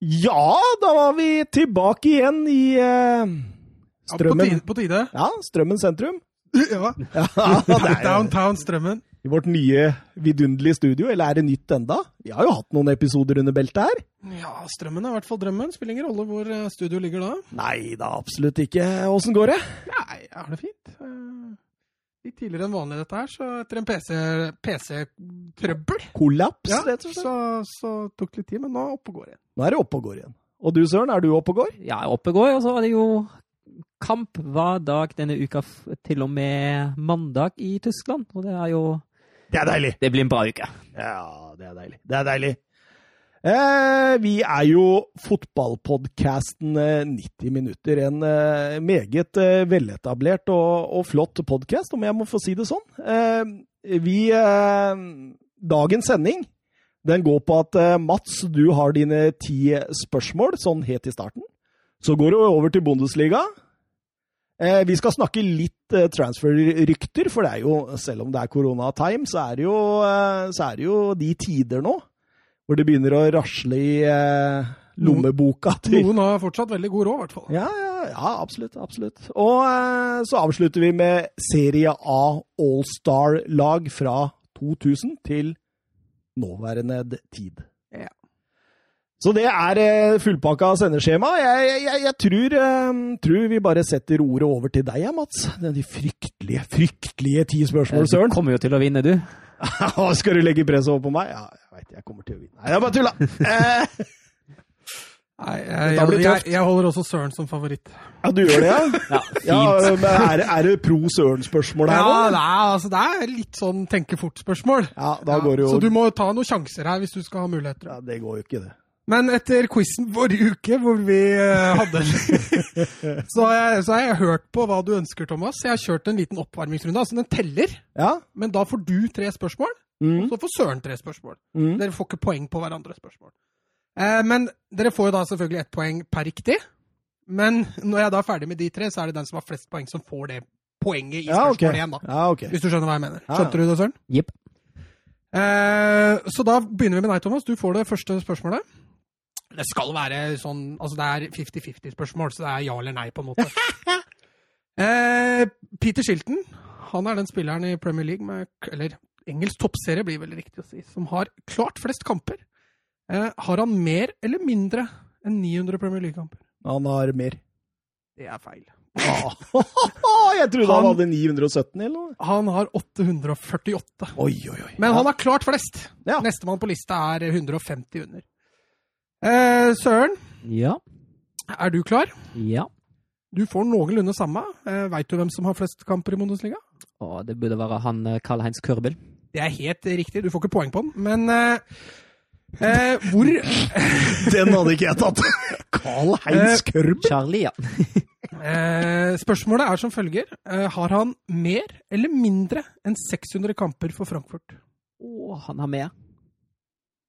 Ja, da var vi tilbake igjen i eh, Ja, på, Strømmen. tide, på tide. Ja, Strømmen sentrum. Ja. Ja, Downtown Strømmen. I vårt nye vidunderlige studio. Eller er det nytt enda? Vi har jo hatt noen episoder under beltet her. Ja, Strømmen er i hvert fall drømmen. Spiller ingen rolle hvor eh, studio ligger da. Nei da, absolutt ikke. Åssen går det? Nei, jeg har det fint. Eh, Litt tidligere enn vanlig dette her, så etter en PC-trøbbel Kollaps, ja, rett og slett. så, så tok det litt tid, men nå opp og går igjen. Nå er det oppe og går igjen. Og du Søren, er du oppe og går? Ja, oppe går, og så var det jo kamp hver dag denne uka til og med mandag i Tyskland. Og det er jo Det er deilig. Det blir en bra uke. Ja, det er deilig. Det er deilig. Eh, vi er jo fotballpodkasten eh, 90 minutter. En eh, meget eh, veletablert og, og flott podkast, om jeg må få si det sånn. Eh, vi eh, Dagens sending den går på at eh, Mats, du har dine ti spørsmål, sånn helt i starten. Så går det over til Bundesliga. Eh, vi skal snakke litt eh, transfer-rykter, for det er jo, selv om det er koronatime, så så er det jo de tider nå hvor det begynner å rasle i lommeboka til Noen har fortsatt veldig god råd, i hvert fall. ja, ja, ja, absolutt. absolutt. Og så avslutter vi med Serie A All-Star-lag fra 2000 til nåværende tid. Ja. Så det er eh, fullpakka sendeskjema. Jeg, jeg, jeg, tror, eh, tror vi bare setter ordet over til deg, Mats. De fryktelige, fryktelige ti spørsmål, Du kommer jo til å vinne, du. Skal du legge presset over på meg? Ja, jeg veit jeg kommer til å vinne. Nei, jeg bare tulla! Nei, jeg, jeg, jeg, jeg holder også Søren som favoritt. ja, du gjør det, ja? Ja, fint. Ja, er, det- er det pro Søren-spørsmål her? Ja, er, altså, det er litt sånn tenke fort-spørsmål. Ja, da går det jo Så du må ta noen sjanser her hvis du skal ha muligheter. Ja, det går jo ikke, det. Men etter quizen forrige uke, hvor vi uh, hadde så, har jeg, så har jeg hørt på hva du ønsker, Thomas. Jeg har kjørt en liten oppvarmingsrunde. Altså, den teller, Ja? men da får du tre spørsmål, Mm. og så får Søren tre spørsmål. Mm. Dere får ikke poeng på hverandres spørsmål. Eh, men dere får jo da selvfølgelig ett poeng per riktig. Men når jeg da er ferdig med de tre, så er det den som har flest poeng, som får det poenget i Ja, ok. spørsmålet igjen, da. Ja, okay. Hvis du skjønner hva jeg mener. Ja, ja. Skjønte du det, Søren? Yep. Eh, så da begynner vi med deg, Thomas. Du får det første spørsmålet. Det skal være sånn Altså, det er 50-50-spørsmål, så det er ja eller nei, på en måte. eh, Peter Shilton, han er den spilleren i Premier League med Eller engelsk toppserie, blir vel riktig å si, som har klart flest kamper. Eh, har han mer eller mindre enn 900 Premier League-kamper? Han har mer. Det er feil. Ah. Jeg trodde han Han- hadde 917 eller noe. Han har 848. Oi, oi, oi. Men han har klart flest. Ja. Nestemann på lista er 150 under. Eh, Søren, Ja. er du klar? Ja. Du får noenlunde samme. Eh, Veit du hvem som har flest kamper i Bundesliga? Å, det burde være han eh, Karl-Heinz Kørbel. Det er helt riktig, du får ikke poeng på den. Men eh, eh, hvor Den hadde ikke jeg tatt. Carl Heinz Kørbel. Charlie, ja. eh, Spørsmålet er som følger. Eh, har han mer eller mindre enn 600 kamper for Frankfurt? Å, han har mer.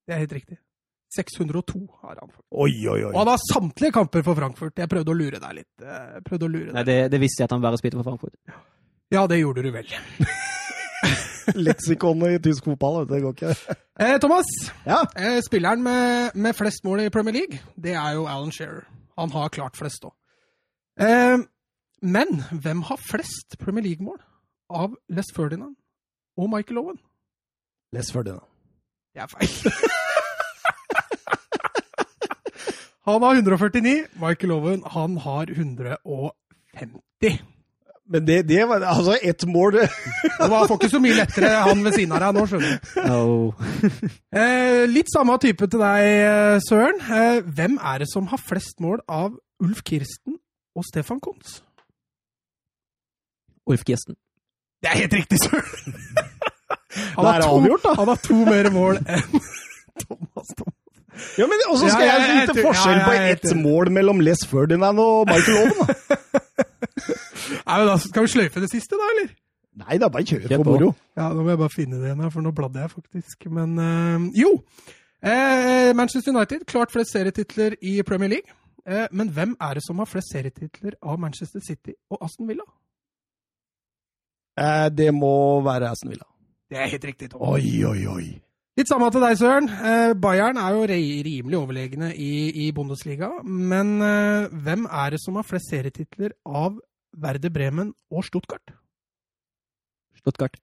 Det er helt riktig. 602 har han. Oi, Oi, oi, Og han har samtlige kamper for Frankfurt. Jeg prøvde å lure deg litt. eh, Jeg å lure Nei, det, det visste jeg at han bare spilte for Frankfurt. Ja, det gjorde du vel. Leksikonet i tysk fotball, det går ikke. Eh, Thomas, Ja. eh, spilleren med, med flest mål i Premier League, det er jo Alan Shearer. Han har klart flest òg. Eh, men hvem har flest Premier League-mål av Les Ferdinand og Michael Owen? Les Ferdinand. Det er feil. han har 149. Michael Owen, han har 150. Men det, det var altså ett mål han får ikke så mye lettere, han ved siden av deg nå, skjønner du. Oh. Eh, litt samme type til deg, eh, Søren. Eh, hvem er det som har flest mål av Ulf Kirsten og Stefan Kons? Ulf Kirsten. Det er helt riktig, Søren! Han har to, avgjort, da. Han har to mer mål enn Thomas. Thomas. Ja, men også skal Ja, jeg jeg vite forskjell ja, på ett mål mellom Les Ferdinand og Michael Owen. da. Nei, men da Skal vi sløyfe det siste, da, eller? Nei da, bare kjør Kjør på. moro. Ja, Nå må jeg bare finne det igjen, her, for nå bladde jeg faktisk. Men øh, jo! Eh, Manchester United klart flest serietitler i Premier League. Eh, men hvem er det som har flest serietitler av Manchester City og Aston Villa? Eh, det må være Aston Villa. Det er helt riktig, Tom. Oi, oi, oi. Litt samme til deg, Søren. Eh, Bayern er jo rimelig overlegne i, i Bundesliga. Men eh, hvem er det som har flest serietitler av Verde Bremen og Stuttgart? Stuttgart.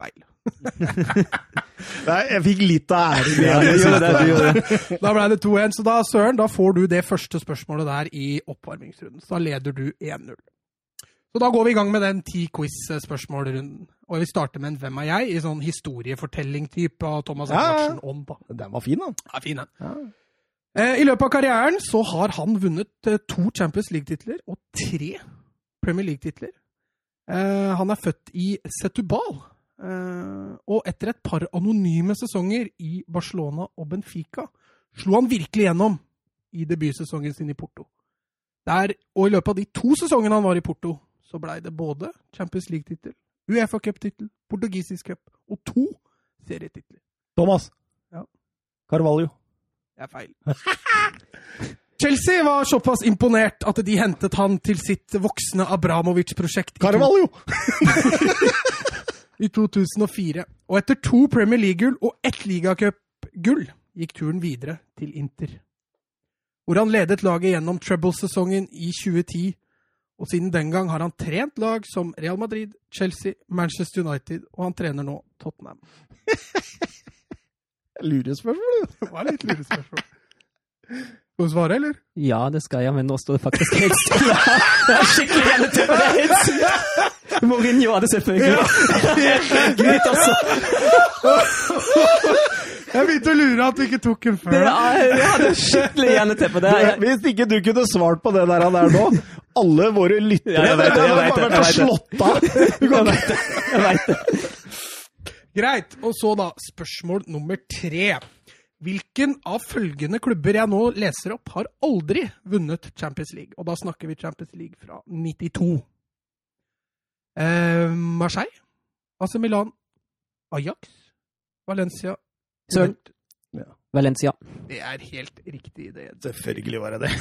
Feil. Nei, jeg fikk litt av æren. Ja, du gjorde det, du gjorde det. Da ble det 2-1. Så da, Søren, da får du det første spørsmålet der i oppvarmingsrunden. Så da leder du 1-0. Så da går vi i gang med den ti quiz-spørsmålrunden. Og vi starter med en Hvem er jeg? i sånn historiefortelling-type av Thomas Ja, ja. Ånd. Den var fin, da. Ja, fin den. Ja. Eh, I løpet av karrieren så har han vunnet eh, to Champions League-titler og tre Premier League-titler. Eh, han er født i Setubal. Og etter et par anonyme sesonger i Barcelona og Benfica slo han virkelig gjennom i debutsesongen sin i Porto. Der, og i løpet av de to sesongene han var i Porto, så blei det både Champions League-tittel, Uefa Cup-tittel, portugisisk cup og to serietitler. Thomas. Ja. Carvalho. Det er feil. Chelsea var såpass imponert at de hentet han til sitt voksne Abramovic-prosjekt Carvalho! i 2004. Og etter to Premier League-gull og ett ligacup-gull gikk turen videre til Inter. Hvor han ledet laget gjennom treble-sesongen i 2010. Og siden den gang har han trent lag som Real Madrid, Chelsea, Manchester United, og han trener nå Tottenham. Lurespørsmål, du. Det var litt lurespørsmål. Skal du svare, eller? Ja, det skal jeg, men nå står det faktisk helt stille. Det er skikkelig stille. Mourinho hadde selvfølgelig. Gud, altså. Jeg begynte å lure at du ikke tok den før. Det er, jeg hadde skikkelig jernete på det. Jeg, Hvis ikke du kunne svart på det der han er nå, alle våre lyttere Ja, jeg vet det, jeg vet det, hadde jeg vært vet det. slått av. jeg vet det. Jeg vet det. Greit. Og så da spørsmål nummer tre. Hvilken av følgende klubber jeg nå leser opp, har aldri vunnet Champions League? Og da snakker vi Champions League fra 92. Eh, Marseille, AC Milan, Ajax, Valencia Søren. Valencia. Det er helt riktig. Det. Selvfølgelig var det det.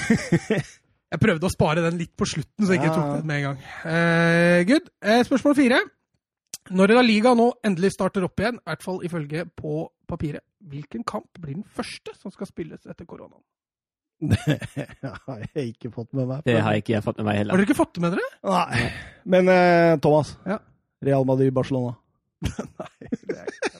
Jeg prøvde å spare den litt på slutten, så jeg ikke Ja. tok den med en gang. Uh, good. Uh, spørsmål fire. Når La Liga nå endelig starter opp igjen, i hvert fall ifølge på papiret, hvilken kamp blir den første som skal spilles etter koronaen? Det har jeg ikke fått med meg. Det har ikke jeg fått med meg heller. Har dere ikke fått det med dere? Nei. Men uh, Thomas. Ja. Real Madrid-Barcelona. Nei, Det er-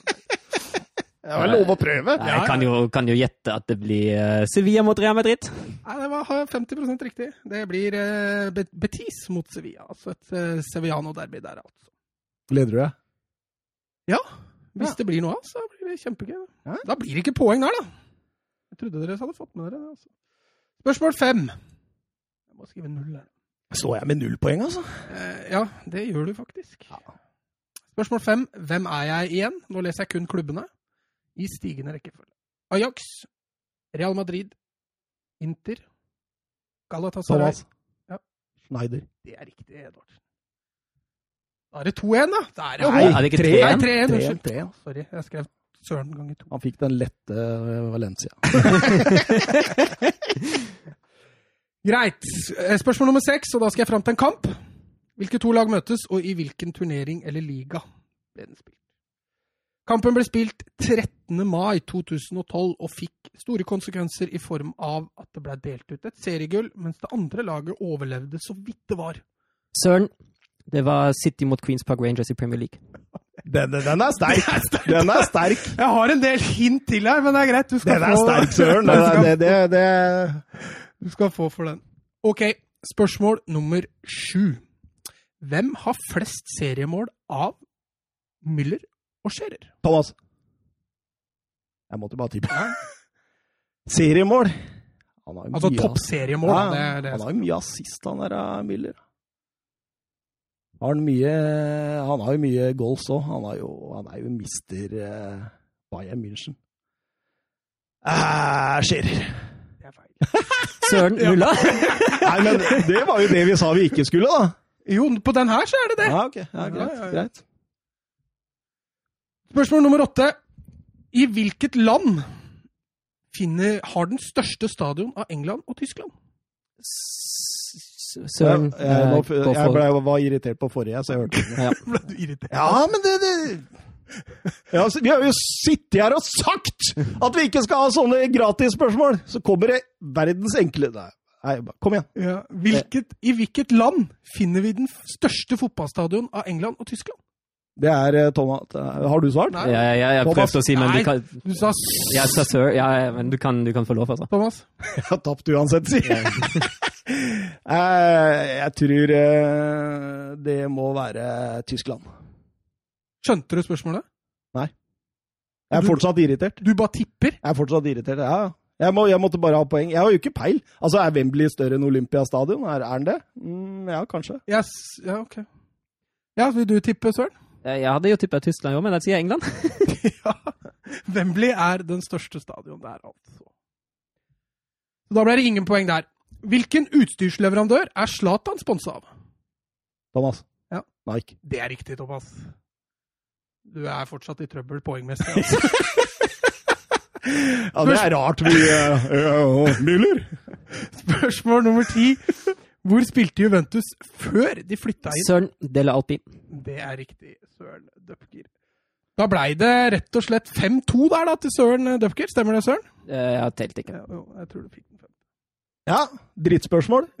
Det var lov å prøve. Nei, Jeg kan jo, kan jo gjette at det blir eh, Sevilla mot Real Madrid. Nei, det var 50% riktig. Det blir eh, Betis mot Sevilla. Altså et uh, Sevillano-derby der, altså. Leder du deg? Hvis Ja. det blir noe av, så blir det kjempegøy. Ja. Da blir det ikke poeng der, da. Jeg trodde dere hadde fått med dere det. altså. Spørsmål fem. Jeg må skrive null her. Står jeg med null poeng, altså? Eh, ja, det gjør du faktisk. Spørsmål fem. Hvem er jeg igjen? Nå leser jeg kun klubbene. I stigende rekkefølge. Ajax, Real Madrid, Inter, Galatasaray Thomas. Ja. Schneider. Det er riktig, Edvard. Da er det 2-1, da. Da er det Nei, er det ikke 3-1? Nei, 3-1. 3-1, Unnskyld. Sorry, jeg skrev Søren ganger to. Han fikk den lette eh, Valencia. Greit. Eh, Spørsmål nummer seks, og da skal jeg fram til en kamp. Hvilke to lag møtes, og i hvilken turnering eller liga ble den spilt? Kampen ble spilt 13. mai 2012 og fikk store konsekvenser i form av at det ble delt ut et seriegull, mens det andre laget overlevde så vidt det var. Søren. Det var City mot Queens Park Rangers i Premier League. Den, den er sterk! Den er sterk! Jeg har en del hint til her, men det er greit. Du skal, Den er få, sterk, Søren. Det, det, det, du skal få for den. OK, spørsmål nummer sju. Hvem har flest seriemål av Müller og skjærer. Thomas. Jeg måtte bare tippe. Seriemål. Han har Altså toppseriemål. Ja, det, det. Han har jo mye assist, han der eh, Müller. Har han mye Han har jo mye goals òg. Han, han er jo mister uh, Bayern München. Uh, Scherer. det er feil. Søren Mulla. Nei, men det var jo det vi sa vi ikke skulle, da. Jo, på den her så er det det. Ja, ok. Ja, greit. Ja, ja, ja. greit. Spørsmål nummer åtte. I hvilket land finner, har den største stadion av England og Tyskland? Søren. jeg, jeg, jeg, gå jeg ble, var irritert på forrige, så jeg hørte ikke. Ja. Ble du irritert? Ja, men det, det Ja, vi har jo sittet her og sagt at vi ikke skal ha sånne gratisspørsmål! Så kommer det verdens enkle nei, kom igjen. Ja. Hvilket, I hvilket land finner vi den største fotballstadion av England og Tyskland? Det er eh, Thomas. Har du svart? Nei. Ja, ja, jeg Thomas, prøvde å si, men Nei, du kan, du sa jeg sa sir. Ja, ja, men du kan, du kan få lov, altså. Thomas. Jeg har tapt uansett, si. Eh, jeg tror eh, det må være Tyskland. Skjønte du spørsmålet? Nei. Jeg er Du- fortsatt irritert. Du bare tipper. Jeg er fortsatt irritert, ja. Jeg, må, jeg måtte bare ha poeng. Jeg har jo ikke peil. Altså, Er Wembley større enn Olympiastadion? Er, er den det? Mm, ja, kanskje. Yes. ja, ok. Ja, vil du tippe, Søren? Jeg jeg hadde jo tippa Tyskland òg, men da sier jeg England. ja. Wembley er den største stadion der, altså. Så da ble det ingen poeng der. Hvilken utstyrsleverandør er Zlatan sponsa av? Thomas. Ja. Nike. Det er riktig, Thomas. Du er fortsatt i trøbbel poengmessig. Altså. Ja, det er rart vi uh, uh, Spørsmål nummer ti. Hvor spilte Juventus før de flytta inn? Søren Dele Alpin. Det er riktig, Søren Dupker. Da blei det rett og slett 5-2 der da, til Søren Dupker. Stemmer det, Søren? Eh, Jeg telte ikke. Ja, jo, jeg tror du fikk den. Ja, drittspørsmål.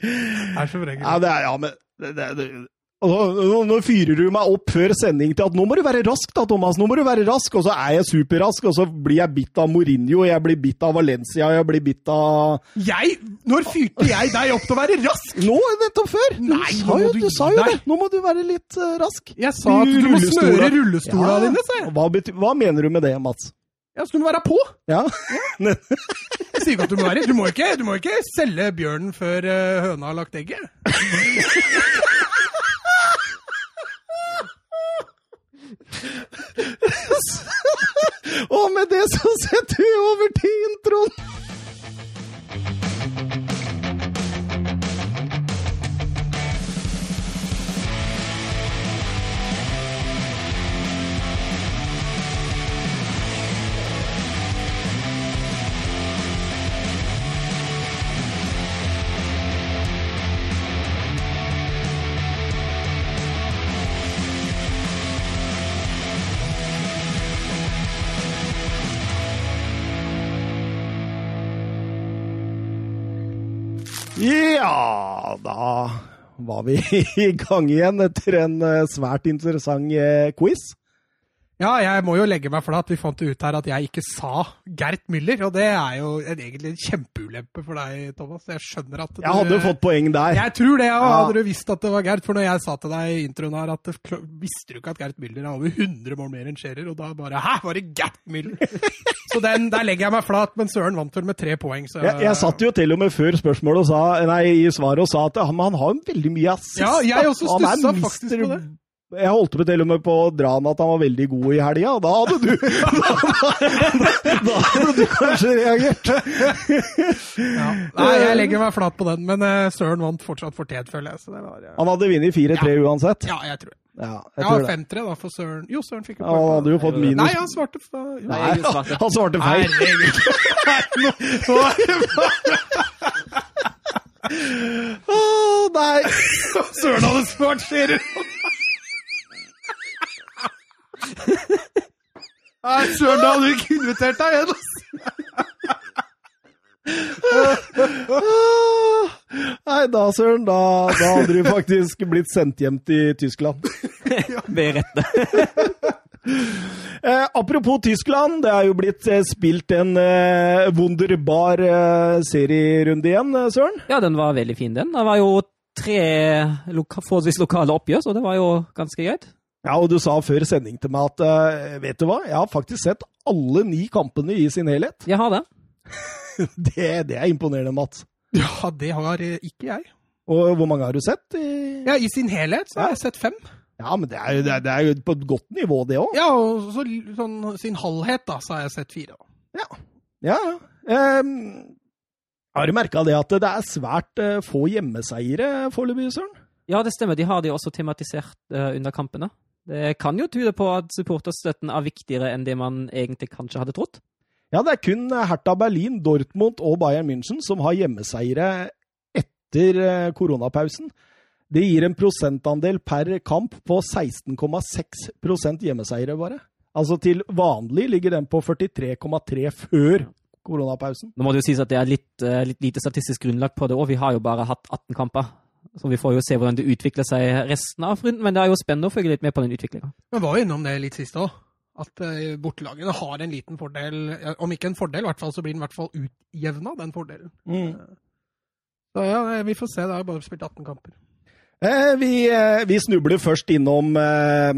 Er så regel. Ja, det er, ja, men det, det, det. Nå, nå, nå fyrer du meg opp før sending til at nå må du være rask, da, Thomas. Nå må du være rask. Og så er jeg superrask, og så blir jeg bitt av Mourinho, jeg blir bitt av Valencia, jeg blir bitt av Jeg? Når fyrte jeg deg opp til å være rask? Nå, nettopp før! Du Nei, sa jo, du du sa jo det! Nå må du være litt uh, rask. Jeg sa at du må smøre rullestolene dine, sa jeg. Hva, betyr, hva mener du med det, Mats? Ja, så du må være på. Ja? Jeg sier ikke at du må være Du må ikke, du må ikke selge bjørnen før eh, høna har lagt egget. Og med det så setter vi over til introen! Ja, da var vi i gang igjen etter en eh, svært interessant eh, quiz. Ja, jeg må jo legge meg flat. Vi fant ut her at jeg ikke sa Gert Müller, og det er jo en, egentlig en kjempeulempe for deg, Thomas. Jeg skjønner at du Jeg hadde fått poeng der. Jeg tror det, og Ja. hadde du visst at det var Gert. For når jeg sa til deg i introen her at visste du ikke at Gert Müller er over 100 mål mer enn Scherer, og da bare Hæ, var det Gert Müller? så den, der legger jeg meg flat, men Søren vant vel med tre poeng, så Jeg, jeg satt jo til og med før spørsmålet og sa, nei, i svaret og sa at han, han har jo veldig mye assist. Ja, jeg også stusset faktisk på det. Jeg holdt på til og med på å dra han at han var veldig god i helga, og da hadde du da, da hadde du kanskje reagert. Ja. Nei, jeg legger meg flat på den, men eh, Søren vant fortsatt fortjent, føler jeg. Så det var, ja. Han hadde vunnet 4-3 uansett. ja, jeg tror det. Ja, jeg Ja, 5-3 da, for Søren. Jo, Søren fikk jo Ja, Han hadde jo fått minus. Nei, han svarte jo. Nei, svarte. han svarte feil. Nei, Nå er det Å, nei. Søren hadde svart Scherer. Nei, Søren, da hadde du ikke invitert deg igjen. ass. Nei, da, Søren, da, da hadde du faktisk blitt sendt hjem til Tyskland. Ved rette. Eh, apropos Tyskland, det er jo blitt eh, spilt en eh, wunderbar eh, serierunde igjen, eh, Søren. Ja, den var veldig fin, den. Det var jo tre loka forholdsvis lokale oppgjør, så det var jo ganske greit. Ja, og du sa før sending til meg at uh, vet du hva, jeg har faktisk sett alle ni kampene i sin helhet. Jeg har det. Det, det er imponerende, Mats. Ja, det har eh, ikke jeg. Og hvor mange har du sett? I... Ja, I sin helhet så har jeg sett fem. Ja, men det er jo, det er, det er jo på et godt nivå, det òg. Ja, og så, sånn, sin halvhet da, så har jeg sett fire. Ja, ja. Um, har du merka det at det er svært uh, få hjemmeseiere foreløpig, Søren? Ja, det stemmer. De har de også tematisert uh, under kampene. Det kan jo tyde på at supporterstøtten er viktigere enn det man egentlig kanskje hadde trodd. Ja, det er kun Hertha Berlin, Dortmund og Bayern München som har hjemmeseiere etter eh, koronapausen. Det gir en prosentandel per kamp på 16,6% hjemmeseiere, bare. Altså til vanlig ligger den på 43,3 før koronapausen. Nå må det jo sies at det er litt, eh, litt lite statistisk grunnlag på det, og vi har jo bare hatt 18 kamper. Så vi får jo se hvordan det utvikler seg resten av runden, men det er jo spennende å følge litt med på den utviklinga. Men var jo innom det litt sist òg. At uh, bortelagene har en liten fordel, om ikke en fordel, i hvert fall, så blir den i hvert fall utjevna, den fordelen. Mm. Så ja, vi får se. Det har jo bare spilt 18 kamper. Eh, vi, eh, vi, snubler først innom eh,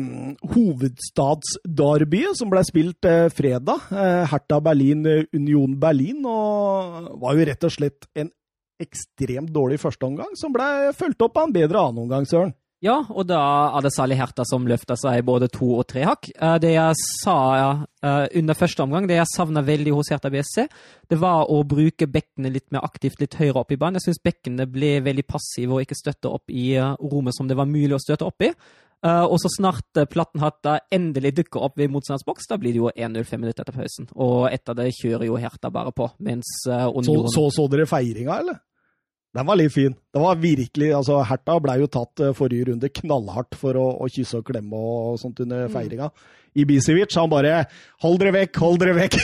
hovedstadsderbyet, som ble spilt eh, fredag. Eh, Hertha Berlin, Union Berlin. Og var jo rett og slett en ekstremt dårlig første omgang, som ble fulgt opp av en bedre annen omgang, Søren. Ja, og da er det særlig Hertha som løfter seg både to og tre hakk. Eh, det jeg sa eh, under første omgang, det jeg savna veldig hos Hertha BSC, det var å bruke bekkene litt mer aktivt, litt høyere opp i banen. Jeg syns bekkene ble veldig passive og ikke støtte opp i eh, rommet som det var mulig å støtte opp i. Og så snart Plattenhatta endelig dukker opp ved motstandsboks, da blir det jo 1-0 fem minutter etter pausen. Og etter det kjører jo Hertha bare på. mens Union... Så, så, så dere feiringa, eller? Den var litt fin. Det var virkelig, altså Herta ble jo tatt uh, forrige runde knallhardt for å, å, kysse og klemme og sånt under mm. feiringa. Ibisevic han bare 'Hold dere vekk, hold dere vekk!'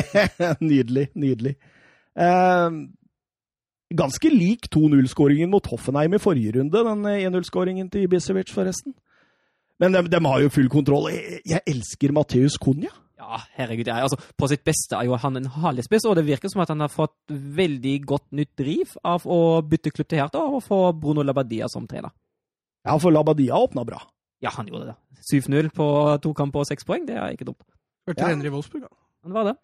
nydelig, nydelig. Eh, ganske lik 2-0-skåringen mot Hoffenheim i forrige runde, den 1-0-skåringen til Ibisevic, forresten. Men de, de, har jo full kontroll. Jeg, jeg elsker Matheus Cunha. Ja, herregud. Jeg, altså, på sitt beste er jo han en herlig og det virker som at han har fått veldig godt nytt driv av å bytte klubb til Hertha og få Bruno Labadia som trener. Ja, for Labadia åpna bra. Ja, han gjorde det. 7-0 på to kamper og seks poeng, det er ikke dumt. Vært trener i Wolfsburg, da. Han var det.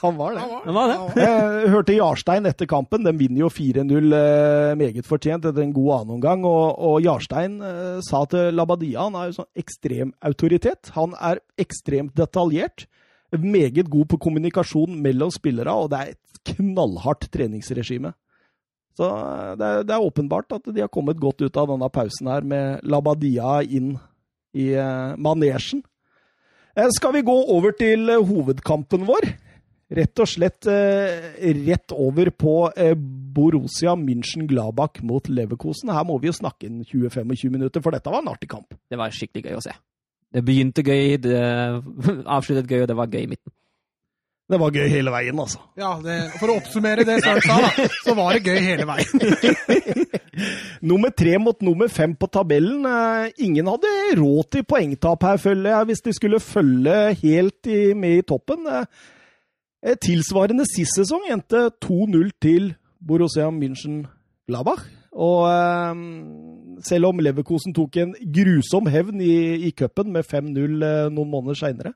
han var det. Han var det. Jeg hørte Jarstein etter kampen. De vinner jo 4-0 eh, meget fortjent etter en god annenomgang. Og, og Jarstein eh, sa til Labadia han er jo sånn ekstrem autoritet. Han er ekstremt detaljert. Meget god på kommunikasjon mellom spillere, og det er et knallhardt treningsregime. Så eh, det er, det er, åpenbart at de har kommet godt ut av denne pausen her med Labadia inn i manesjen. Eh, skal vi gå over til eh, hovedkampen vår? Rett og slett eh, rett over på Borussia München-Glabach mot Leverkosen. Her må vi jo snakke inn 20-25 minutter, for dette var en artig kamp. Det var skikkelig gøy å se. Det begynte gøy, det avsluttet gøy, og det var gøy i midten. Det var gøy hele veien, altså. Ja, det, For å oppsummere det Søren sa, da, så var det gøy hele veien. nummer tre mot nummer fem på tabellen. Eh, ingen hadde råd til poengtap her, føler jeg, hvis de skulle følge helt i, med i toppen. Eh, tilsvarende sist sesong endte 2-0 til Borussia München-Labach. Og eh, selv om Leverkosen tok en grusom hevn i, i cupen med 5-0 noen måneder seinere,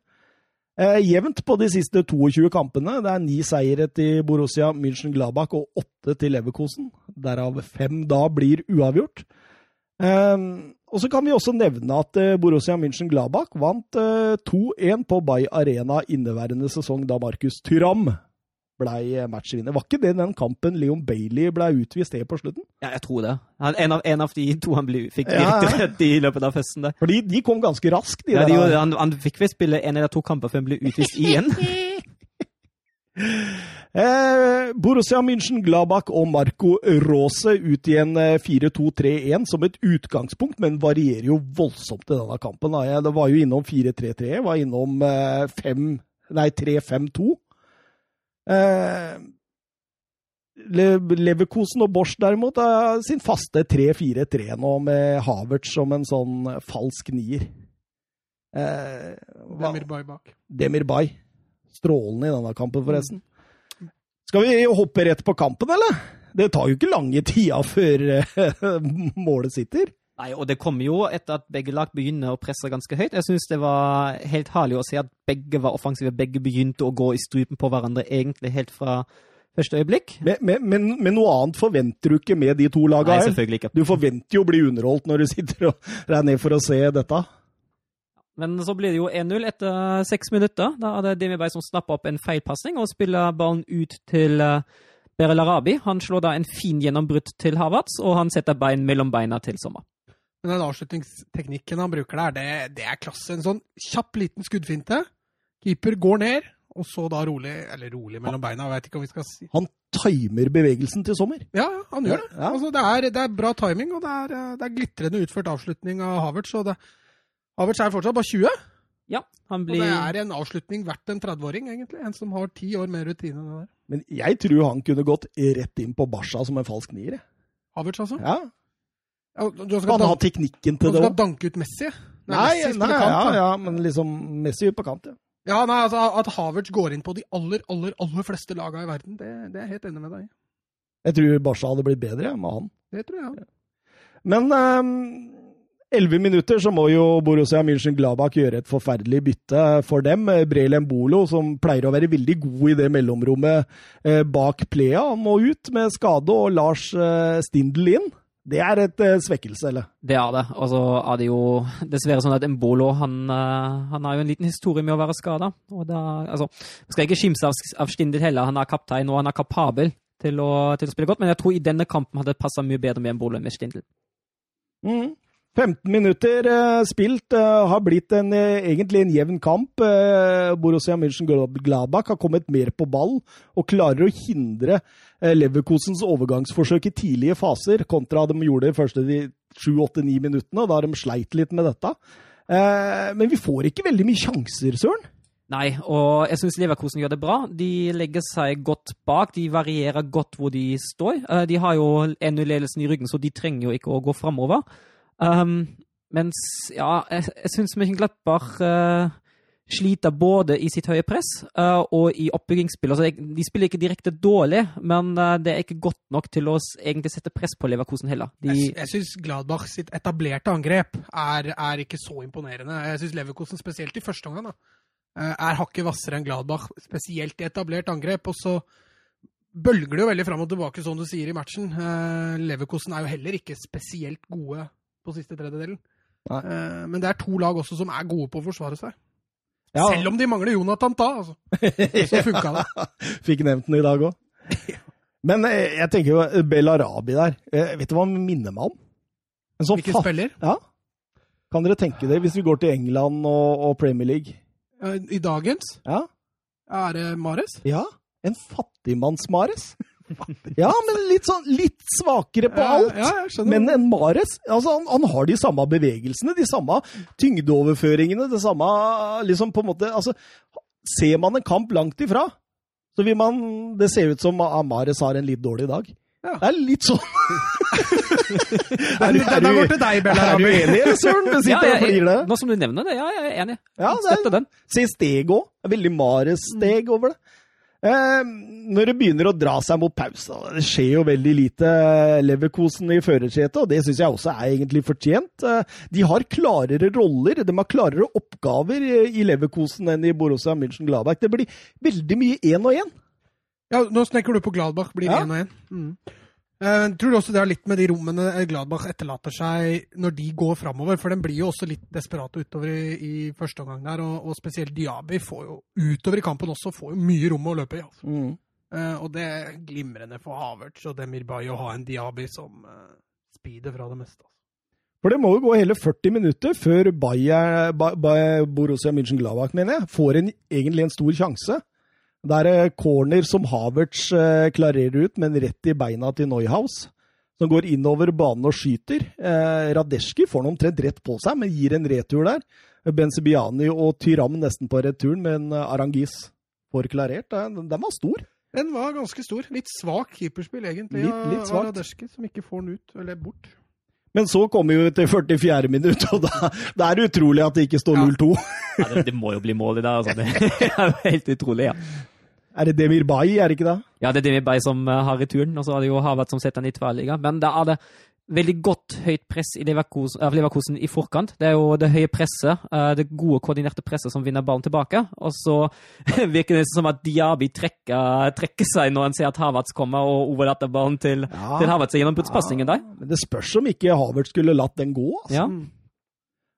Eh, jevnt på de siste 22 kampene. Det er ni seire til Borussia München-Gladbach og åtte til Leverkosen. Derav fem da blir uavgjort. Eh, og så kan vi også nevne at eh, Borussia München-Gladbach vant eh, 2-1 på Bay Arena inneværende sesong da Markus Tyram ble matchvinner. Var ikke det den kampen Leon Bailey ble utvist til på slutten? Ja, jeg tror det. Han, en, av, en, av, de to han ble, fikk direkte ja, rett i løpet av festen. Der. Fordi de kom ganske raskt. De ja, de, han, han, fikk vel spille en eller to kamper før han ble utvist igjen. eh, Borussia München, Gladbach og Marco Rose ut i en 4-2-3-1 eh, som et utgangspunkt, men varierer jo voldsomt i denne kampen. Da. Jeg var jo innom 4-3-3, var innom eh, 3-5-2. Eh, Leverkosen og Bosch derimot er sin faste 3-4-3 nå, med Havertz som en sånn falsk nier. Eh, Demirbay bak. Demirbay. Strålende i denne kampen, forresten. Skal vi hoppe rett på kampen, eller? Det tar jo ikke lange tida før eh, målet sitter. Nei, og det kommer jo etter at begge lag begynner å presse ganske høyt. Jeg syns det var helt herlig å se at begge var offensive. Begge begynte å gå i strupen på hverandre egentlig helt fra første øyeblikk. Men, men, men noe annet forventer du ikke med de to lagene Nei, selvfølgelig ikke. Du forventer jo å bli underholdt når du sitter og er ned for å se dette. Men så blir det jo 1-0 etter seks minutter. Da er det Demi Bay som snapper opp en feilpasning og spiller ballen ut til uh, Berel Arabi. Han slår da en fin gjennombrudd til Havertz, og han setter bein mellom beina til Sommer. Men den avslutningsteknikken han bruker der, det, det, er klasse. En sånn kjapp, liten skuddfinte. Keeper går ned, og så da rolig Eller rolig mellom beina, jeg vet ikke om vi skal si Han timer bevegelsen til sommer. Ja, ja, han gjør det. Ja. Altså, det, er, det er bra timing, og det er, det er glitrende utført avslutning av Havertz. Og det, Havertz er fortsatt bare 20, Ja, han blir... og det er en avslutning verdt en 30-åring, egentlig. En som har ti år mer rutine enn det der. Men jeg tror han kunne gått rett inn på Barca som en falsk nier. Havertz, altså. Ja. Ja, du skal, Han har teknikken til det skal danke ut Messi? Nei, Nei, nei, kant, ja, ja, men liksom Messi ut på kant, ja. Ja, nei, altså At Havertz går inn på de aller, aller aller fleste laga i verden, det, det er jeg helt enig med deg i. Jeg tror Barca hadde blitt bedre med han. Det tror jeg. Ja. Men elleve minutter så må jo Borussia München-Glabach gjøre et forferdelig bytte for dem. Brelem Bolo, som pleier å være veldig god i det mellomrommet eh, bak Plea, må ut med skade, og Lars eh, Stindl inn. Det er et uh, svekkelse, eller? Det er det. Og så er det jo dessverre sånn at Embolo han, uh, han har jo en liten historie med å være skada. Altså, skal ikke skimse av, av Stindl heller, han er kaptein og han er kapabel til å, til å spille godt, men jeg tror i denne kampen hadde det passa mye bedre med Embolo enn med Stindl. Mm. 15 minutter eh, spilt eh, har blitt en, eh, egentlig en jevn kamp. Eh, Borussia München-Gladbach har kommet mer på ball og klarer å hindre eh, Leverkusens overgangsforsøk i tidlige faser, kontra de gjorde de første de 7-8-9 minuttene, da har de sleit litt med dette. Eh, men vi får ikke veldig mye sjanser, Søren. Nei, og jeg syns Leverkosen gjør det bra. De legger seg godt bak. De varierer godt hvor de står. De har jo 1-0-ledelsen i ryggen, så de trenger jo ikke å gå framover. Um, mens, ja, jeg, jeg syns Mönchenglappach uh, sliter både i sitt høye press uh, og i oppbyggingsspill. Altså, de- spiller ikke direkte dårlig, men uh, det er ikke godt nok til å egentlig sette press på Leverkosen heller. De, Jeg, jeg syns Gladbach sitt etablerte angrep er, er ikke så imponerende. Jeg syns Leverkosen, spesielt i første omgang, eh, er hakket hvassere enn Gladbach, spesielt i etablert angrep. Og så bølger det jo veldig fram og tilbake, som du sier, i matchen. Eh, Leverkosen er jo heller ikke spesielt gode på siste tredjedelen. Eh, Men det er to lag også som er gode på å forsvare seg. Ja, Selv om de mangler Jonathan Ta, altså. Så funka det. Fikk nevnt den i dag òg. Men eh, jeg tenker jo Belarabi der. Eh, vet du hva han minner meg om? En sånn Hvilken spiller? Ja. Kan dere tenke det, hvis vi går til England og, og Premier League? Eh, I dagens Ja? er det Mares. ja? En fattigmanns-Mares? Ja, men litt sånn litt svakere på alt. ja, ja. Men en Mares altså han, han har de samme bevegelsene, de samme tyngdeoverføringene, det samme liksom på en måte altså, Ser man en kamp langt ifra, så vil man Det ser ut som Mares har en litt dårlig dag. Ja. Det er litt sånn Den, har går til deg, Er du enig, Søren? Du sitter og flirer det. nå som du nevner det, ja, jeg er enig. Ja, Støtter er, den. se steg òg. Veldig Mares-steg over det. Eh, når det begynner å dra seg mot pause, det skjer jo veldig lite Leverkosen i førersetet, og det syns jeg også er egentlig fortjent. Eh, de har klarere roller, de har klarere oppgaver i Leverkosen enn i Borussia München-Gladbach. Det blir veldig mye én og én. Ja, nå snekker du på Gladbach, blir det Ja. én og én. Mm. Eh, tror også det har litt med de rommene Gladbach etterlater seg når de går framover? For den blir jo også litt desperate utover i, i første omgang der, og, og spesielt Diaby får jo utover i kampen også får jo mye rom å løpe i. Altså. Eh, og det er glimrende for Havertz og Demir Bay å ha en Diaby som uh, speeder fra det meste. Altså. For det må jo gå hele 40 minutter før Bayer, ba, ba, Borussia München-Gladbach, mener jeg, får en, egentlig en stor sjanse. Det er eh, corner som Havertz eh, klarerer ut, men rett i beina til Neuhaus. Som går innover banen og skyter. Eh, Radesjki får den omtrent rett på seg, men gir en retur der. Benzebiani og Tyram nesten på returen, men Arangis får klarert. Den, var stor. Den var ganske stor. Litt svak keeperspill, egentlig, Litt- litt av- Radeski, som ikke får den ut, eller bort. Men så kommer vi til 44. minutt, og da, da er det utrolig at det ikke står 0-2. Ja, det, det må jo bli mål i dag. Altså. Det er jo helt utrolig. ja. Er det Demir Bay, er det ikke det? Ja, det er Demir Bay som eh, har returen, og så er det jo Havert som setter den i tverrliga. Men da er det veldig godt høyt press i Leverkusen, Leverkusen i forkant. Det er jo det høye presset, eh, det gode koordinerte presset som vinner ballen tilbake. Og så virker det som at Diaby trekker, trekker seg når han ser at Havertz kommer og overlater ballen til, Ja. til Havertz gjennom putspassingen der. Men det spørs om ikke Havertz skulle latt den gå. Altså. Ja.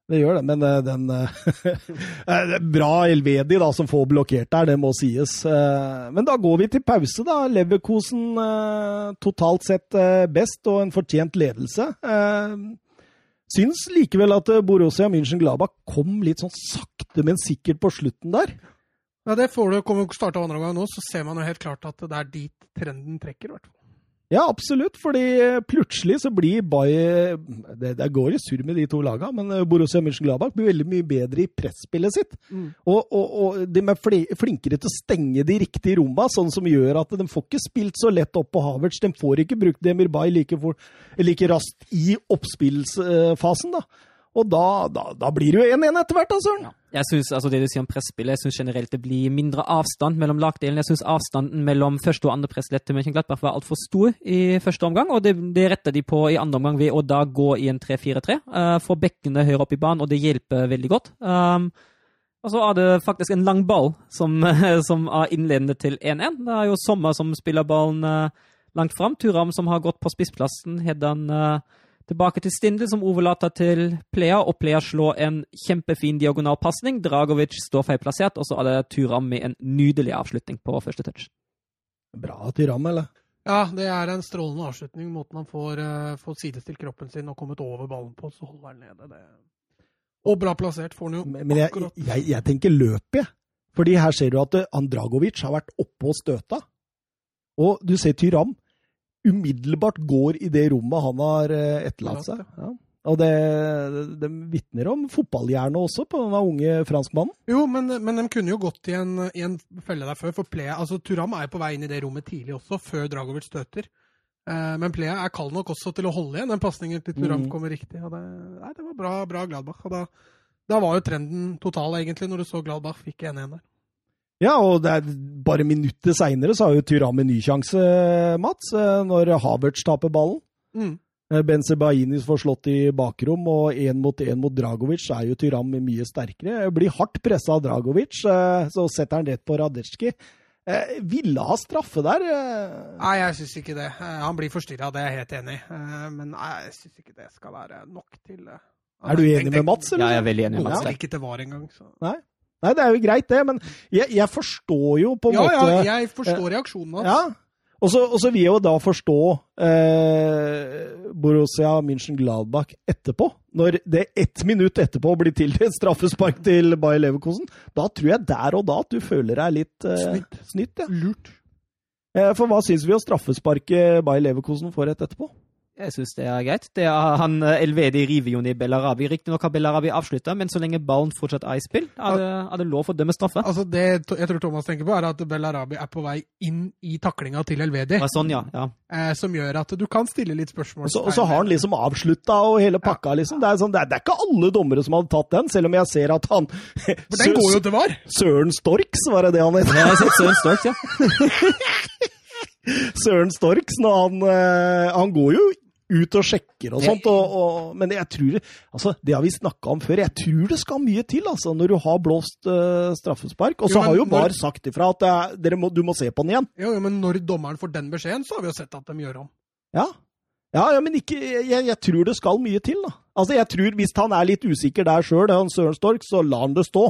Det gjør det, men eh, den eh, eh, Bra Elvedi da, som får blokkert der, det må sies. Men da går vi til pause, da. Leverkosen totalt sett best og en fortjent ledelse. Syns likevel at Borussia München-Glabach kom litt sånn sakte, men sikkert på slutten der. Ja, Det får du kommer starte andre omgang nå, så ser man jo helt klart at det er dit trenden trekker. i hvert fall. Ja, absolutt, fordi eh, plutselig så blir Bayer Det, det går i surr med de to lagene, men eh, Borussia Mönchengladbach blir veldig mye bedre i presspillet sitt. Mm. Og, og, og de er flinkere til å stenge de riktige romma, sånn som gjør at de får ikke spilt så lett opp på Havertz. De får ikke brukt Demir Bay like, for, like raskt i oppspillsfasen, da. Og da, da, da blir det jo 1-1 etter hvert, da, Søren. Jeg synes, altså det du sier om presspillet, jeg syns generelt det blir mindre avstand mellom lagdelene. Jeg syns avstanden mellom første og andre presslett til Mönchenglattberg var altfor stor i første omgang, og det, det retter de på i andre omgang ved å da gå i en 3-4-3. Uh, få bekkene høyere opp i banen, og det hjelper veldig godt. Um, og så er det faktisk en lang ball som, som er innledende til 1-1. Det er jo Sommer som spiller ballen uh, langt fram. Turam som har gått på spissplassen, header han uh, tilbake til Stindl, som overlater til Plea, og Plea slår en kjempefin diagonalpasning. Dragovic står feilplassert, og så er det Turam med en nydelig avslutning på første touch. Bra Turam, eller? Ja, det er en strålende avslutning. Måten han får, uh, får sidestilt kroppen sin og kommet over ballen på, så holder han nede. Det. Og bra plassert. Får han jo Men men jeg, jeg, jeg tenker løp, jeg. Fordi her ser du at eh, Andragovic har vært oppe og støta. Og du ser Tyram umiddelbart går i det rommet han har eh, etterlatt seg. Ja. Og det, det vitner om fotballhjerne også på denne unge franskmannen. Jo, men, men de kunne jo gått i en, i en felle der før. For Plea, altså Turam er jo på vei inn i det rommet tidlig også, før Dragovic støter. Eh, men Plea er kald nok også til å holde igjen den pasningen til Turam Mm. kommer riktig. Det, nei, det var bra, bra Gladbach. Og da, da var jo trenden total, egentlig, når du så Gladbach fikk 1-1 der. Ja, og det er bare minutter seinere så har jo Tyram en ny sjanse, Mats, eh, når Havertz taper ballen. Mm. Eh, Benzebaini får slått i bakrom, og én mot én mot Dragovic er jo Tyram mye sterkere. Blir hardt pressa av Dragovic, eh, så setter han rett på Radetsjki. Eh, ville ha straffe der. Nei, jeg syns ikke det. Han blir forstyrra, det er jeg helt enig i. Eh, Men nei, jeg syns ikke det skal være nok til Er du enig med Mats, Ja, jeg er veldig enig med Mats vel ikke til VAR engang, så Nei, det er jo greit, det, men jeg, jeg forstår jo på en Ja, måte ja, jeg forstår reaksjonen hans. Ja. Og så og så vil jeg jo da forstå eh, Borussia München-Gladbach etterpå. Når det ett minutt etterpå blir tildelt straffespark til Bayer Leverkosen, da tror jeg der og da at du føler deg litt eh, Snytt. snytt. Ja. Lurt. Eh, for hva syns vi om straffesparket Bayer Leverkosen får rett etterpå? Jeg syns det er greit. Det er, han eh, Elvedi river jo ned Bellarabi. Riktignok har Bellarabi avslutta, men så lenge ballen fortsatt er i spill, er det, er det lov å dømme straffe. Altså Det jeg tror Thomas tenker på, er at Bellarabi er på vei inn i taklinga til Elvedi. Ja, sånn, ja. ja. Eh, som gjør at du kan stille litt spørsmål. Og så, har han liksom avslutta og hele pakka, liksom. Det er, sånn, det, er, det er ikke alle dommere som hadde tatt den, selv om jeg ser at han For den går jo til VAR! Søren Storks, var det det han het? Jeg har sett Søren Storks, ja. Søren Storks, når han, eh, han går jo ut og sjekker og sånt, og, og, men jeg tror Altså, det har vi snakka om før. Jeg tror det skal mye til, altså, når du har blåst uh, straffespark. Og så har jo når- sagt ifra at det er, må, du må se på den igjen. Jo, jo, men når dommeren får den beskjeden, så har vi jo sett at de gjør om. Ja. Ja, ja, men ikke, jeg, jeg tror det skal mye til, da. Altså, jeg tror Hvis han er litt usikker der sjøl, han Søren Stork, så lar han det stå.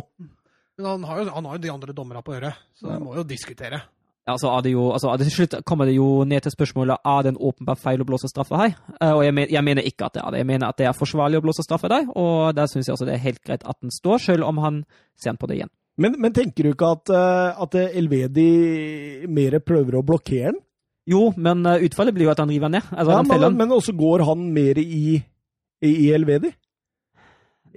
Men han har jo, han har jo de andre dommerne på øret, så de må jo diskutere. Altså, det jo, altså, det til slutt kommer det jo ned til spørsmålet er det en åpenbar feil å blåse straffe her. Eh, og jeg, men, jeg mener ikke at det er det. Jeg mener at det er forsvarlig å blåse straffe der, og der syns jeg også det er helt greit at den står, selv om han ser på det igjen. Men, men tenker du ikke at, eh, at Elvedi mer prøver å blokkere den? Jo, men eh, utfallet blir jo at han river ned. Altså, Ja, han men, men også går han mer i, i, i Elvedi?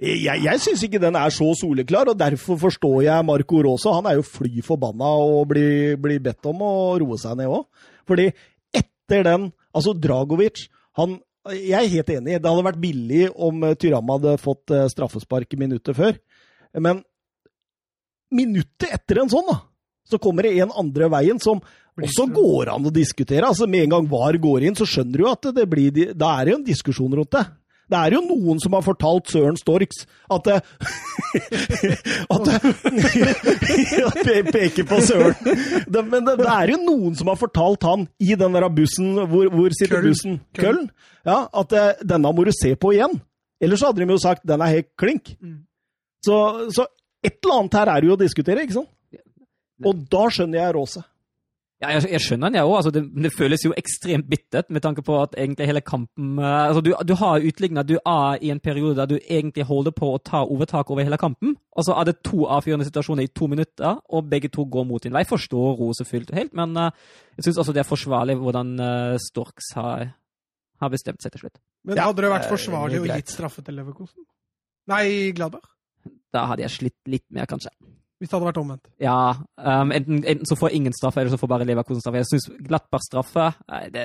Jeg, jeg syns ikke den er så soleklar, og derfor forstår jeg Marco Rosa. Han er jo fly forbanna og blir, blir bedt om å roe seg ned òg. Fordi etter den Altså, Dragovic han, Jeg er helt enig. Det hadde vært billig om Tyram hadde fått eh, straffespark minuttet før. Men minuttet etter en sånn, da, så kommer det en andre veien som også går an å diskutere. Altså, Med en gang VAR går inn, så skjønner du at det blir, da er det jo en diskusjon rundt det. Det er jo noen som har fortalt Søren Storks at det, At det, at jeg peker på Søren. Det, men det, det er jo noen som har fortalt han i den der bussen Hvor, hvor sitter Køln. bussen? Køln. Ja, at eh, denne må du se på igjen. Ellers hadde de jo sagt den er helt klink. Mm. Så, så et eller annet her er jo å diskutere, ikke sant? Og da skjønner jeg Råse. Ja, jeg, jeg skjønner den, jeg òg. Altså, det, det føles jo ekstremt bittert med tanke på at egentlig hele kampen eh, altså, du, du har utligna, du er i en periode der du egentlig holder på å ta overtak over hele kampen. Og så er det to avgjørende situasjoner i to minutter, og begge to går mot din vei. Jeg forstår Rose fullt og helt, men uh, jeg syns også det er forsvarlig hvordan uh, Storks har, har bestemt seg til slutt. Men Ja, hadde det vært forsvarlig å gitt straffe til Leverkosen? Nei, Gladbach. Da hadde jeg slitt litt mer, kanskje. Hvis det hadde vært omvendt. Ja, um, enten, enten så får ingen straffe, eller så får bare Leverkosen straffe. Jeg syns Glattberg straffe det,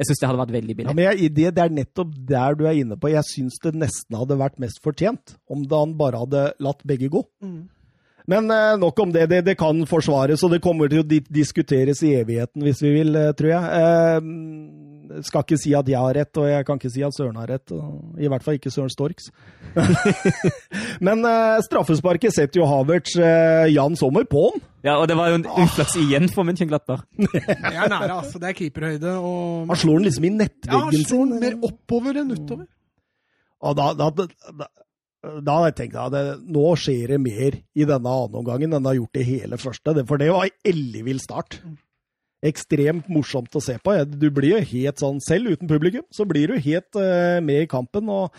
Jeg syns det hadde vært veldig Ja, billig. men jeg, det, det er nettopp der du er inne på. Jeg syns det nesten hadde vært mest fortjent om da han bare hadde latt begge gå. Men uh, nok om det. det. Det kan forsvares, og det kommer til å diskuteres i evigheten hvis vi vil, uh, tror jeg. Eh, skal ikke si at jeg har rett, og jeg kan ikke si at Søren har rett. Og I hvert fall ikke Søren Storks. Men uh, straffesparket setter jo Havertz uh, Jan Sommer på han. Ja, Og det var jo en uflaks igjen for München Glattberg. Det er nære, altså. Det er keeperhøyde. Og Han slår den liksom i ja, han slår den mer oppover enn utover. Og da, da, da, da, da hadde jeg tenkt at nå skjer det mer i denne andre omgangen enn det har gjort i hele første. For det var ellevill start. Ekstremt morsomt å se på. Du blir jo helt sånn, Selv uten publikum så blir du helt uh, med i kampen. og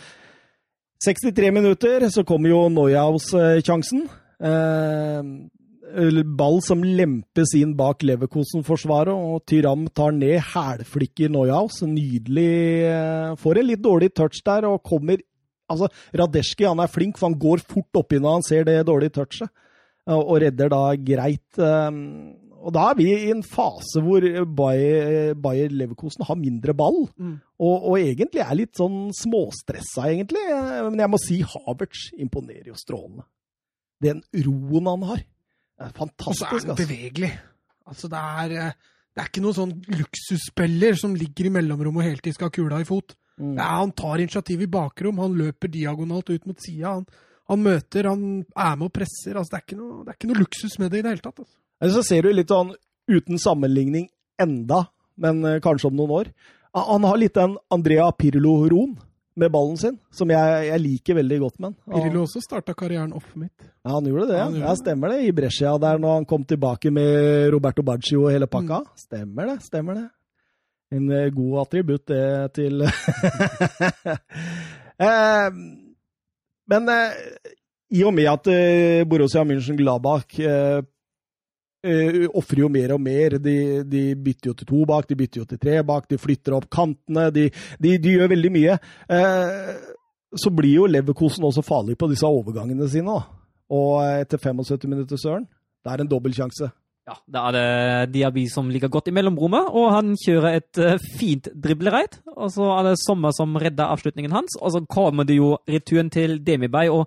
63 minutter, så kommer jo Neuhaus-sjansen. Uh, ball som lempes inn bak Leverkosen-forsvaret, og Tyram tar ned, hælflikker Neuhaus. Nydelig. Uh, får en litt dårlig touch der, og kommer Altså, Radeski han er flink, for han går fort oppi når han ser det dårlige touchet, uh, og redder da greit. Og da er vi i en fase hvor Bayer, Bayer Leverkosen har mindre ball. Mm. Og, og egentlig er litt sånn småstressa, egentlig. Men jeg må si Havertz imponerer jo strålende. Den roen han har. Det er fantastisk. Og så er han bevegelig. Altså, det er, det er ikke noen sånn luksusspiller som ligger i mellomrom og hele tiden skal ha kula i fot. Mm. Ja, han tar initiativ i bakrom, han løper diagonalt ut mot sida. Han, han møter, han er med og presser. Altså, det, er ikke noe, det er ikke noe luksus med det i det hele tatt. Altså. Eller så ser du litt sånn uten sammenligning enda, men eh, kanskje om noen år. Han har litt den Andrea Pirlo-roen med ballen sin, som jeg, jeg liker veldig godt med han. Pirlo også starta karrieren off mitt. Ja, han gjorde det. Ja, gjorde ja, stemmer det. I Brescia der når han kom tilbake med Roberto Baggio og hele pakka. Mm. Stemmer det, stemmer det. En eh, god attributt, det, til eh, Men eh, i og med at eh, Borussia München-Gladbach eh, eh, ofrer jo mer og mer. De, de bytter jo til to bak, de bytter jo til tre bak, de flytter opp kantene. De, de, de gjør veldig mye. Eh, så blir jo Leverkosen også farlig på disse overgangene sine. da. Og etter 75 minutter, Søren, det er en dobbeltsjanse. Ja, Da er det Diaby som ligger godt i mellomrommet, og han kjører et eh, fint driblereid. Og så er det Sommer som redder avslutningen hans, og så kommer det jo returen til Demibay. og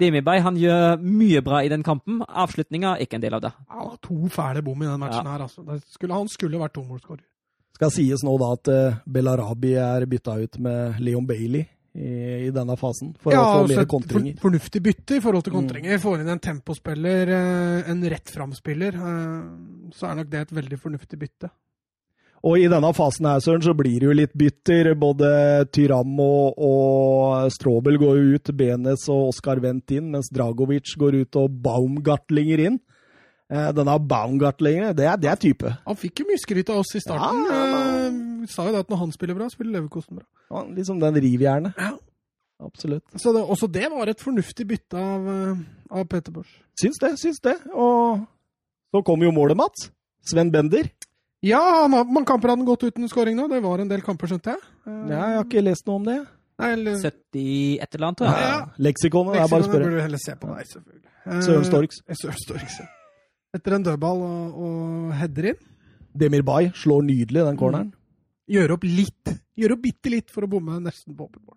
Demibay han gjør mye bra i den kampen. Avslutninga er ikke en del av det. Ja, to fæle bom i den matchen her. Altså. Det skulle, han skulle vært tomålsskårer. Skal sies nå da at uh, Belarabi er bytta ut med Leon Bailey i, i denne fasen, for å få altså mer kontringer. For, fornuftig bytte i forhold til Mm. kontringer. Får inn en tempospiller, eh, en rett fram-spiller, eh, så er nok det et veldig fornuftig bytte. Og i denne fasen her, Søren, så blir det jo litt bytter. Både Tyram og, og Strobel går jo ut, Benes og Oskar Wendt inn, mens Dragovic går ut og Baumgartlinger inn. Eh, denne Baumgartlinger, det det er type. Han fikk jo mye skryt av oss i starten. Ja, ja. Eh, sa jo det at når han spiller bra, spiller Leverkosten bra. Ja, liksom den rivjernet. Ja. Absolutt. Så det, også det var et fornuftig bytte av, eh, av Peter Bosch. Syns det, syns det. Og så kom jo målet, Mats. Sven Bender. Ja, han har- mange kamper hadde han gått uten skåring nå. Det var en del kamper, skjønte jeg. Ja, jeg har ikke lest noe om det. nei, eller, 70 et eller annet, tror jeg. Ja. Leksikonet, det er bare å spørre. burde du heller se på deg, selvfølgelig. Eh, Søren Storks. Søren Storks. Etter en dødball og, og header inn. Demir Bay slår nydelig den corneren. Gjøre opp litt. Gjøre opp bitte litt for å bomme nesten på åpent mål.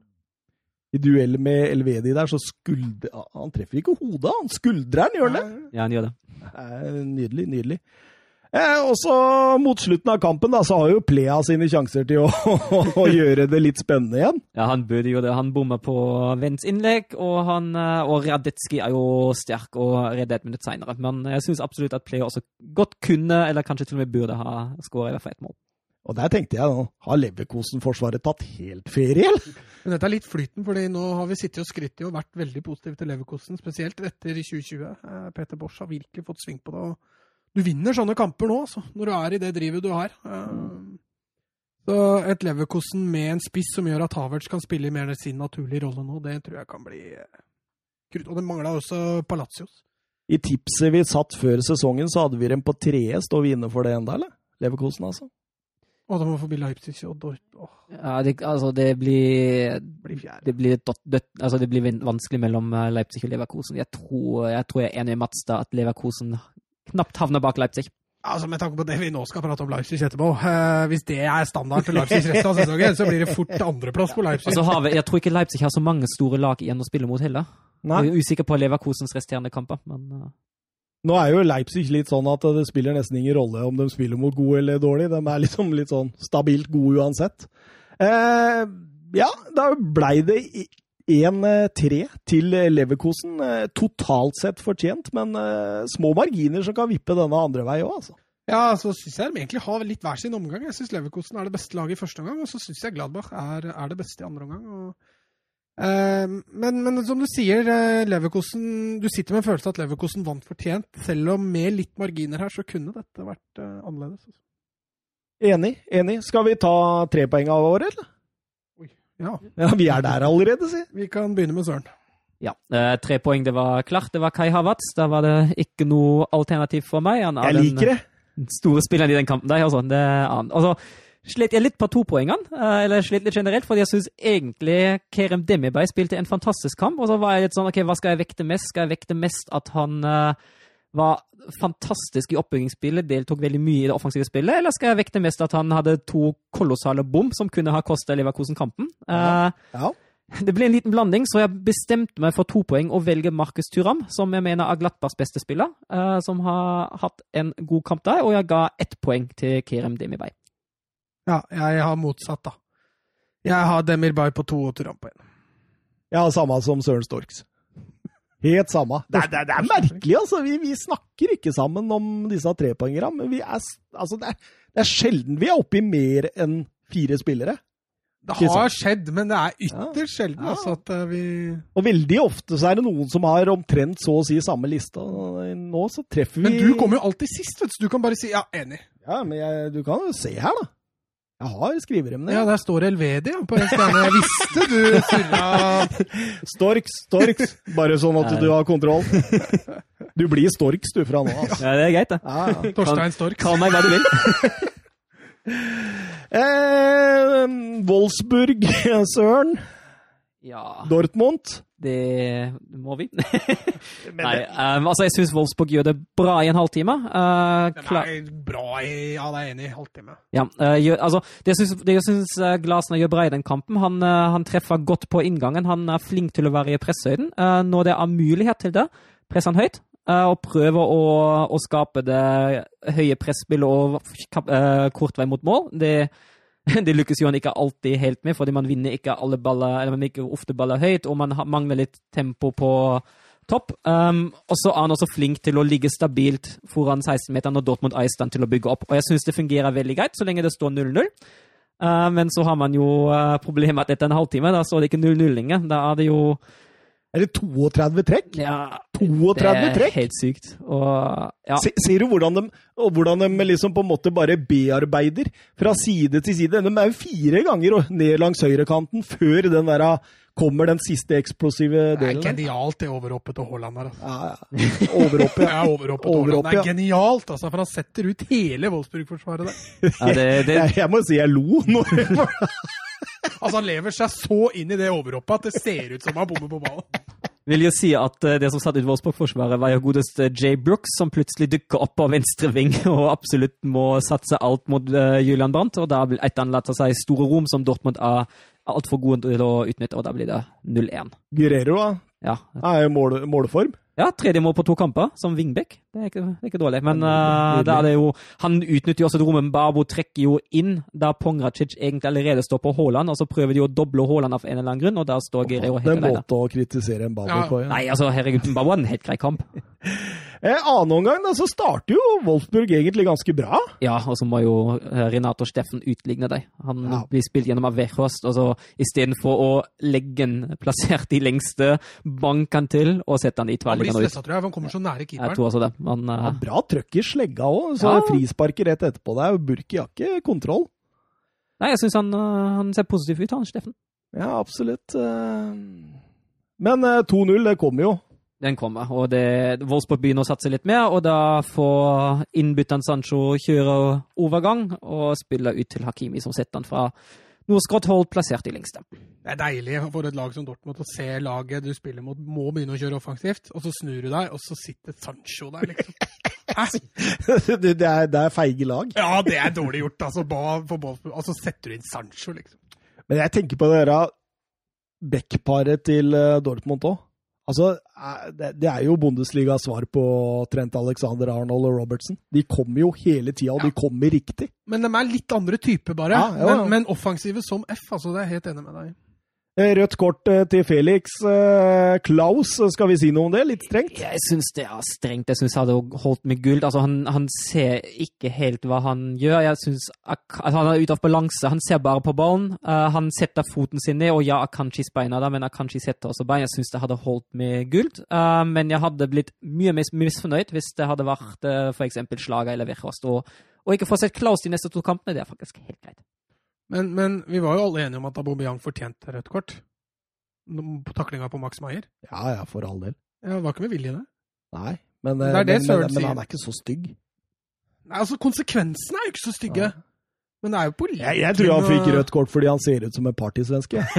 I duell med Elvedi der, så skuldrer Han treffer ikke hodet, han skuldrer den, gjør han det? Ja, han gjør det. Eh, Nydelig, nydelig. Eh, og så mot slutten av kampen da, så har jo Plea sine sjanser til å, å gjøre det litt spennende igjen. Ja, han burde jo det. Han bommer på Vents innlegg, og, han, eh, og Radetski er jo sterk og redder et minutt seinere. Men jeg syns absolutt at Plea også godt kunne, eller kanskje til og med burde ha skåra i hvert fall ett mål. Og der tenkte jeg nå, har Leverkosen-forsvaret tatt helt ferie, eller? Men dette er litt flyten, fordi nå har vi sittet og skrytt i og vært veldig positive til Leverkosen, spesielt etter 2020. Eh, Peter Bosch har virkelig fått sving på det. og du vinner sånne kamper nå, altså, når du er i det drivet du har. Eh, Så et Leverkosten med en spiss som gjør at Havertz kan spille mer sin naturlige rolle nå, det tror jeg kan bli eh, krutt. Og det mangla også Palacios. I tipset vi satt før sesongen, så hadde vi dem på tredje. Står vi inne for det enda, eller? Leverkosten, altså. Å, da må vi forbi Leipzig og Dort. Åh, Ja, det, altså, det blir det blir fjerde. det blir, dødt, dødt, altså det blir vanskelig mellom eh, Leipzig og Leverkosen. Jeg tror jeg, tror jeg er enig med Mats da, at Leverkosen knapt havner bak Leipzig. Altså, Med tanke på det vi nå skal prate om Leipzig etterpå, uh, hvis det er standard for Leipzig resten av sesongen, så blir det fort andreplass på Leipzig. Og så har vi, jeg tror ikke Leipzig har så mange store lag igjen å spille mot heller. Nei. Jeg er usikker på Leverkosens resterende kamper, men uh... Nå er jo Leipzig litt sånn at det spiller nesten ingen rolle om de spiller mot god eller dårlig. De er liksom litt sånn stabilt gode uansett. Eh, ja, da blei det 1-3 til Leverkosen. Eh, totalt sett fortjent, men eh, små marginer som kan vippe denne andre vei òg, altså. Ja, så syns jeg de egentlig har litt hver sin omgang. Jeg syns Leverkosen er det beste laget i første omgang, og så syns jeg Gladbach er, er det beste i andre omgang. Og, eh, men, men som du sier, eh, Leverkosen Du sitter med en følelse av at Leverkosen vant fortjent. Selv om med litt marginer her, så kunne dette vært eh, annerledes. altså. Enig, enig. Skal vi ta trepoengene våre, eller? Ja, Ja, vi er der allerede, si. vi kan begynne med Søren. ja. Eh, tre poeng, det var klart. Det var Kai Havertz. Da var det ikke noe alternativ for meg. Han Jeg liker det. store spilleren i den kampen der. Altså. Det, er altså, slet jeg litt på topoengene, eh, eller slet litt generelt, fordi jeg syns egentlig Kerem Demirbay spilte en fantastisk kamp. Og så var jeg litt sånn OK, hva skal jeg vekte mest? Skal jeg vekte mest at han eh, var fantastisk i oppbyggingsspillet, deltok veldig mye i det offensive spillet, eller skal jeg vekte mest at han hadde to kolossale bom som kunne ha kosta Leverkosen kampen? Ja. Ja. det ble en liten blanding, så jeg bestemte meg for to poeng og velge Markus Thuram, som jeg mener er Glattbars beste spiller, eh, som har hatt en god kamp der, og jeg ga ett poeng til Kerem Demirbay. Ja, jeg har motsatt, da. Jeg har Demirbay på to og Turam på én. Ja, samme som Søren Storks. Helt samme. Det det det er merkelig, altså. Vi, vi snakker ikke sammen om disse trepoengerne, men vi er, altså, det, er, det er sjelden vi er oppe i mer enn fire spillere. Det har skjedd, men det er ytterst sjelden Ja. altså, at eh, vi Og veldig ofte så er det noen som har omtrent så å si samme lista. Nå så treffer vi Men du kommer jo alltid sist, vet du. Du kan bare si ja, enig. Ja, men jeg, du kan jo se her, da. Jeg har skriveremne. Ja, der står Elvedi på en stjerne. Jeg visste du surra Storks, Storks. Bare sånn at du har kontroll. Du blir Storks, du, fra nå av. Altså. Ja, det er greit, det. Ja, ja. Torstein Storks. Kall meg hva du vil. Eh, Wolfsburg, Søren. Ja, Dortmund. Det må vi. Nei, um, altså jeg syns Wolfsburg gjør det bra i en halvtime. Uh, klar, er bra i Ja, det er enig i. Halvtime. ja, uh, gjør, altså, det jeg syns- uh, Glasner gjør bra i den kampen, han, uh, han treffer godt på inngangen. Han er flink til å være i presshøyden. Uh, når det er mulighet til det, presser han høyt. og prøver å, å skape det høye presspillet og kort vei mot mål. Det, det lykkes jo han ikke alltid helt med, fordi man vinner ikke alle baller, eller man ikke ofte baller høyt, og man mangler litt tempo på topp. Um, og så er han også flink til å ligge stabilt foran 16-meteren når Dortmund er i stand til å bygge opp. Og jeg syns det fungerer veldig greit, så lenge det står 0-0. Uh, men så har man jo uh, problemet at etter en halvtime, da står det ikke 0-0 lenger. Da er det jo Er det 32 trekk? Ja, 32 det er trekk? helt sykt. Og ja. Se, ser du hvordan de, og hvordan de liksom på en måte bare bearbeider fra side til side? De er jo fire ganger ned langs høyrekanten før den der, kommer den siste eksplosive delen. Det er genialt, det overhoppet til Haaland her. Altså. Ja, ja. Overhoppet. Er overhoppet til Haaland. Det er genialt, altså, for han setter ut hele Wolfsburg-forsvaret der. ja det, det, Jeg, jeg må si jeg lo når Altså, han lever seg så inn i det overhoppet at det ser ut som han bommer på ballen. vil jo si at eh, det som satt ut Wolfsburg-forsvaret, var jo godeste Jay Brooks, som plutselig dukker opp på venstre ving og absolutt må satse alt mot eh, Julian Brandt. Og da vil etterlater seg store rom som Dortmund er altfor gode til å utnytte, og da blir det 0-1. Guerrero da, Ja. er jo mål, målform. ja, tredje mål på to kamper, som wingback. Det er ikke, det er ikke dårlig. Men uh, eh, da er det jo Han utnytter jo også rommet, men Babo trekker jo inn der Pongracic egentlig allerede står på Haaland, og så prøver de å doble Haaland av en eller annen grunn, og der står Guerrero Det er en måte å kritisere en Babo Ja. på. Ja. Nei, altså, herregud, Babo er en helt grei kamp. Eh, annen omgang da, så starter jo Wolfsburg egentlig ganske bra. Ja, og så må jo eh, Renato Steffen utligne deg. Han Ja. blir spilt gjennom Avejost, og så istedenfor å legge den plassert i lengste, banke han til og sette han i Han blir tverrliggende ut. stressa, tror jeg, for han kommer så nære Jeg keeperen. tror også det. Men Ja, eh, bra trøkk i slegga òg, så Ja. frisparket rett etterpå der. Burki har ikke kontroll. nei, jeg syns han, eh, han ser positiv ut, han Steffen. Ja, absolutt. Men eh, 2-0, det kommer jo. Den kommer, og det, Wolfsburg begynner å satse litt mer, og da får innbytteren Sancho kjøre overgang og spille ut til Hakimi, som setter han fra noe skrått hold plassert i lengste. Det er deilig for et lag som Dortmund å se laget du spiller mot, må begynne å kjøre offensivt, og så snur du deg, og så sitter Sancho der, liksom. Hæ? det, er, det er feige lag. Ja, det er dårlig gjort, altså. Ba, for Wolfsburg. Og så setter du inn Sancho, liksom. Men jeg tenker på det der backparet til eh, Dortmund òg. Altså, eh, det, er jo Bundesligas svar på Trent Alexander Arnold og Robertson. De kommer jo hele tida, og de kommer riktig. Men de er litt andre typer, bare. Ja, ja, ja. Men, men offensive som F, altså. Det er jeg helt enig med deg. i. Eh, Rødt kort eh, til Felix. Eh, Klaus, skal vi si noe om det? Litt strengt? Jeg syns det er strengt. Jeg syns han hadde holdt med gull. Altså, han, han ser ikke helt hva han gjør. Jeg synes altså, Han er ute av balanse. Han ser bare på ballen. Han setter foten sin ned, og ja, Akanshis beina det, men Akanshi setter også bein. Jeg syns det hadde holdt med gull. Men jeg hadde blitt mye mer misfornøyd hvis det hadde vært f.eks. Slaga eller Virkost. Og, og ikke få sett Klaus de neste to kampene, det er faktisk helt greit. Men, men vi var jo alle enige om at Aubameyang fortjente rødt kort. På taklinga på Max Maier. Ja ja, for all del. Ja, det var ikke med vilje, det. Nei. Men, eh, Det er det men, men, men han er ikke så stygg. Nei, altså, konsekvensene er jo ikke så stygge. Ja. Men det er jo på Jeg, jeg tror han fikk rødt kort fordi han ser ut som en partysvenske.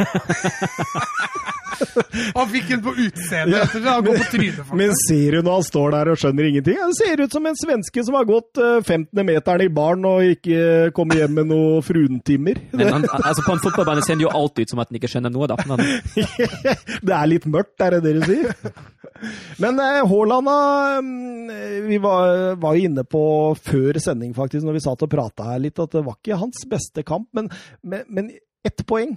Han fikk en på utseendet Ja. Han faktisk. Men ser du når han står der og skjønner ingenting? Han ser ut som en svenske som har gått eh, 15. meteren i baren og ikke kommet hjem med noen fruntimmer. Men han, altså, på en fotballbane ser det jo alltid ut som at han ikke skjønner noe, da. Men det er litt mørkt, er det dere sier? Men eh, Haaland mm, Vi var, var jo inne på før sending, faktisk, når vi satt og prata her litt, at det var ikke hans beste kamp. Men, men, men ett poeng.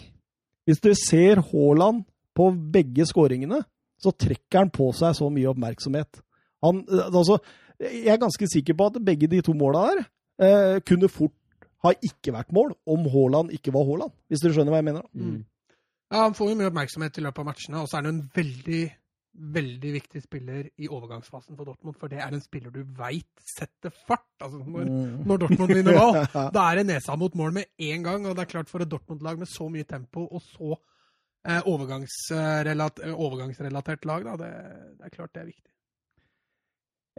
Hvis du ser Haaland på begge skåringene, så trekker han på seg så mye oppmerksomhet. Han, eh, altså, jeg er ganske sikker på at begge de to måla der eh, kunne fort ha ikke vært mål om Haaland ikke var Haaland, hvis dere skjønner hva jeg mener. mm. Ja, Han får jo mye oppmerksomhet i løpet av matchene, og så er han en veldig veldig viktig spiller i overgangsfasen for Dortmund, for det er en spiller du veit setter fart. Altså, når, Mm. når Dortmund vinner ball, da er det nesa mot mål med en gang. Og det er klart for et Dortmund-lag med så mye tempo og så eh, overgangsrelat overgangsrelatert lag, da, det, det er klart det er viktig.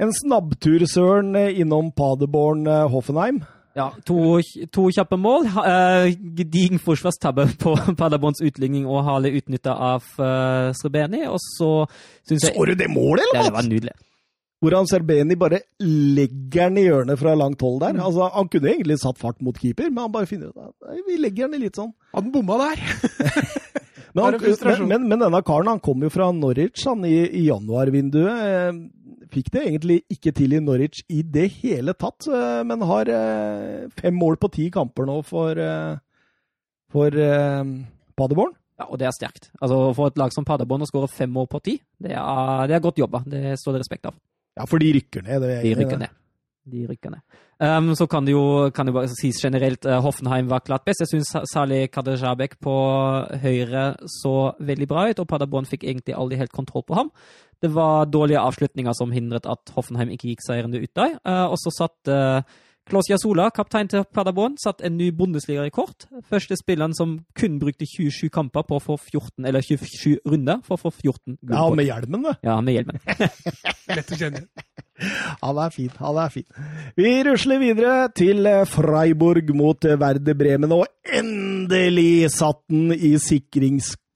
En snabbtur, Søren, innom Paderborn eh, Hoffenheim. Ja, to, to kjappe mål. Uh, Eh, gedigen forsvarstabbe på Paderborns utligning og Hale utnytta av uh, Srebeni. Og så syns jeg Så du det målet, Ja, eller? det var nydelig. Hvordan Serbeni bare legger den i hjørnet fra langt hold Mm. der. Altså, Han kunne egentlig satt fart mot keeper, men han bare finner ut at vi legger den i litt sånn. Han bomma der? Men, han, men, men, men denne karen han kom jo fra Norwich han i, i januarvinduet. Fikk det egentlig ikke til i Norwich i det hele tatt, eh, men har eh, fem mål på ti kamper nå for, eh, for Paderborn. Ja, og det er sterkt. Altså, For et lag som Paderborn å skåre fem mål på ti, det er, det er godt jobba. Det står det respekt av. Ja, for de rykker ned. Det er De rykker ned. De rykker ned. Um, så kan det jo, kan det bare sies generelt uh, Hoffenheim var klart best. Jeg syns særlig Kadejabek på høyre så veldig bra ut, og Paderborn fikk egentlig aldri helt kontroll på ham. Det var dårlige avslutninger som hindret at Hoffenheim ikke gikk seirende ut der. Uh, og så satt uh, Klaus Jasola, kaptein til Paderborn, satt en ny Bundesliga-rekord. Første spilleren som kun brukte 27 kamper på å få 14, eller 27 runder for å få 14 Ja, med hjelmen, det. Ja, med hjelmen. Lett å kjenne. Han er fin, han er fin. Vi rusler videre til eh, Freiburg mot eh, Werder Bremen, og endelig satt den i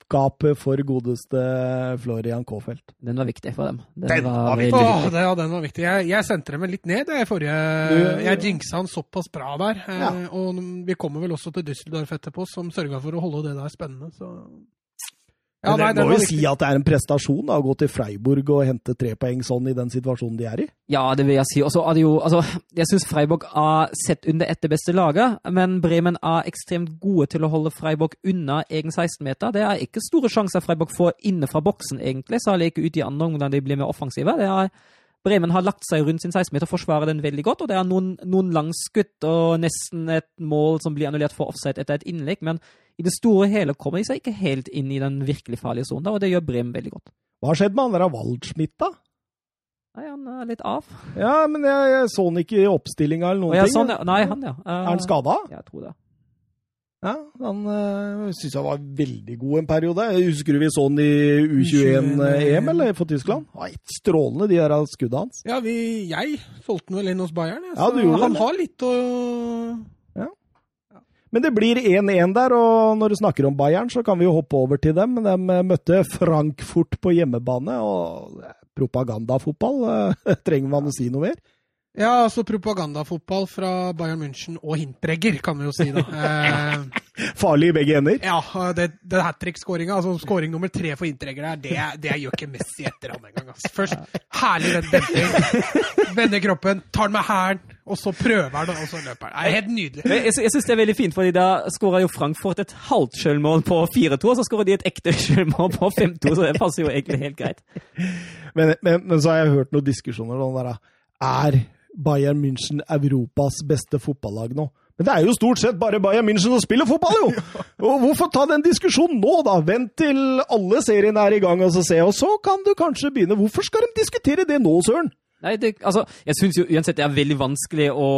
sikringsskapet for godeste Florian Kofelt. Den var viktig for dem. Den var var viktig. Åh, det, ja, den var viktig. Jeg, jeg sendte dem litt ned jeg, forrige Du- Jeg jinxa han såpass bra der. Eh, Ja. Og vi kommer vel også til Düsseldorf etterpå, som sørga for å holde det der spennende. Så Ja, nei, det må jo si at det er en prestasjon da, å gå til Freiburg og hente tre poeng sånn i den situasjonen de er i. Ja, det vil jeg si. Og så er det jo, altså, jeg syns Freiburg er sett under ett det beste laget, men Bremen er ekstremt gode til å holde Freiburg unna egen 16-meter. Det er ikke store sjanser Freiburg får inne fra boksen, egentlig, særlig ikke ut i andre omgang de blir mer offensive. Det er Bremen har lagt seg rundt sin 16-meter og forsvarer den veldig godt. og Det er noen, noen langskudd og nesten et mål som blir annullert for offside etter et innlegg. Men i det store og hele kommer de seg ikke helt inn i den virkelig farlige sonen, og det gjør Bremen veldig godt. Hva har skjedd med han der Waldschmidt, da? Nei, han er litt av. Ja, men jeg, jeg så han ikke i oppstillinga eller noen ting. sånn. Nei, han, ja. Uh, Er han skada? Ja, jeg tror det. Ja, han øh, syns jeg var veldig god en periode. Jeg Husker du vi så han i U21-EM eller for Tyskland? Det strålende, de der skudda hans. Ja, vi, jeg solgte den vel inn hos Bayern. jeg, Ja, så du han det. har litt å Men det blir 1-1 der, og når du snakker om Bayern, så kan vi jo hoppe over til dem. De møtte Frankfurt på hjemmebane, og propagandafotball. øh, Trenger man å si noe mer? Ja, altså propagandafotball fra Bayern München og Hintregger, kan vi jo si, da. Eh, Farlig i begge ender. ja, det, det hat trick-skåringa, altså skåring nummer tre for Hintregger der, det, det gjør ikke Messi etter ham engang. Altså. Først herlig den denting, vender kroppen, tar den med hælen, og så prøver han, og så løper han. Det er helt nydelig. Jeg, jeg syns det er veldig fint, fordi da skåra jo Frankfurt et halvt sjølmål på 4-2, og så skåra de et ekte sjølmål på 5-2, så det passer jo egentlig helt greit. Men, men, men så har jeg hørt noen diskusjoner om det der. Er Bayern München Europas beste fotballag nå? Men det er jo stort sett bare Bayern München som spiller fotball, jo! Og hvorfor ta den diskusjonen nå, da? Vent til alle seriene er i gang, og så se, og så kan du kanskje begynne. Hvorfor skal de diskutere det nå, søren? Nei, det, altså, Jeg syns jo uansett det er veldig vanskelig å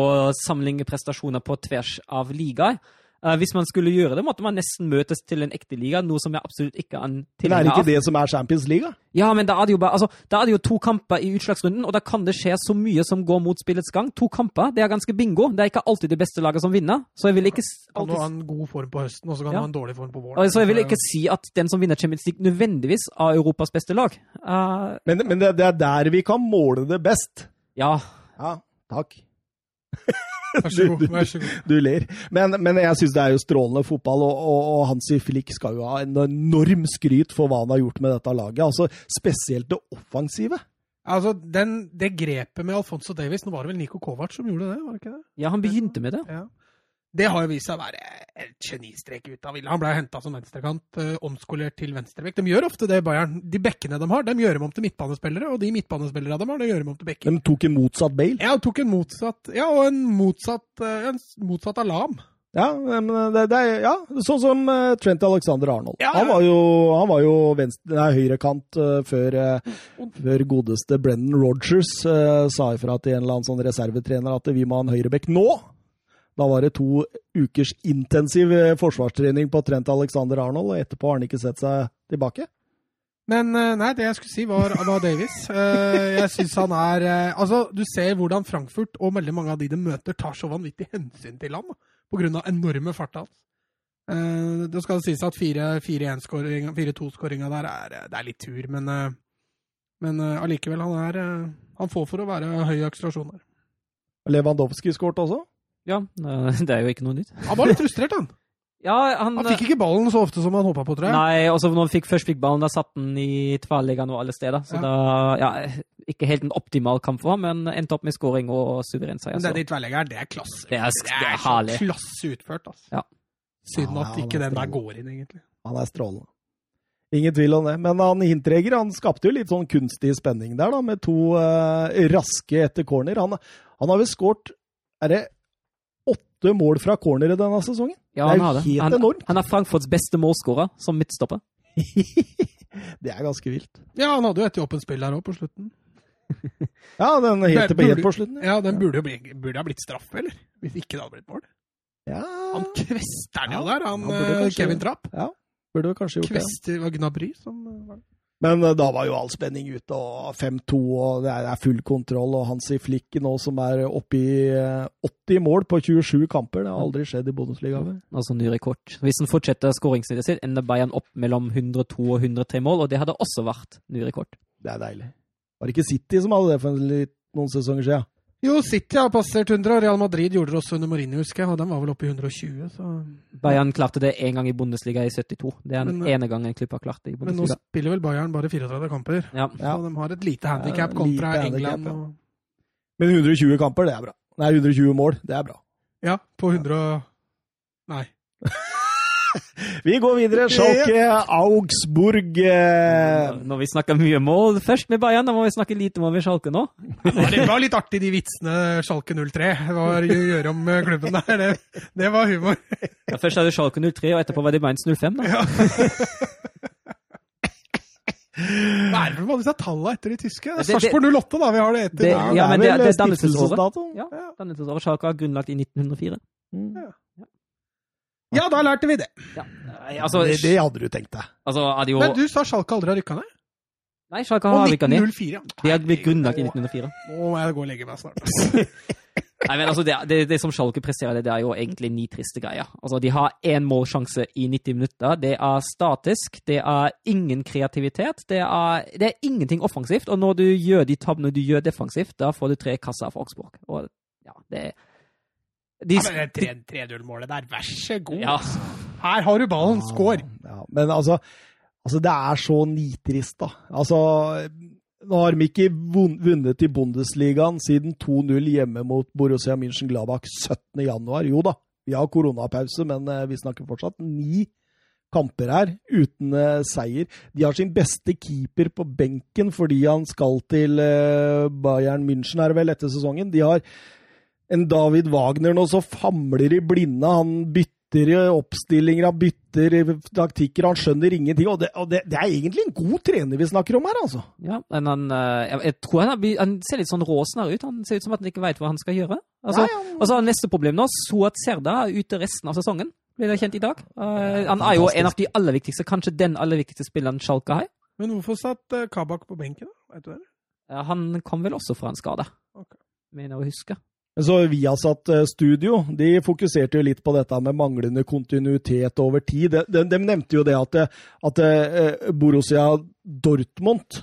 sammenligne prestasjoner på tvers av ligaer. Eh, hvis man skulle gjøre det, måtte man nesten møtes til en ekte liga, noe som jeg absolutt ikke er en Men er det tilhenger ikke det som er Champions League? Ja, men da er det jo bare, altså, da er det jo to kamper i utslagsrunden, og da kan det skje så mye som går mot spillets gang. To kamper, det er ganske bingo. Det er ikke alltid det beste laget som vinner. Så jeg vil ikke alltid... Kan du ha en god form på høsten, og så kan Ja. du ha en dårlig form på våren. Så jeg vil ikke si at den som vinner Champions League, nødvendigvis er Europas beste lag. Uh... Men, men det, det er der vi kan måle det best. ja, Ja, takk. Vær så god. vær så god. Du ler. Men, men jeg syns det er jo strålende fotball, og, og, og Hansi Flick skal jo ha en enorm skryt for hva han har gjort med dette laget. Altså Spesielt det offensive. Altså, den, Det grepet med Alfonso Davies Nå var det vel Niko Kovac som gjorde det? var det ikke det? ja, han begynte med det. Ja. Det har jo vist seg å være et genistrek ut av ville. Han ble henta som venstrekant, eh, omskolert til venstrebekk. De gjør ofte det, Bayern. De bekkene de har, de gjør dem om til midtbanespillere, og de midtbanespillerne de har, de gjør dem om til bekker. De tok en motsatt Bale. Ja, tok en motsatt Ja, og en motsatt, eh, en motsatt alarm. Ja, men det, det er, ja, sånn som eh, Trent Alexander Arnold. Ja, ja. Han var jo, han var jo venstre, nei, høyrekant eh, før, eh, før godeste Brennan Rogers eh, sa ifra til en eller annen sånn reservetrener at vi må ha en høyrebekk nå. Da var det to ukers intensiv eh, forsvarstrening på Trent Alexander Arnold, og etterpå har han ikke sett seg tilbake. Men eh, nei, det jeg skulle si, var, var Davies. Eh, Jeg syns han er Altså, du ser hvordan Frankfurt og veldig mange av de de møter, tar så vanvittig hensyn til ham av enorme farta hans. skal Det skal sies at 4-1-skåringa 4-2-skåringa der er, det er litt tur, men men allikevel, han er Han får for å være høy akselerasjon der. Lewandowski skåret også. Ja, det er jo ikke noe nytt. Han var litt frustrert, han. Ja, han, Han fikk ikke ballen så ofte som han håpa på, tror jeg. Nei, og når han fikk, først fikk ballen, da satt han i tverrligaen og alle steder. Så Ja. da Ja, ikke helt en optimal kamp for ham, men endte opp med skåring og suveren seier. Men den i de det er klasse. Det er- det er det er klasse utført, altså. Ja. Synd Ja, at ikke den der går inn, egentlig. Han er strålende. Ingen tvil om det. Men han Hintreger han skapte jo litt sånn kunstig spenning der, da, med to uh, raske etter corner. Han, han har vel skåret Er det åtte mål fra cornere denne sesongen? Ja, det er han jo har det. helt Han, enormt. han er Frankfurts beste målskårer som midtstopper. det er ganske vilt. Ja, han hadde jo et åpent spill der òg, på slutten. Ja, den helt, burde, på, helt på slutten. Ja, den burde jo bli, burde ha blitt straffe, eller? Hvis ikke det hadde blitt mål. Ja, Han kvester den jo Ja, der, han han eh, kanskje- Kevin Trapp. burde kanskje gjort det. Kvester var Gnabry som eh, var det. Men eh, da var jo all spenning ute, og 5-2, og det er, full kontroll. Og Hansi Flick nå som er oppe i eh, 80 mål på 27 kamper. Det har aldri skjedd i Bundesliga før. Altså ny rekord. Hvis han fortsetter skåringssnittet sitt, ender Bayern opp mellom 102 og 103 mål, og det hadde også vært ny rekord. Det er deilig. Var det ikke City som hadde det for litt, noen sesonger siden? Jo, City har passert 100, og Real Madrid gjorde det også under Mourinho, husker jeg. Og den var vel oppe i 120, så Bayern klarte det én gang i Bundesliga i 72. Det er den Men, eh, ene gangen en klubb har klart det i Bundesliga. Men nå spiller vel Bayern bare 34 kamper. Ja. Ja. De har et lite handikap kontra lite England. handicap, ja. Og, Men 120 kamper, det er bra. Nei, 120 mål, det er bra. ja, på 100 og Nei. Vi går videre. Schalke Augsburg. eh, Når vi snakker mye mål først med Bayern, da må vi snakke lite om Schalke nå. Det var litt artig, de vitsene Schalke 03 var å gjøre om eh, klubben der. Det, det var humor. Ja, først det Schalke 03, og etterpå var det Mainz 05. da. Hva er det med disse tallene etter de tyske? Det er Sarpsborg 08, da. Vi har det etter. Det- Ja, ja, men det det- er det er dannelsesåret. Ja, Dannelsesåret Schalke er grunnlagt i 1904. ja, da lærte vi det. Ja. Nei, Altså, Det, det hadde du tenkt deg. altså er det jo Men du sa Schalke aldri har rykka ned? Nei, Schalke Og har rykka ned. 1904. ja. De har blitt grunnlagt i 1904. Nå må jeg gå og legge meg snart. Nei, men altså, det, det, det som Schalke presterer, det, det er jo egentlig ni triste greier. Altså, De har én målsjanse i 90 minutter. Det er statisk. Det er ingen kreativitet. Det er, det er ingenting offensivt. Og når du gjør de tabbene du gjør defensivt, da får du tre kasser for Augsburg. Og ja, det de, Ja, men det 3-0-målet der, vær så god. ja, Her har du ballen, skår! Ja, men altså, altså, det er så nitrist, da. Altså, nå har de ikke vunnet i Bundesligaen siden 2-0 hjemme mot Borussia München-Gladbach 17. januar. Jo da, vi har koronapause, men eh, vi snakker fortsatt ni kamper her uten eh, seier. De har sin beste keeper på benken fordi han skal til eh, Bayern München, er det vel, etter sesongen. De har en David Wagner nå så famler i blinde. Han bytter oppstillinger, han bytter taktikker, han skjønner ingenting. Og, det, og det, det er egentlig en god trener vi snakker om her, altså. ja men han, eh, jeg, tror han, han ser litt sånn råsnarr ut. Han ser ut som at han ikke veit hva han skal gjøre. Altså, Ja, ja. Og så neste problem nå. Suat Serda er ute resten av sesongen. Blir det kjent i dag. Eh, han er jo en av de aller viktigste, kanskje den aller viktigste spilleren Schalke har. Men hvorfor satt uh, Kabak på benken, da? Vet du det? Eh, Han kom vel også fra en skade, okay. mener jeg å huske. Så Viasat eh, Studio de fokuserte jo litt på dette med manglende kontinuitet over tid. De, de, de nevnte jo det at, at eh, Borussia Dortmund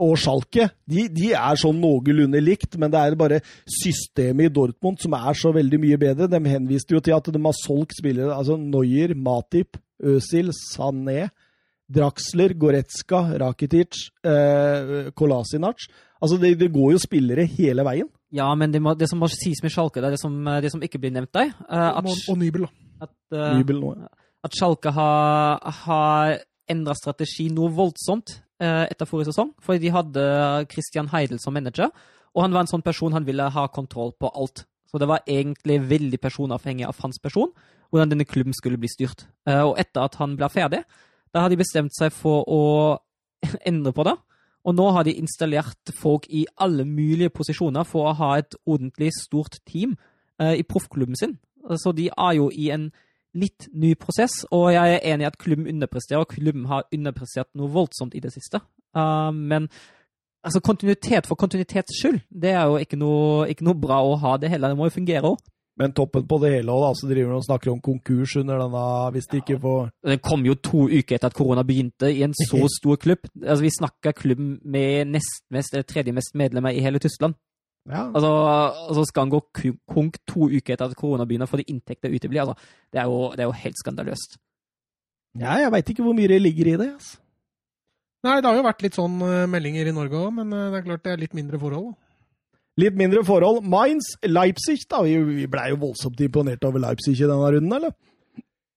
og Schalke de, de er sånn noenlunde likt, men det er bare systemet i Dortmund som er så veldig mye bedre. De henviste jo til at de har solgt spillere, altså Neuer, Matip, Øzil, Sané, Draxler, Goretzka, Rakitic, eh, Kolasinac. Altså, det, det går jo spillere hele veien. Ja, men det, må, det som må sies med Schalke, det er det som, det som ikke blir nevnt der. eh, at, Og, og Nybel, da. at, uh, Nybel nå, ja. at Schalke har, har endra strategi noe voldsomt uh, etter forrige sesong. For de hadde Christian Heidel som manager, og han var en sånn person han ville ha kontroll på alt. Så det var egentlig veldig personavhengig av hans person, hvordan denne klubben skulle bli styrt. Uh, og etter at han ble ferdig, da har de bestemt seg for å endre på det. Og nå har de installert folk i alle mulige posisjoner for å ha et ordentlig stort team eh, i proffklubben sin. Så de er jo i en litt ny prosess, og jeg er enig i at klubben underpresterer, og klubben har underprestert noe voldsomt i det siste. Uh, men altså, kontinuitet for kontinuitets skyld, det er jo ikke noe, ikke noe bra å ha det heller. Det må jo fungere òg. Men toppen på det hele, da, så driver de og snakker om konkurs under denne, hvis de ikke får Den kom jo to uker etter at korona begynte, i en så stor klubb. Altså, vi snakker klubb med nest mest, eller tredje mest medlemmer i hele Tyskland. Ja. Altså, altså skal han gå konk to uker etter at korona begynner fordi inntekter uteblir? Altså, det, er jo, det er jo helt skandaløst. ja jeg veit ikke hvor mye det ligger i det. Altså. Nei, det har jo vært litt sånn eh, meldinger i Norge òg, men eh, det er klart det er litt mindre forhold. Litt mindre forhold. Mainz, Leipzig, da. Vi, vi blei jo voldsomt imponert over Leipzig i denne runden, eller?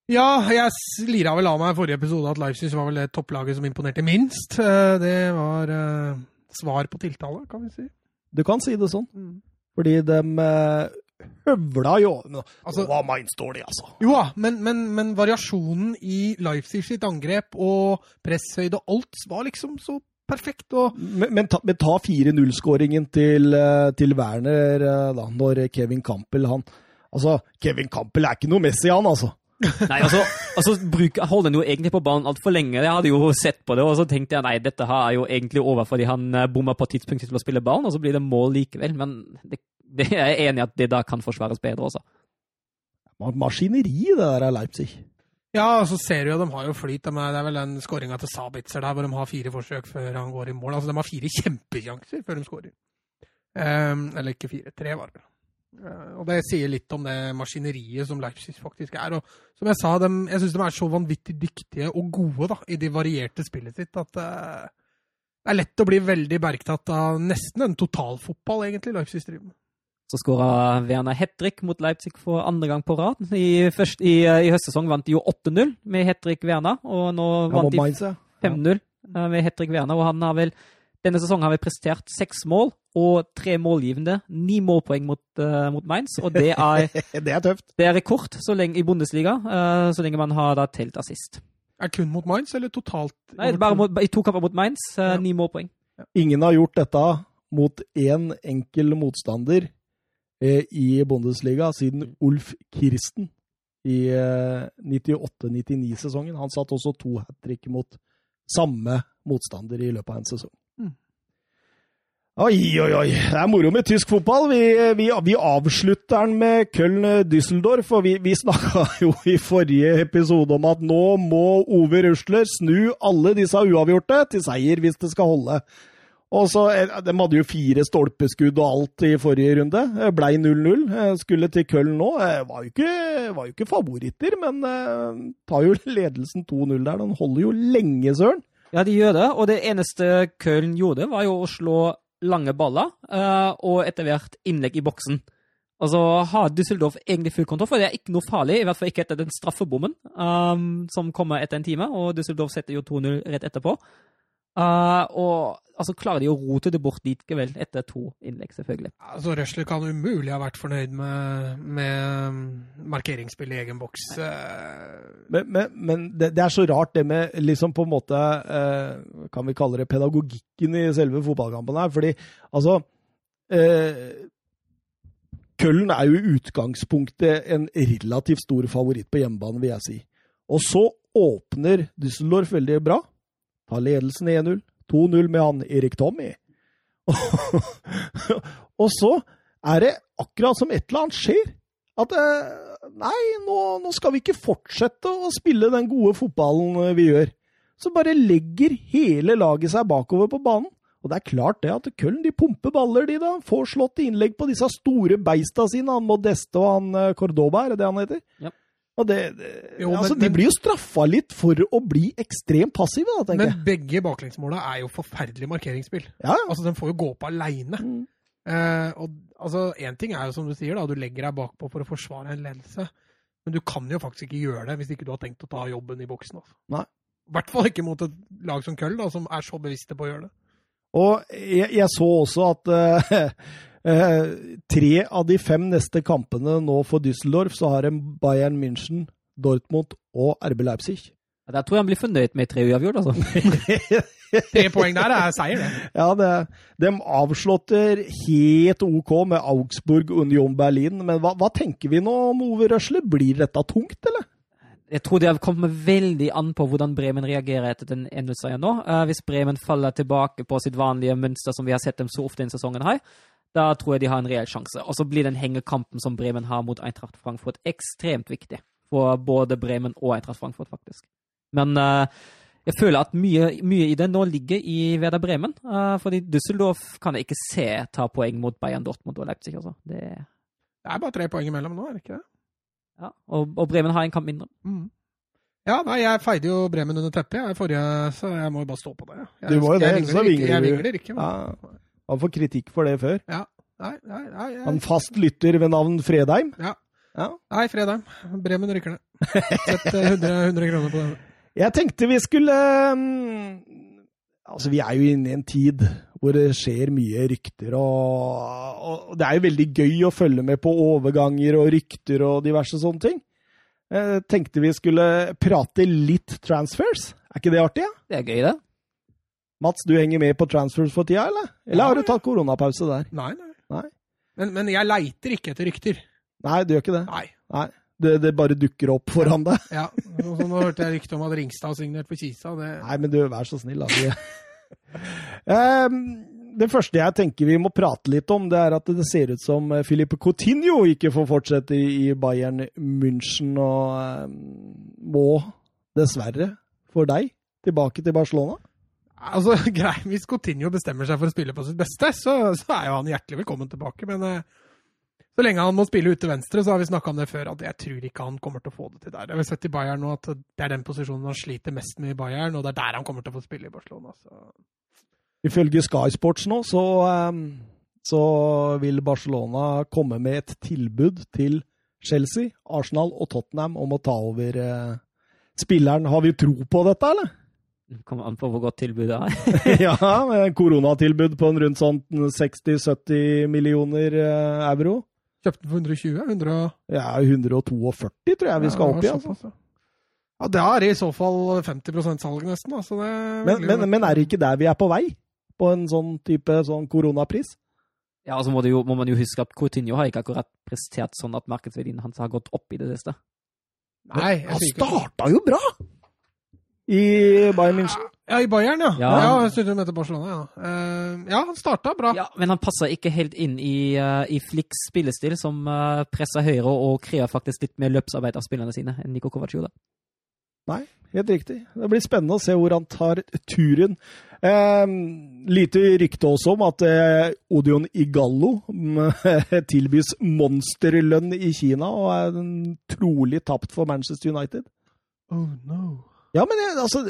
Ja, jeg lira vel av meg i forrige episode at Leipzig var vel det topplaget som imponerte minst. Eh, Det var eh, svar på tiltale, kan vi si. Du kan si det sånn. Fordi de eh, høvla jo Altså- var Mainz dårlig, altså. Jo da, men, men, men variasjonen i Leipzig sitt angrep og presshøyde og alt var liksom så perfekt. Og Men, men ta, men ta 4-0-skåringen til, eh, til Werner eh, da, når Kevin Campbell han Altså, Kevin Campbell er ikke noe Messi, han, altså. Nei, altså, altså bruk, holder han jo egentlig på banen altfor lenge. Jeg hadde jo sett på det, og så tenkte jeg nei, dette her er jo egentlig over fordi han eh, bomma på tidspunktet til å spille ballen, og så blir det mål likevel. Men det, det jeg er enig i at det da kan forsvares bedre også. Maskineri, det der er Leipzig. Ja, så ser du jo, de har jo flyt. De er, det er vel den skåringa til Sabitzer der hvor de har fire forsøk før han går i mål. Altså, De har fire kjempesjanser før de skårer. Um, eller ikke fire, tre var det. Uh, og det sier litt om det maskineriet som Leipzig faktisk er. Og som jeg sa, de, jeg syns de er så vanvittig dyktige og gode da, i det varierte spillet sitt at uh, det er lett å bli veldig bergtatt av nesten en totalfotball, egentlig, Leipzig driver med. Så skåra Werner Hetrik mot Leipzig for andre gang på rad. I, først, i, i høstsesong vant de jo 8-0 med Hetrik Werner, og nå vant de 5-0 eh, med Hetrik Werner. Og han har vel denne sesongen har vi prestert seks mål og tre målgivende. Ni målpoeng mot, uh, mot Mainz, og det er, Det er tøft. det er rekord så lenge, i Bundesliga, uh, så lenge man har da telt assist. Er kun mot Mainz, eller totalt? Nei, bare mot, i to kamper mot Mainz, Uh, Ja. ni målpoeng. Ingen har gjort dette mot én enkel motstander eh, i Bundesliga siden Ulf Kirsten i eh, 98-99-sesongen. Han satt også to hat trick mot samme motstander i løpet av en sesong. Mm. Oi, oi, oi. Det er moro med tysk fotball. Vi, vi, vi avslutter den med Köln-Düsseldorf. Og vi, vi snakka jo i forrige episode om at nå må Ove Rusler snu alle disse uavgjorte til seier hvis det skal holde. Og så, eh, De hadde jo fire stolpeskudd og alt i forrige runde. Eh, Blei 0-0. Eh, Skulle til Köln nå. Var jo ikke, var jo ikke favoritter, men tar jo ledelsen 2-0 der. Den holder jo lenge, søren. Ja, de gjør det, og det eneste Köln gjorde, var jo å slå lange baller og etter hvert innlegg i boksen. Altså har Düsseldorf egentlig full kontroll, for det er ikke noe farlig, i hvert fall ikke etter den straffebommen um, som kommer etter en time, og Düsseldorf setter jo 2-0 rett etterpå. Eh, og altså klarer de å rote det bort likevel, etter to innlegg, selvfølgelig. Altså, Røsler kan umulig ha vært fornøyd med, med markeringsspill i egen boks. Eh, Men, men, men det, det er så rart det med liksom på en måte eh, Kan vi kalle det pedagogikken i selve fotballkampen her? Fordi altså eh, Køllen er jo i utgangspunktet en relativt stor favoritt på hjemmebane, vil jeg si. Og så åpner Düsseldorf veldig bra. Tar ledelsen 1-0. 2-0 med han Erik Tommy. og så er det akkurat som et eller annet skjer. At eh, nei, nå, nå skal vi ikke fortsette å spille den gode fotballen eh, vi gjør. Så bare legger hele laget seg bakover på banen. Og det er klart det at Køln de pumper baller, de da. Får slått innlegg på disse store beista sine. Han Modeste og han eh, Cordoba, er det det han heter? Ja. Det, det, Jo, men- altså, de men- blir jo straffa litt for å bli ekstremt passive, da, tenker men jeg. begge baklengsmåla er jo forferdelig markeringsspill. Ja. Altså, Den får jo gå på aleine. Mm. Eh, og altså, Én ting er jo som du sier, da, du legger deg bakpå for å forsvare en ledelse. Men du kan jo faktisk ikke gjøre det hvis ikke du har tenkt å ta jobben i boksen. Altså. Nei. I hvert fall ikke mot et lag som Køll, da, som er så bevisste på å gjøre det. Og jeg, jeg så også at eh, eh, tre av de fem neste kampene nå for Düsseldorf, så har de Bayern München, Dortmund og RB Leipzig. Ja, Der tror jeg han blir fornøyd med tre uavgjort, altså. Tre poeng der er seier, det. ja, det, de avslåtter helt OK med Augsburg Union Berlin, men hva, hva tenker vi nå om Ove Røsle? Blir dette tungt, eller? Jeg tror det kommet veldig an på hvordan Bremen reagerer etter den 1-0-seieren nå. Eh, hvis Bremen faller tilbake på sitt vanlige mønster som vi har sett dem så ofte denne sesongen her, da tror jeg de har en reell sjanse. Og så blir den hengekampen som Bremen har mot Eintracht Frankfurt, ekstremt viktig for både Bremen og Eintracht Frankfurt, faktisk. Men uh, jeg føler at mye, mye i det nå ligger i Werder Bremen. Uh, fordi Düsseldorf kan jeg ikke se ta poeng mot Bayern Dortmund og Leipzig. Altså. Det, Det er bare tre poeng imellom nå, er det ikke det? ja. og, og Bremen har en kamp mindre. Mm. Ja, nei, jeg feide jo Bremen under teppet jeg, forrige, så jeg må jo bare stå på det. Jeg, Du må jo det, jeg ikke- vingler Jeg vingler ikke. Men. Ja. Han får kritikk for det før. Ja. Nei, nei, nei, nei. Han fast lytter ved navn Fredheim. Ja. Ja. Nei, Fredheim. Bremen rykker ned. Sett eh, 100, 100 kroner på det. Jeg tenkte vi skulle mm, Altså, vi er jo inne i en tid hvor det skjer mye rykter, og, og det er jo veldig gøy å følge med på overganger og rykter og diverse sånne ting. Jeg tenkte vi skulle prate litt transfers. Er ikke det artig? Ja? Det er gøy, det. Mats, du henger med på transfers for tida, eller? Eller Ja, har du tatt koronapause der? Nei, nei. Nei. Men, men jeg leiter ikke etter rykter. Nei, du gjør ikke det. Nei. Nei. Det, det bare dukker opp foran deg. Ja, så, så Nå hørte jeg rykte om at Ringstad har signert for Kisa. Det, Nei, men du, vær så snill, da. Ehm, det første jeg tenker vi må prate litt om, det er at det ser ut som Filipe Coutinho ikke får fortsette i i Bayern München, og um, må dessverre, for deg, tilbake til Barcelona. Altså, grei, Hvis Coutinho bestemmer seg for å spille på sitt beste, så, så er jo han hjertelig velkommen tilbake. Men eh, så lenge han må spille ute venstre, så har vi snakka om det før, at jeg tror ikke han kommer til å få det til der. Jeg har sett i Bayern nå at det er den posisjonen han sliter mest med i Bayern, og det er der han kommer til å få spille i Barcelona. Så. Ifølge Sky Sports nå, så, ehm, så vil Barcelona komme med et tilbud til Chelsea, Arsenal og Tottenham om å ta over eh, spilleren. Har vi tro på dette, eller? Kommer an på hvor godt tilbudet er. ja, med koronatilbud på en rundt sånn 60-70 millioner eh, euro. Kjøpte den for 120? 100... Ja, 142 tror jeg vi skal opp i. altså. ja. Ja, det er i så fall 50% salg, nesten. Altså det er Men, men, men er det ikke der vi er på vei? På en sånn type sånn koronapris? Ja, altså må, det jo, må man jo huske at Coutinho har ikke akkurat prestert sånn at markedsverdien hans har gått opp i det siste. Nei, jeg Han starta jo bra! I Bayern München. Ja, i Bayern, ja. Ja, Ja. jeg studerte med til Barcelona, ja. Uh, ja, han starta bra. Ja, men han passer ikke helt inn i, uh, i Flicks spillestil, som uh, presser høyre og krever faktisk litt mer løpsarbeid av spillerne sine enn Niko Kovac da Nei, helt riktig. Det blir spennende å se hvor han tar turen. Eh, lite rykte også om at eh, Odion Igallo mm, tilbys monsterlønn i Kina og er trolig tapt for Manchester United. Oh no. Ja, men jeg, altså,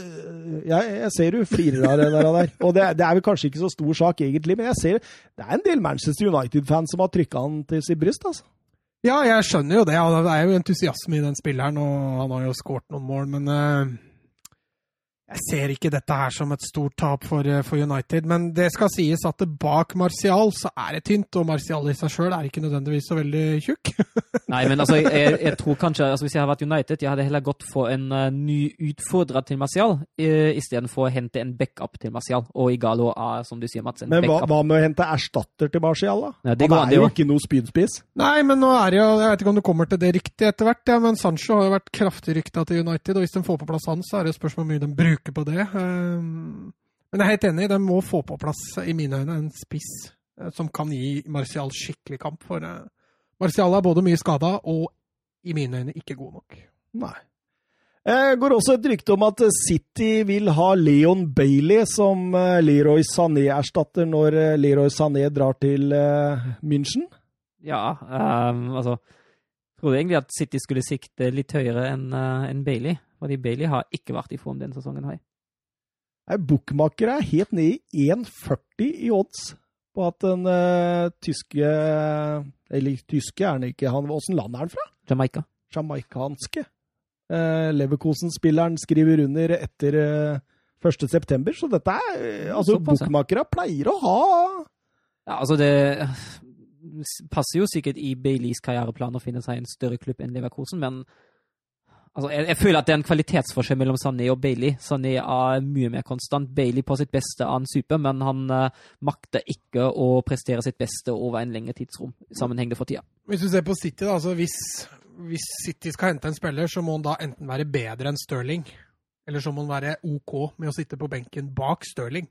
jeg, jeg ser du flirer av det der. Der. og det, det er vel kanskje ikke så stor sak egentlig, men jeg ser det er en del Manchester United-fans som har trykka han til sitt bryst. altså. Ja, jeg skjønner jo det. Det er jo entusiasme i den spilleren, og han har jo skåret noen mål, men eh, jeg ser ikke dette her som et stort tap for, eh, for United. Men det skal sies at det bak Martial så er det tynt, og Martial i seg sjøl er ikke nødvendigvis så veldig tjukk. Nei, men altså, jeg, jeg tror kanskje altså, Hvis jeg hadde vært United, jeg hadde heller gått for en uh, ny utfordrer til Martial, uh, istedenfor å hente en backup til Martial. Og Igalo er, som du sier, Mats, en Men hva, Men hva med å hente erstatter til Martial, da? Ja, det han går er det jo ikke noe spydspiss. Nei, men nå er det jo Jeg vet ikke om du kommer til det riktig etter hvert, ja, men Sancho har jo vært kraftig rykta til United, og hvis de får på plass han, så er det et spørsmål hvor mye de bruker på det. Um, Men jeg er helt enig, de må få på plass, i mine øyne, en spiss eh, som kan gi Martial skikkelig kamp. For eh, Martial er både mye skada og i mine øyne ikke god nok. Nei. Det går også et rykte om at City vil ha Leon Bailey som eh, Leroy Sané-erstatter når eh, Leroy Sané drar til eh, München. Ja, um, altså Jeg trodde egentlig at City skulle sikte litt høyere enn en Bailey. Fordi Bailey har ikke vært i form denne sesongen. her. Nei, Bookmakere er helt nede i 1,40 i odds på at den uh, tyske Eller tyske er han ikke. Han, Åssen land er han fra? Jamaica. Jamaicanske. Uh, Leverkosen-spilleren skriver under etter uh, 1. september, så dette er eh, Altså, bokmakere pleier å ha Ja, altså det passer jo sikkert i Baileys karriereplan å finne seg en større klubb enn Leverkosen, men altså, jeg, jeg føler at det er en kvalitetsforskjell mellom Sané og Bailey. Sané er mye mer konstant. Bailey på sitt beste er en super, men han uh, makter ikke å prestere sitt beste over en lengre tidsrom sammenhengende for tida. Hvis du ser på City, da, altså hvis, hvis City skal hente en spiller, så må han da enten være bedre enn Stirling, eller så må han være OK med å sitte på benken bak Stirling.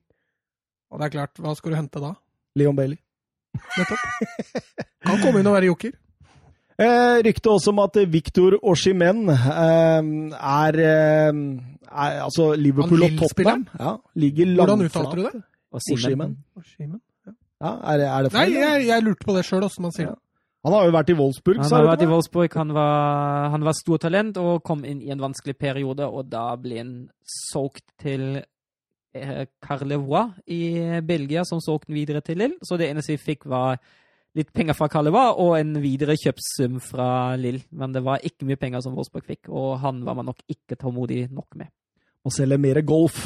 Og det er klart, hva skal du hente da? Leon Bailey. Nettopp. Kan komme inn og være joker. Eh, Rykte også om at Victor Oshimen eh, er, eh, er Altså Liverpool og Tottenham ja, ligger Hvordan langflat. uttalte du det? Oshimen. Ja, er, er det Nei, jeg, jeg lurte på det sjøl, åssen man sier det. Han har jo vært i Wolfsburg, Han sa du vært i? Wolfsburg, han var, han var stor talent og kom inn i en vanskelig periode, og da ble han solgt til Carlevois Carlevoix i Belgia, som solgte han videre til Lille. Så det eneste vi fikk, var litt penger fra Carlevoix og en videre kjøpssum fra Lille. Men det var ikke mye penger som Wolfsburg fikk, og han var man nok ikke tålmodig nok med. Må selge mer golf.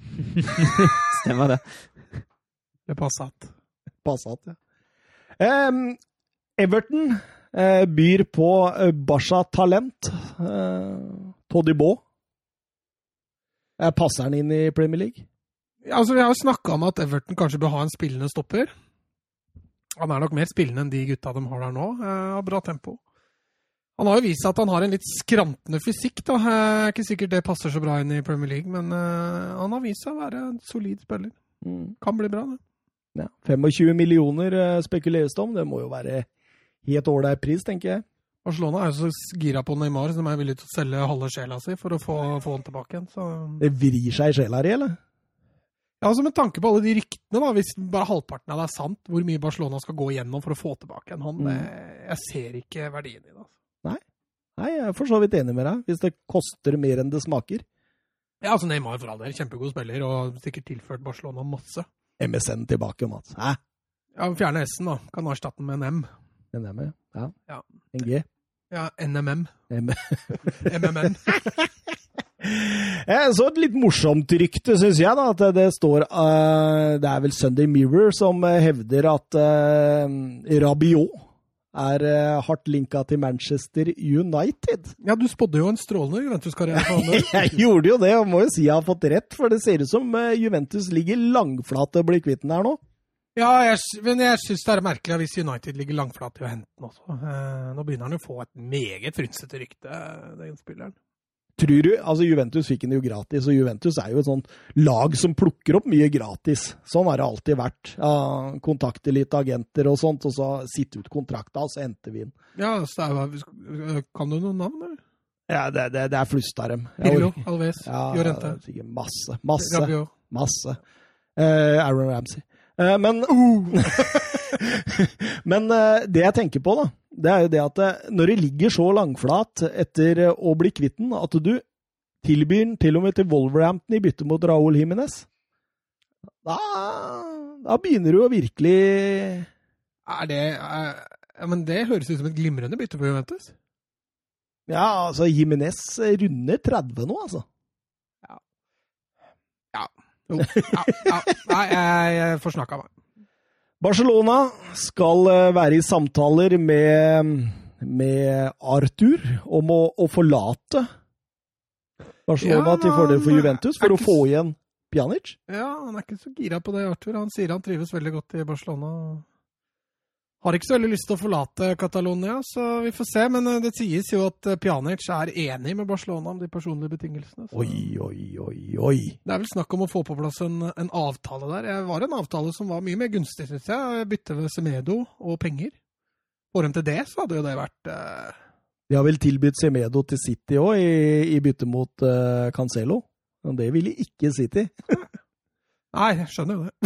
Stemmer det. Det passa at Passat, ja. Um, Everton uh, byr på eh, Basha Talent. Toddy Todibo. Eh, passer han inn i Premier League? Ja, altså, Vi har jo snakka om at Everton kanskje bør ha en spillende stopper. Han er nok mer spillende enn de gutta de har der nå. Eh, Har bra tempo. Han har jo vist seg at han har en litt skrantende fysikk. da. Er ikke sikkert det passer så bra inn i Premier League, men eh, han har vist seg å være en solid spiller. Kan bli bra, det. Ja. 25 millioner eh, spekuleres det om. Det må jo være helt ålreit pris, tenker jeg. Barcelona er jo så gira på Neymar, så de er villige til å selge halve sjela si for å få, få han tilbake igjen. Så Det vrir seg i sjela di, eller? Ja, altså Med tanke på alle de ryktene, da, hvis bare halvparten av det er sant, hvor mye Barcelona skal gå igjennom for å få tilbake en hånd, Mm. jeg ser ikke verdien i det. altså. Nei, jeg er for så vidt enig med deg. Hvis det koster mer enn det smaker. Ja, altså Neymar for all del, kjempegod spiller og sikkert tilført Barcelona masse. MSN tilbake, Mats. Hæ? Ja, Fjerne S-en, da. Kan erstatte den med en M. En M, ja. Ja. En G. Ja, NMM. M. MMN. Jeg så et litt morsomt rykte, syns jeg, da, at det står eh, Det er vel Sunday Mirror som eh, hevder at Rabiot er eh, hardt linka til Manchester United. Ja, du spådde jo en strålende Juventus-karriere. Jeg gjorde jo det, og må jo si jeg har fått rett, for det ser ut som eh, Juventus ligger langflate og blir kvitt den her nå. Ja, jeg, men jeg syns det er merkelig hvis United ligger langflate i å hente den også. Eh, nå begynner han jo å få et meget frynsete rykte, den spilleren. Tror du, altså Juventus fikk den jo gratis, og Juventus er jo et sånt lag som plukker opp mye gratis. Sånn har det alltid vært. Ja, kontakte litt agenter og sånt, og så sitte ut kontrakta, og så henter vi den. Ja, så er, Kan du noen navn, eller? Ja, det, det, det er flust av dem. Pirlo, Alves, Ja, Jorente. sikkert masse. Masse. Masse. Eh, Aaron Ramsey. Eh, men Men eh, det jeg tenker på, da, det er jo det at eh, når det ligger så langflat etter eh, å bli kvitt den, at du tilbyr den til og med til Wolverhampton i bytte mot Raúl Jiménez, da, da begynner du å virkelig Er det er, ja, Men det høres ut som et glimrende bytte for Juventus. Ja, altså, Jimenez runder 30 nå, altså. Jo. Ja, ja. Nei, jeg, jeg forsnakka meg. Barcelona skal eh, være i samtaler med, med Arthur om å, å forlate Barcelona Ja, til fordel for Juventus, for å få igjen Pjanic. Ja, han er ikke så gira på det, Arthur. Han sier han trives veldig godt i Barcelona. Har ikke så veldig lyst til å forlate Catalonia, så vi får se. Men eh, det sies jo at eh, Pjanic er enig med Barcelona om de personlige betingelsene. Så Oi, oi, oi, oi. Det er vel snakk om å få på plass en, en avtale der. Det var en avtale som var mye mer gunstig, syns jeg. Bytte ved Semedo og penger. Får de til det, så hadde jo det vært eh, De har vel tilbudt Semedo til City òg, i, i bytte mot eh, Cancelo. Men det ville ikke City. Nei, jeg skjønner jo det.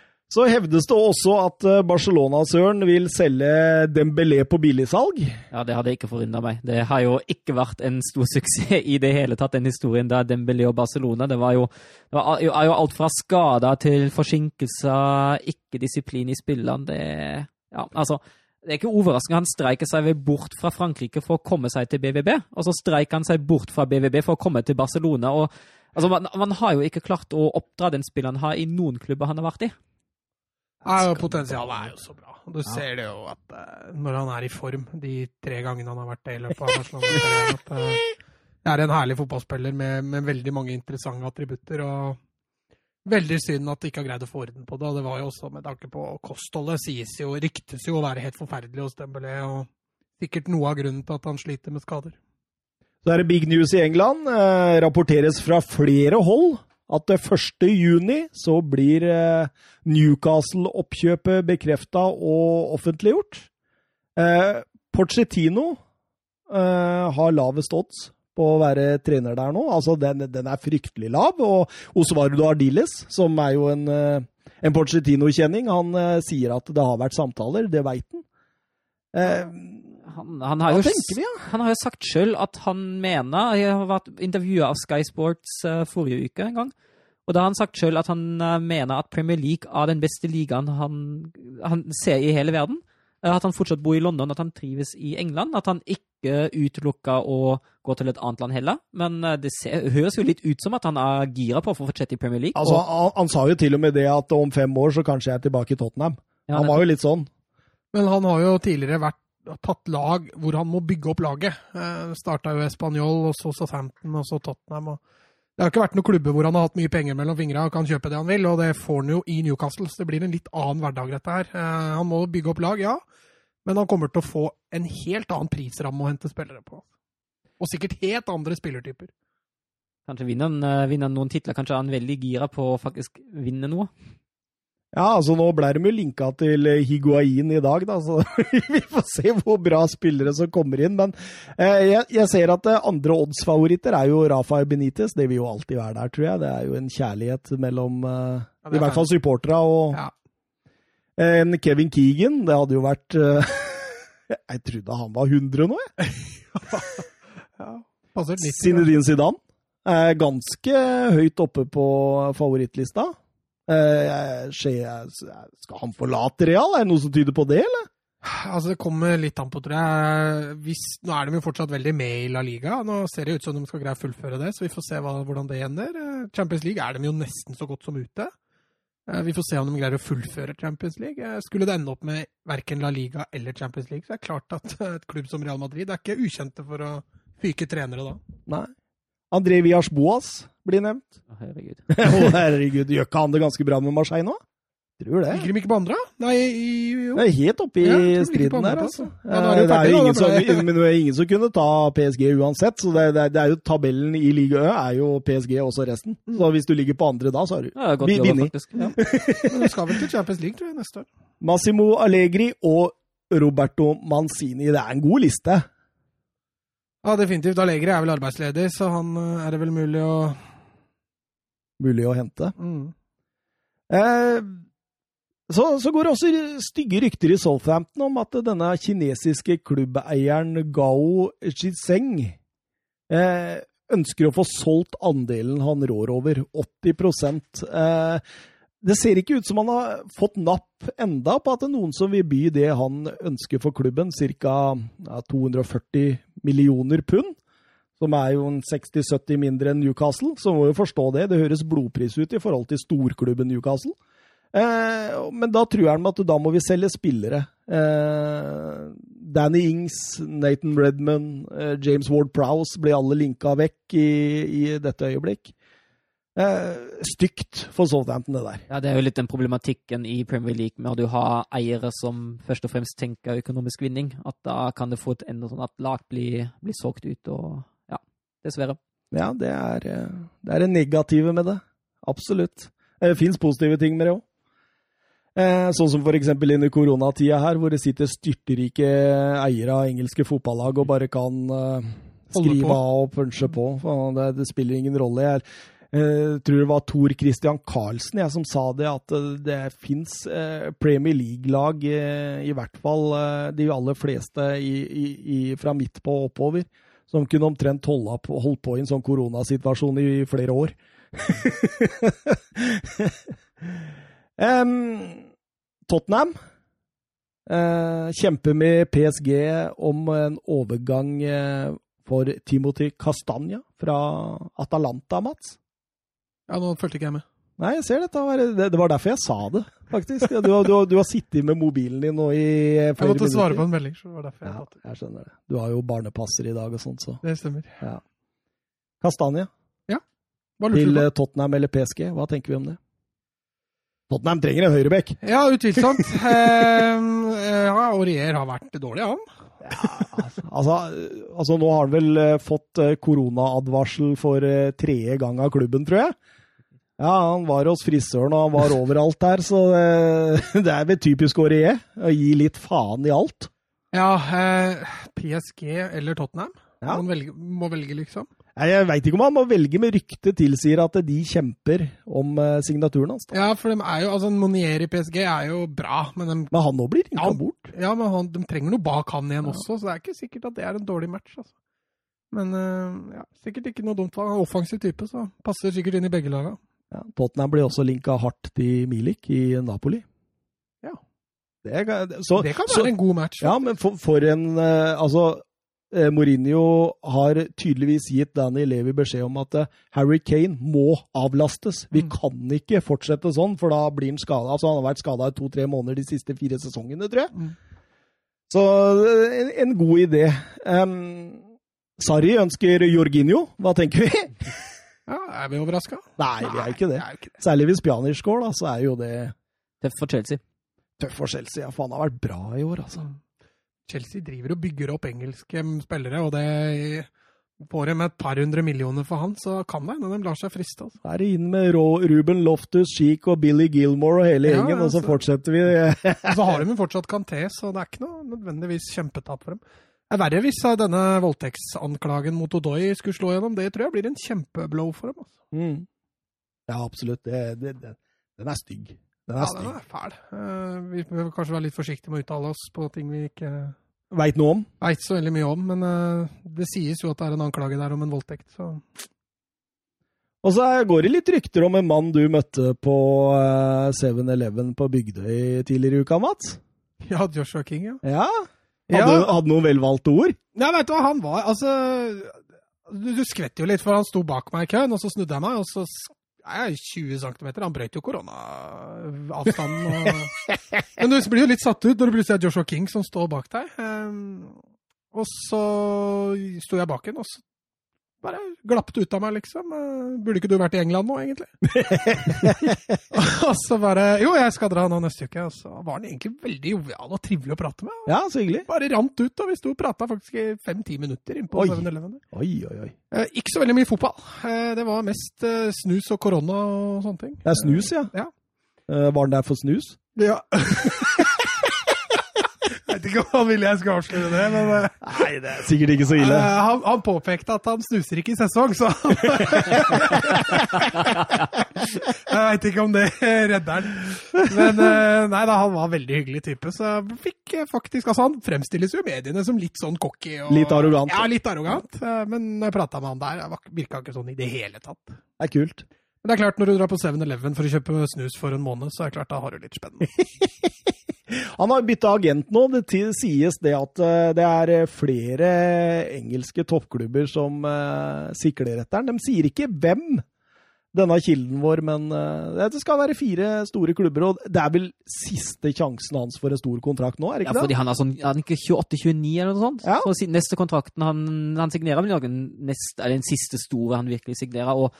Så hevdes det også at eh, Barcelona-søren vil selge Dembélé på billigsalg. Ja, det hadde ikke forundra meg. Det har jo ikke vært en stor suksess i det hele tatt, den historien der Dembélé og Barcelona. Det var jo, det var jo, jo alt fra skader til forsinkelser, ikke disiplin i spillene. Det Ja, altså. Det er ikke overraskende. Han streiker seg bort fra Frankrike for å komme seg til BVB. Og så streiker han seg bort fra BVB for å komme til Barcelona. og altså, man, man har jo ikke klart å oppdra den spilleren har i noen klubber han har vært i. Og Potensialet er jo så bra. Du ser det jo at uh, når han er i form, de tre gangene han har vært det i løpet av Barcelona at uh, Det er en herlig fotballspiller med, med veldig mange interessante attributter. og Veldig synd at de ikke har greid å få orden på det. og Det var jo også med tanke på kostholdet. sies jo, Ryktes jo å være helt forferdelig hos Dembélé. og Sikkert noe av grunnen til at han sliter med skader. Så er det big news i England. Eh, rapporteres fra flere hold at det 1. juni så blir eh, Newcastle-oppkjøpet bekrefta og offentliggjort. Eh, Porcetino eh, har lavest odds på å være trener der nå. Altså, den, den er fryktelig lav. Og Osvardo Ardiles, som er jo en, eh, en Porcetino-kjenning, han eh, sier at det har vært samtaler. Det veit han. Eh, Han, han, har jo, vi, ja? han har jo sagt sjøl at han mener Jeg har vært intervjua av Sky Sports eh, forrige uke en gang. Og da har han sagt sjøl at han eh, mener at Premier League er den beste ligaen han, han ser i hele verden. At han fortsatt bor i London, at han trives i England. At han ikke utelukker å gå til et annet land heller. Men det ser, høres jo litt ut som at han er gira på å fortsette i Premier League. Altså, han, han sa jo til og med det at om fem år så kanskje jeg er tilbake i Tottenham. ja, Han var jo litt sånn. Men han har jo tidligere vært, tatt lag hvor han må bygge opp laget. Eh, Starta jo Español, og så Southampton, og så Tottenham. Og det har ikke vært noen klubber hvor han har hatt mye penger mellom fingra og kan kjøpe det han vil, og det får han jo i Newcastle. Så det blir en litt annen hverdag, dette her. Eh, Han må bygge opp lag, ja, men han kommer til å få en helt annen prisramme å hente spillere på. Og sikkert helt andre spillertyper. Kanskje vinner han, eh, vinner han noen titler. Kanskje er han veldig gira på å faktisk vinne noe. Ja, altså nå ble de jo linka til eh, Higuain i dag, da, så vi får se hvor bra spillere som kommer inn. Men eh, jeg, jeg ser at eh, andre oddsfavoritter er jo Rafael Benitez. Det vil jo alltid være der, tror jeg. Det er jo en kjærlighet mellom eh, Ja, i hvert fall supporterne og Ja. en Kevin Keegan. Det hadde jo vært eh, Jeg trodde han var 100 nå, jeg. ja. Passert 90. Zinedine Zidane ganske høyt oppe på favorittlista. Eh, skal han forlate Real? Er det noe som tyder på det, eller? Altså, Det kommer litt an på, tror jeg. Hvis, nå er de jo fortsatt veldig med i La Liga. Nå ser det ut som de skal greie å fullføre det, så vi får se hva, hvordan det ender. Eh, Champions League er de jo nesten så godt som ute. Eh, Vi får se om de greier å fullføre Champions League. Skulle det ende opp med verken La Liga eller Champions League, så er det klart at et klubb som Real Madrid er ikke ukjente for å fyke trenere da. Nei. André Villas Boas blir nevnt. Å, herregud. Å, herregud, gjør ikke han det ganske bra med Marseille nå? Tror det. Ligger de ikke på andre? Nei, i, jo. Det er helt oppe i Ja, striden der, altså. ja. Det er jo ingen som, men det er ingen som kunne ta PSG uansett, så det, det, det er jo tabellen i Liga Ø er jo PSG også resten. Så hvis du ligger på andre da, så har du Ja, faktisk. Ja. Men du skal vel til Champions League, tror jeg, neste år. Massimo Allegri og Roberto Manzini. Det er en god liste. Ja, definitivt. Allegri er vel arbeidsledig, så han eh, er det vel mulig å Mulig å hente. mm. Eh, så, så går det også stygge rykter i Southampton om at denne kinesiske klubbeieren Gao Zhizeng eh, ønsker å få solgt andelen han rår over, 80 eh, Det ser ikke ut som han har fått napp enda på at det er noen som vil by det han ønsker for klubben, ca. 240 millioner pund. Som er jo en 60-70 mindre enn Newcastle, så må jo forstå det. Det høres blodpris ut i forhold til storklubben Newcastle. Eh, men da tror han at da må vi selge spillere. Eh, Danny Ings, Nathan Redman, eh, James Ward Prowse blir alle linka vekk i, i dette øyeblikk. Eh, stygt for Southampton, det der. Ja, Det er jo litt den problematikken i Premier League med at du har eiere som først og fremst tenker økonomisk vinning. At da kan det få et ende sånn at lag blir, blir solgt ut, og ja, dessverre. Ja, det er, eh, det er det negative med det. Absolutt. Det fins positive ting med det òg. Eh, sånn som for eksempel under koronatida her, hvor det sitter styrterike eiere av engelske fotballag og bare kan eh, skrive av og punche på. Det, det spiller ingen rolle. Jeg eh, tror det var Tor Christian Karlsen jeg, som sa det, at eh, det fins eh, Premier League-lag, i hvert fall de aller fleste i, i, fra midt på og oppover, som kunne omtrent på, holdt på i en sånn koronasituasjon i flere år. um, Tottenham uh, kjemper med PSG om en overgang uh, for Timothy Castagna fra Atalanta, Mats. Ja, nå fulgte ikke jeg med. Nei, jeg ser dette. Det, var derfor jeg sa det, faktisk. Du, har- du, du har sittet med mobilen din nå i flere minutter. Jeg måtte svare på en melding, så det var derfor jeg Ja, tatt det. jeg skjønner det. Du har jo barnepasser i dag og sånt, så. Det stemmer. Ja. Hva lurte til eh, Tottenham eller PSG, hva tenker vi om det? Tottenham trenger en høyrebekk. Ja, utvilsomt. Eh, ja, Aurier har vært dårlig, han. Altså, altså, nå har han vel eh, fått koronaadvarsel for tredje gang av klubben, tror jeg. Ja, han var hos frisøren og han var overalt der, så det, det er vel typisk Aurier å gi litt faen i alt. Ja, eh, PSG eller Tottenham. Ja. Man velge, må velge, liksom. Jeg veit ikke om han må velge, men ryktet tilsier at de kjemper om eh, signaturen hans. da. Ja, for de er jo, altså Monier i PSG er jo bra, men de, Men han nå blir ringa Ja. bort. ja, men han, de trenger noe bak han igjen også, så det er ikke sikkert at det er en dårlig match. altså. Men eh, ja, sikkert ikke noe dumt. Han er en offensiv type, så passer sikkert inn i begge laga. Ja, Tottenham blir også linka hardt til Milik i Napoli. Ja. Det kan, så, Det kan så, være en god match. Ja, men for, for en eh, Altså, eh, Mourinho har tydeligvis gitt Danny Levi beskjed om at eh, Harry Kane må avlastes. Vi Mm. kan ikke fortsette sånn, for da blir han skada. Altså, han har vært skada i to-tre måneder de siste fire sesongene, tror jeg. Mm. Så en, en god idé. Um, Sarri ønsker Jorginho. Hva tenker vi? Ja, Er vi overraska? Nei, vi er ikke det. jo ikke det. Særlig hvis Pjanic går, da, så er jo det Tøff for Chelsea. tøff for Chelsea. Ja, for han har vært bra i år, altså. Chelsea driver og bygger opp engelske spillere, og det får dem et par hundre millioner for han, så kan det hende de lar seg friste. Altså. Da er det inn med Ruben Loftus, Sheik og Billy Gilmore og hele gjengen, ja, og så så- fortsetter vi. Og så har de jo fortsatt Canté, så det er ikke noe nødvendigvis kjempetap for dem. Det er verre hvis eh, denne voldtektsanklagen mot Odoi skulle slå gjennom. Det tror jeg blir en kjempeblow for dem. Altså. Mm. Ja, absolutt. Det, det, det, den er stygg. Den er Ja, den er fæl. Uh, Vi bør kanskje være litt forsiktige med å uttale oss på ting vi ikke Veit noe om. veit så veldig mye om, men uh, det sies jo at det er en anklage der om en voldtekt, så Og så går det litt rykter om en mann du møtte på eh, 7-Eleven på Bygdøy tidligere i uka, Mats. Ja, Joshua King, ja. Ja? Ja. Hadde, hadde noen velvalgte ord? Ja, vet du hva, han var Altså Du, du skvetter jo litt, for han sto bak meg i køen, og så snudde jeg meg, og så er jeg 20 cm. Han brøt jo koronaavstanden. Og... Men du blir jo litt satt ut når du plutselig er Joshua King som står bak deg. Ehm, og så sto jeg bak en, og så bare glapp det ut av meg, liksom. Eh, Burde ikke du vært i England nå, egentlig? og så bare Jo, jeg skal dra nå neste uke. Og så var han egentlig veldig jovial og trivelig å prate med. Ja, så hyggelig. Bare rant ut, og vi sto og prata faktisk i fem-ti minutter innpå Oi. 7-Eleven. Oi, oi, oi. Eh, ikke så veldig mye fotball. Eh, det var mest eh, snus og korona og sånne ting. Det er snus, ja. Ja. Eh, var den der for snus? Ja. vet ikke om han ville jeg skulle avsløre det, men eh, Nei, det er sikkert ikke så ille. Uh, han, han påpekte at han snuser ikke i sesong, så Jeg veit ikke om det redder han. Men uh, nei da, han var en veldig hyggelig type, så jeg fikk faktisk Altså, han fremstilles jo i mediene som litt sånn cocky og Litt arrogant. Ja, litt arrogant. Men når jeg prata med han der, virka ikke sånn i det hele tatt. Det er kult. Men det er klart, når du drar på 7-Eleven for å kjøpe snus for en måned, så er det klart, da har du litt spennende. Han har bytta agent nå. Det sies det at eh, det er eh, flere engelske toppklubber som eh, sikler etter den. De sier ikke hvem, denne kilden vår, men det skal være fire store klubber. Og det er vel siste sjansen hans for en stor kontrakt nå, er det Ja, ikke fordi det? han er sånn, er ikke 28-29 eller noe sånt? Ja. Så neste kontrakten han, han signerer, vil være den, den siste store han virkelig signerer. Og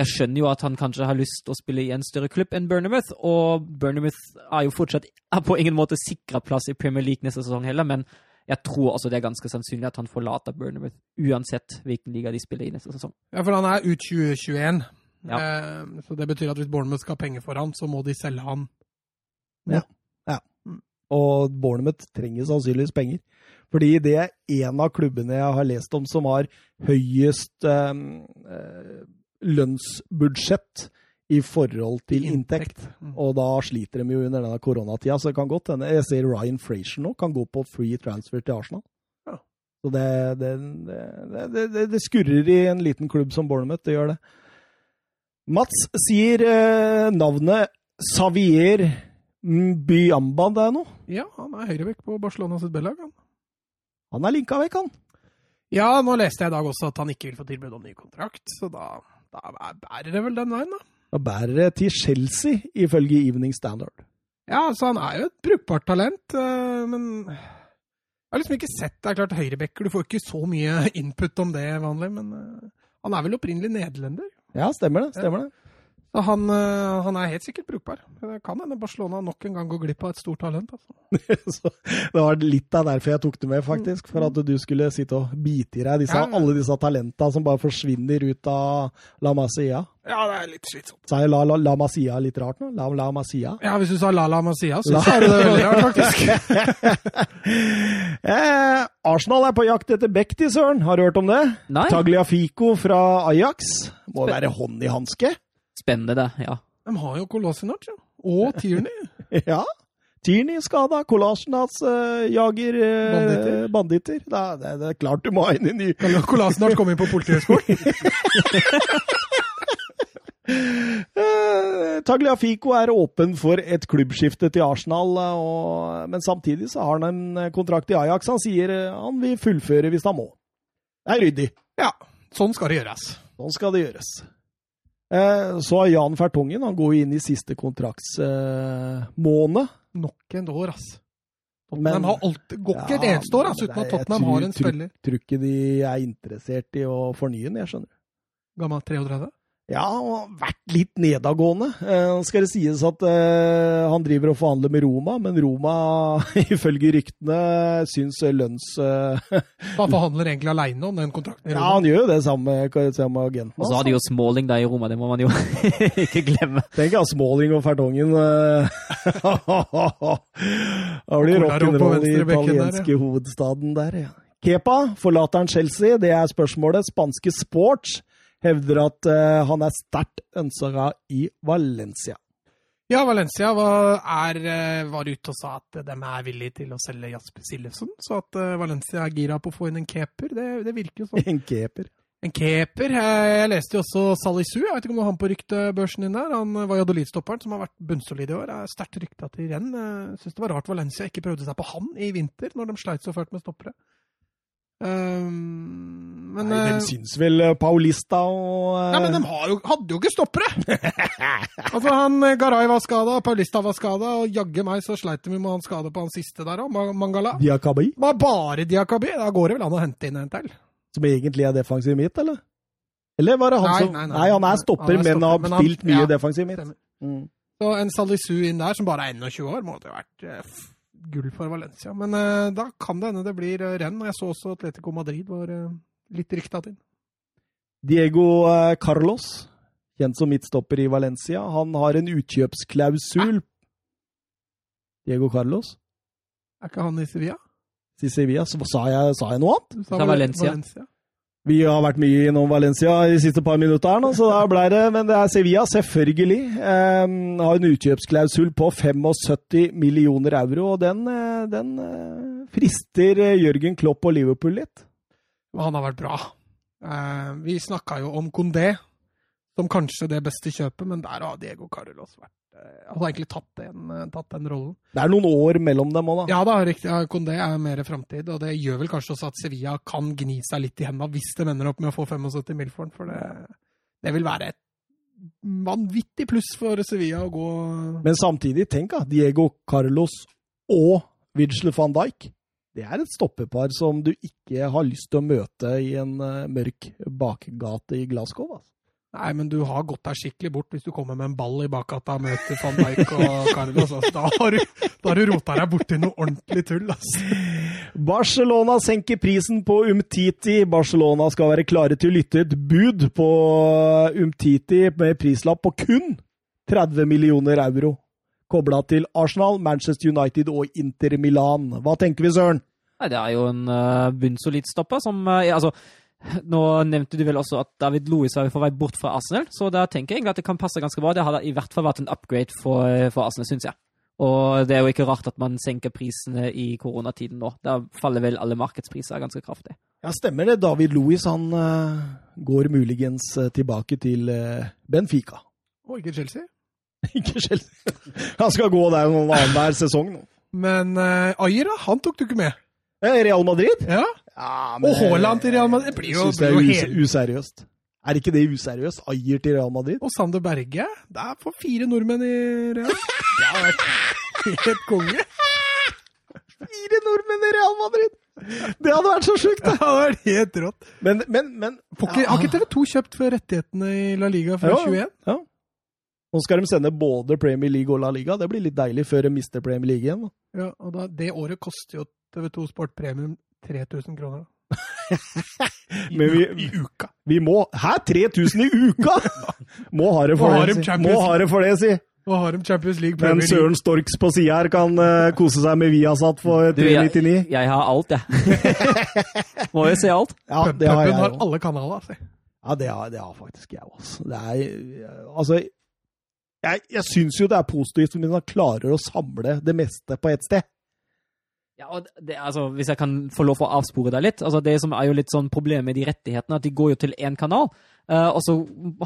jeg skjønner jo at han kanskje har lyst til å spille i en større klubb enn Burnhamouth, og Burnhamouth er jo fortsatt er på ingen måte sikra plass i Premier League neste sesong heller, men jeg tror altså det er ganske sannsynlig at han forlater Burnhamouth uansett hvilken liga de spiller i neste sesong. Ja, for han er ut 2021. Ja. Eh, så det betyr at hvis Bournemouth skal ha penger for han, så må de selge han. Ja, Og Bournemouth trenger sannsynligvis penger. Fordi det er en av klubbene jeg har lest om som har høyest eh, eh, lønnsbudsjett i forhold til inntekt. Mm. Og da sliter de jo under denne koronatida, så det kan godt hende Jeg ser Ryan Frazier nå kan gå på free transfer til Arsenal. Ja. Så det, det, det, det, det, det skurrer i en liten klubb som Bournemouth, det gjør det. Mats sier eh, navnet Savier Byamba det er noe. Ja, han er høyrevekk på Barcelona sitt B-lag. han. Han er linka vekk, han. Ja, nå leste jeg i dag også at han ikke vil få tilbud om ny kontrakt, så da, da bærer det vel den veien, da. Da bærer det til Chelsea, ifølge Evening Standard. Ja, altså han er jo et brukbart talent, eh, men jeg har liksom ikke sett Det er klart høyrebacker, du får ikke så mye input om det vanlig, men eh, han er vel opprinnelig nederlender. Ja, stemmer det. stemmer det. Så han, eh, han er helt sikkert brukbar. Det kan hende Barcelona nok en gang går glipp av et stort talent. Altså. Så det var litt av derfor jeg tok det med, faktisk. For at du skulle sitte og bite i deg disse, Ja, ja. alle disse talenta som bare forsvinner ut av La Masia. Ja, det er litt slitsomt. Sa jeg La, La, La Masia litt rart nå? La, La Masia? Ja, hvis du sa La Masia, så La- sa du det veldig rart, faktisk. Eh, Arsenal er på jakt etter Beck til Søren. Har du hørt om det? Nei, Tagliafico fra Ajax. Må være hånd i hanske. Spennende det, ja. De har jo Kolasinac, ja. Og Tierney. Ja. Tierney skada. Kolasinac uh, jager eh, Banditter. banditter. Da, det, det er klart du må ha inn en ny Kolasinac komme inn på Politihøgskolen. uh, Tagliafico er åpen for et klubbskifte til Arsenal, eh, og, men samtidig så har han en eh, kontrakt i Ajax. Han sier eh, han vil fullføre hvis han må. Det er ryddig. Ja, sånn skal det gjøres. Sånn skal det gjøres. Eh, Så har Jan Fertongen, han går inn i siste kontraktsmåned. Nok en år, ass. Men- Tottenham har alltid, går ikke et eneste år ass, uten at Tottenham har en spiller. Jeg Tror ikke de er interessert i å fornye den, jeg skjønner. Gammel 33. Ja, har vært litt nedadgående. Nå skal det sies at eh, han driver og forhandler med Roma, men Roma, ifølge ryktene, syns lønns... Eh, Han forhandler egentlig aleine om den kontrakten. i ja, han gjør jo det samme med, agenten. Og så har de jo Smalling der i Roma, det må man jo ikke glemme. Tenk ja, Smalling og Fertongen. eh, Da blir Og rock'n'roll i italienske hovedstaden der, ja. Kepa, forlater han Chelsea? Det er spørsmålet. Spanske Sports hevder at uh, han er sterkt ønska i Valencia. Ja, Valencia var, er, eh, var ute og sa at de er villige til å selge Jasper Sillefsen. Så at eh, Valencia er gira på å få inn en keeper, det, det virker jo sånn. En keeper. En keeper. Jeg leste jo også Salisu. Jeg vet ikke om du har han på ryktebørsen din der. Han var Jadolid-stopperen som har vært bunnsolid i år. Er sterkt rykta til renn. Syns det var rart Valencia ikke prøvde seg på han i vinter, når de sleit så fælt med stoppere. Um, men, Nei, eh, de syns vel eh, Paulista og uh... Nei, men de har jo, hadde jo ikke stoppere! altså, han Garay var skada, Paulista var skada, og jaggu meg så sleit de med han skade på han siste der òg, Mangala. Diakabi, bare Diakabi. Da går det vel an å hente inn en til. som egentlig er defensiv midt, eller? Eller var det han Nei, som nei, nei. Nei, han er stopper, Han er men stopper, har men han- spilt mye ja, defensiv midt. Mm. Så en Salisu inn der, som bare er 21 år, måtte jo vært gull for Valencia. Men uh, da kan det hende det blir renn, renn. Jeg så også Atletico Madrid var uh, litt rykta til. Diego eh, Carlos, kjent som midtstopper i Valencia, han har en utkjøpsklausul. Diego Carlos Er ikke han i Sevilla? I Sevilla. Så sa jeg, sa jeg noe annet? Du Sa Valencia. Valencia. Vi har vært mye innom Valencia de siste par minutter, så da ble det Men det er Sevilla, selvfølgelig. Eh, har en utkjøpsklausul på 75 millioner euro, og den, eh, den eh, frister eh, Jørgen Klopp og Liverpool litt. Han har vært bra. Eh, vi snakka jo om Condé som kanskje det beste kjøpet, men der har Diego Carlos vært har egentlig tatt den, eh, tatt den rollen. Det er noen år mellom dem òg, da. Ja da, riktig. Ja, Condé er mer framtid, og det gjør vel kanskje også at Sevilla kan gni seg litt i hendene hvis de ender opp med å få 75 mil for den, for det, det vil være et vanvittig pluss for Sevilla å gå Men samtidig, tenk da, Diego Carlos og Vigel van Dijk. Det er et stoppepar som du ikke har lyst til å møte i en eh, mørk bakgate i Glasgow. Altså. Nei, men du har gått deg skikkelig bort hvis du kommer med en ball i bakgata og møter van Dijk og Carlos. Altså. Da har du, da har du rota deg borti noe ordentlig tull, altså. Barcelona senker prisen på Umtiti. Barcelona skal være klare til å lytte et bud på Umtiti med prislapp på kun 30 millioner euro. Kobla til Arsenal, Manchester United og Inter Milan. Hva tenker vi, Søren? Nei, det er jo en uh, bunnsolid stopper som uh, altså, Nå nevnte du vel også at David Louis var på vei bort fra Arsenal, så da tenker jeg egentlig at det kan passe ganske bra. Det hadde i hvert fall vært en upgrade for, for Arsenal, syns jeg. Og det er jo ikke rart at man senker prisene i koronatiden nå. Da faller vel alle markedspriser ganske kraftig. Ja, stemmer det. David Louis han eh, går muligens eh, tilbake til eh, Benfica. Og ikke Chelsea. Ikke Chelsea. Han skal gå der noen annenhver sesong nå. Men uh, Ayer. Han tok du ikke med. Real Madrid? Ja. Ja, Og Haaland til Real Madrid. Det blir jo, synes det er us helt useriøst. Er ikke det useriøst? Ayer til Real Madrid? Og Sander Berge. Det er for fire nordmenn i Real. Det har vært helt konge. Fire nordmenn i Real Madrid! Det hadde vært så sjukt! Det hadde vært helt rått. Men, men, men ikke, har ikke TV 2 kjøpt for rettighetene i La Liga fra Ja. 21? Ja. Nå skal de sende både Premier League og La Liga. Det blir litt deilig før de mister Premier League igjen. da. Ja, og da, Det året koster jo TV 2 Sport Premium 3000 kroner. I, Men vi- I uka. Vi må Hæ? 3000 i uka?! Må ha det for Må ha det, si. Må ha det for det, si. Og har de Champions League Men Søren Storks på sida her kan uh, kose seg med Viasat for Du, jeg, 399. jeg har alt, jeg. Må jo se alt. Ja, det har jeg har alle kanaler. altså. Ja, det har, det har faktisk jeg også. Det er Altså Jeg, jeg syns jo det er positivt hvis man klarer å samle det meste på ett sted. Ja, og det, altså, Hvis jeg kan få lov å avspore deg litt. altså Det som er jo litt sånn problemet med de rettighetene, at de går jo til én kanal. Uh, og så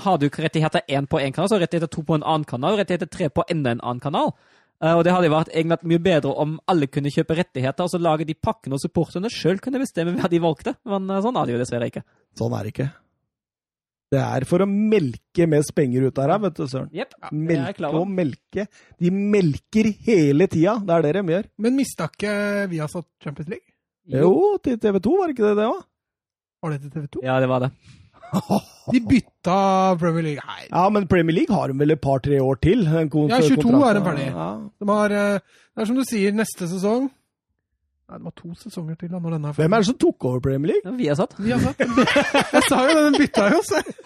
har du ikke rettigheter én på én kanal, så rettigheter to på en annen kanal, rettigheter tre på enda en annen kanal. Uh, og det hadde vært egentlig mye bedre om alle kunne kjøpe rettigheter, og så lage de pakkene og supporterne sjøl kunne bestemme hva de valgte. Men uh, sånn er det jo dessverre ikke. Sånn er det ikke. Det er for å melke mest penger ut av her, vet du, Søren. Jepp. Melke og melke. De melker hele tida. Det er det de gjør. Men mista ikke Viasat Champions League? Jo, til TV 2, var det ikke det det òg? Var det til TV 2? Ja, det var det. De bytta Premier League. Nei, Ja, men Premier League har de vel et par-tre år til? Ja, 22 kontrakten. er de ferdig. Ja. de har eh, Det er som du sier, neste sesong Nei, det var to sesonger til da, når denne er Hvem er det som tok over Premier League? Ja, vi har satt. Viasat. Jeg sa jo det, den bytta jo, seg!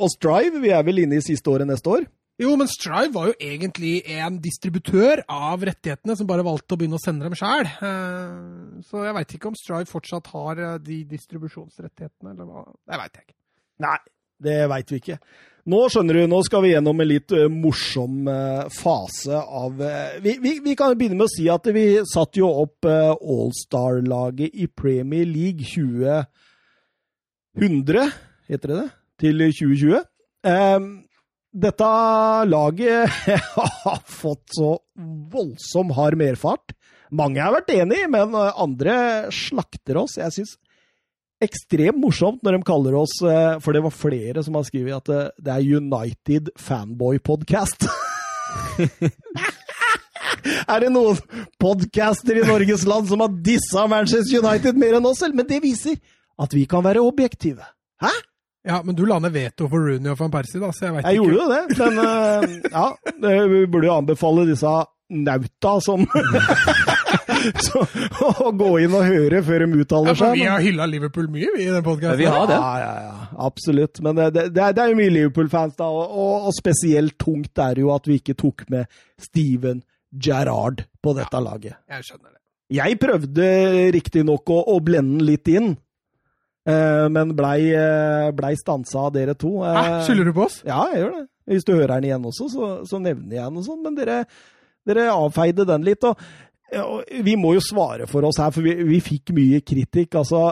Og Strive, vi er vel inne i siste året neste år? Jo, men Strive var jo egentlig en distributør av rettighetene som bare valgte å begynne å sende dem sjæl. Så jeg veit ikke om Strive fortsatt har eh, de distribusjonsrettighetene, eller hva. Det veit jeg ikke. Nei. det veit vi ikke. Nå skjønner du, nå skal vi gjennom en litt uh, morsom uh, fase av uh, vi, vi, vi, kan begynne med å si at vi satte jo opp Allstar-laget i Premier League 2000, heter det det, til 2020. Um, dette laget har fått så voldsom hard merfart. Mange har vært enig, men andre slakter oss. Jeg syns ekstremt morsomt når de kaller oss eh, For det var flere som har skrevet at eh, det er United Fanboy Podcast. er det noen podcaster i Norges land som har dissa Manchester United mer enn oss selv? Men det viser at vi kan være objektive. Hæ? Ja, men du la ned veto for Rooney og van Persie, da, så jeg veit ikke. Jeg gjorde jo det, men uh, ja. Vi burde jo anbefale disse nauta som Så, å gå inn og høre før de uttaler seg. Ja, vi har hylla Liverpool mye, i den podkasten. Ja. Ja, ja, ja. Absolutt. Men det, det, det er jo mye Liverpool-fans, da. Og, og, og, spesielt tungt er det jo at vi ikke tok med Steven Gerrard på dette ja, laget. Jeg skjønner det. Jeg prøvde riktignok å, å blende den litt inn. Eh, men blei eh, ble stansa av dere to. Hæ? Skylder du på oss? Ja, jeg gjør det. Hvis du hører den igjen også, så, så nevner jeg den og sånn. Men dere, dere avfeide den litt. og vi må jo svare for oss her, for vi, vi fikk mye kritikk. altså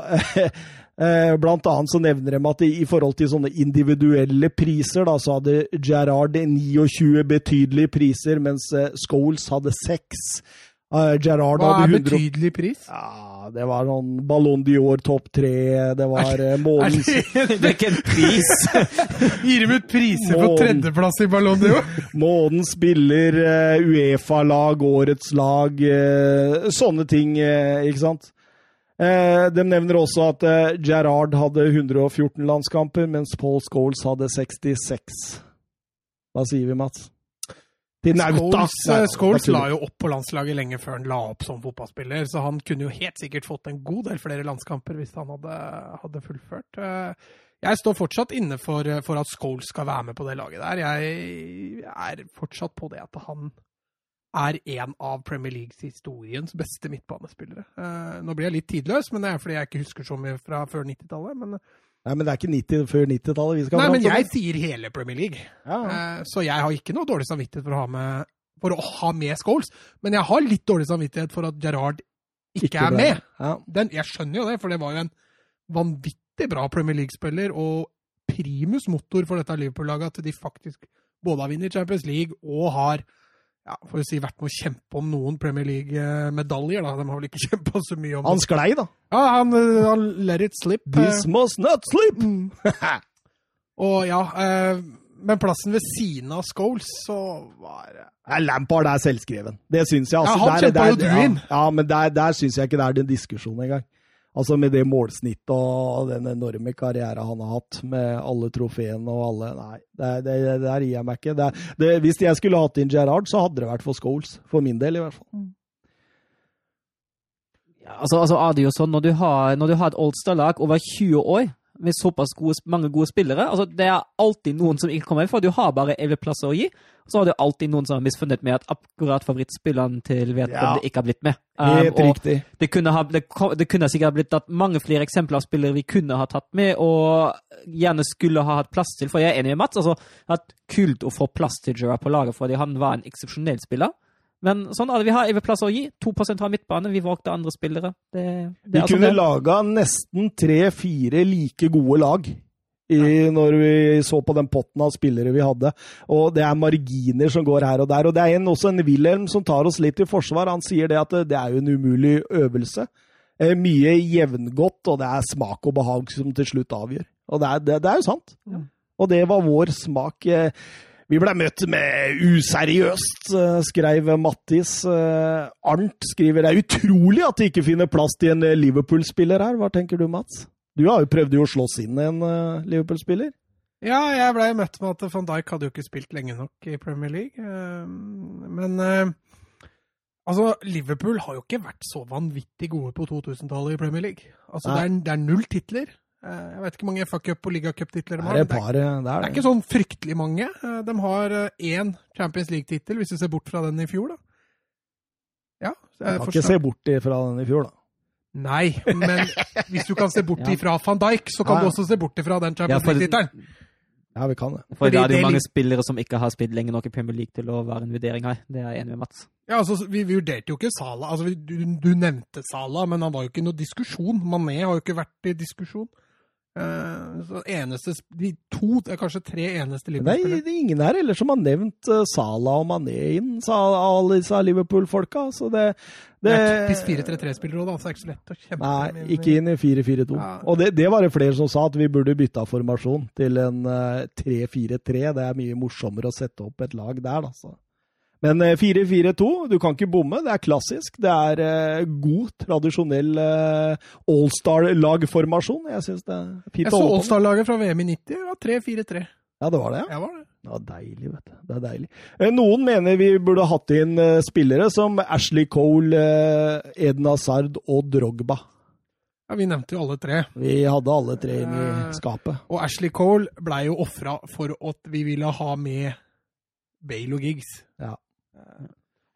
eh, Blant annet så nevner de at i forhold til sånne individuelle priser, da, så hadde Gerrard 29 betydelige priser, mens eh, Scholes hadde 6. Uh, Gerard Hva er 100... betydelig pris? Ja, Det var noen Ballon d'Or topp tre, det var uh, månedens Hvilken pris? Gir dem ut priser på tredjeplass i Ballon d'Or? månens spiller, uh, Uefa-lag, årets lag, uh, sånne ting, ikke sant? de nevner også at Gerard hadde 114 landskamper, mens Paul Scholes hadde 66. Hva sier vi, Mats? Scholes, Scholes la jo opp på landslaget lenge før han la opp som fotballspiller, så han kunne jo helt sikkert fått en god del flere landskamper hvis han hadde, hadde fullført. Eh, jeg står fortsatt inne for, for, at Scholes skal være med på det laget der. Jeg er fortsatt på det at han er en av Premier Leagues historiens beste midtbanespillere. Eh, nå blir jeg litt tidløs, men det er fordi jeg ikke husker så mye fra før 90-tallet. men Nei, men det er ikke 90 før 90-tallet vi skal Nei, men jeg sier hele Premier League. Ja, ja. Uh, så jeg har ikke noe dårlig samvittighet for å ha med, for å ha med Scholes. Men jeg har litt dårlig samvittighet for at Gerrard ikke, ikke er med. Ja. Den, jeg skjønner jo det, for det var jo en vanvittig bra Premier League-spiller og primus motor for dette Liverpool-laget at de faktisk både har vunnet Champions League og har ja, for å si, vært med å kjempe om noen Premier League-medaljer. da. De har vel ikke kjempa så mye om Han sklei, da. Ja, han, han let it slip. This eh. must not slip! Mm. og ja, eh, men plassen ved siden av Scholes, så var det ja, Lampard er selvskreven. Det syns jeg. Altså, ja, han kjempa jo du inn! Ja, ja, men der, der syns jeg ikke det er den diskusjonen engang. Altså Med det målsnittet og den enorme karrieren han har hatt, med alle trofeene og alle Nei, det, det, det der gir jeg meg ikke. Det, hvis jeg skulle hatt inn Gerrard, så hadde det vært for Scholes. For min del, i hvert fall. Mm. Ja, altså, altså er det jo sånn, Når du har, når du har et Oldstad-lag over 20 år, med såpass gode, mange gode spillere. Altså, det er alltid noen som ikke kommer inn, for du har bare elleve plasser å gi. Og så har du alltid noen som er misfornøyd med at akkurat favorittspilleren til vedkommende ja. ikke har blitt med. Helt um, riktig. Det kunne, ha, det, det kunne sikkert ha blitt tatt mange flere eksempler av spillere vi kunne ha tatt med, og gjerne skulle ha hatt plass til. For jeg er enig med Mats. altså, at Kult å få plass til Gerard på laget fordi han var en eksepsjonell spiller. Men sånn hadde. Vi har elleve plasser å gi. 2 har midtbane. Vi valgte andre spillere. Det, det vi altså kunne laga nesten tre-fire like gode lag. I, når vi så på den potten av spillere vi hadde. Og det er marginer som går her og der. Og det er en, også en Wilhelm som tar oss litt i forsvar. Han sier det at det er jo en umulig øvelse. Eh, mye jevngodt, og det er smak og behag som til slutt avgjør. Og det er, det, det er jo sant. Ja. Og det var vår smak. Eh, vi ble møtt med useriøst, eh, skrev Mattis. Eh, Arnt skriver det er utrolig at de ikke finner plass til en eh, Liverpool-spiller her. Hva tenker du, Mats? Du har jo prøvd å slåss inn en Liverpool-spiller? Ja, jeg blei møtt med at van Dijk hadde jo ikke spilt lenge nok i Premier League. Men altså, Liverpool har jo ikke vært så vanvittig gode på 2000-tallet i Premier League. Altså, det er, det er null titler. Eh, jeg vet ikke hvor mange FA-cup- og ligacuptitler de har. Det er, par, det, er, det, er, ikke sånn fryktelig mange. Eh, de har eh, én Champions League-tittel, hvis du ser bort fra den i fjor, da. Ja, jeg kan ikke se bort fra den i fjor, da. Nei, men hvis du kan se bort ja. van Dijk, så kan ja. du også se bort fra den Champions League-tittelen. Ja, vi kan det. For Fordi da er det det jo mange spillere som ikke har spilt lenge nok i Premier League til å være en vurdering her. Det er jeg enig med Mats. Ja, altså, vi vurderte jo ikke Sala. Altså, du, du nevnte Sala, men han var jo ikke i noe diskusjon. Mané har jo ikke vært i diskusjon. Eh, så eneste, De to, kanskje tre eneste Liverpool-spillere. det er ingen her heller som har nevnt Sala Salah og Mané inn, sa alle disse Liverpool-folka. Så det, Det det er typisk 4-3-3-spillere òg, da, så det er ikke så lett å kjempe Nei, ikke inn i 4-4-2. Ja. Og det, det var det flere som sa, at vi burde bytta formasjon til en eh, 3-4-3. Det er mye morsommere å sette opp et lag der, da. Så. Men eh, 4-4-2, du kan ikke bomme. Det er klassisk. Det er eh, god, tradisjonell uh, allstar-lagformasjon. Jeg syns det er fint Jeg å så holde på med. Allstar-laget fra VM i 90. Det var 3-4-3. Ja, det var det, ja. Var det. Ja, deilig, vet du. Det er deilig. Eh, Noen mener vi burde hatt inn eh, spillere som Ashley Cole, eh, Eden Hazard og Drogba. Ja, Vi nevnte jo alle tre. Vi hadde alle tre inn i Eh, skapet. Og Ashley Cole blei jo ofra for at vi ville ha med Bale og Giggs. Ja. Eh,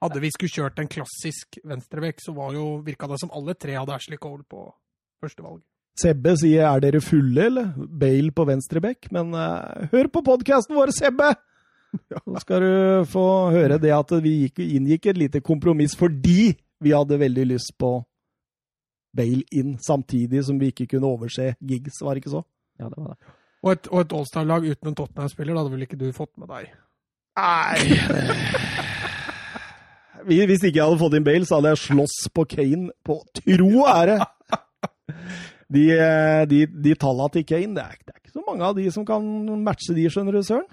Hadde vi skulle kjørt en klassisk venstrebekk, så var jo, virka det som alle tre hadde Ashley Cole på førstevalg. Sebbe sier 'er dere fulle', eller? Bale på venstrebekk. Men uh, hør på podkasten vår, Sebbe! Så skal du få høre det at vi gikk, inngikk et lite kompromiss fordi vi hadde veldig lyst på Bale inn, samtidig som vi ikke kunne overse gigs, var det ikke så? Ja, det var det. Og et, og et Allstar-lag uten en Tottenham-spiller, da hadde vel ikke du fått med deg? Nei Hvis ikke jeg hadde fått inn Bale, så hadde jeg slåss på Kane på tro og ære. De, de, de tallene til Kane, det er, det er ikke så mange av de som kan matche de, skjønner du, Søren.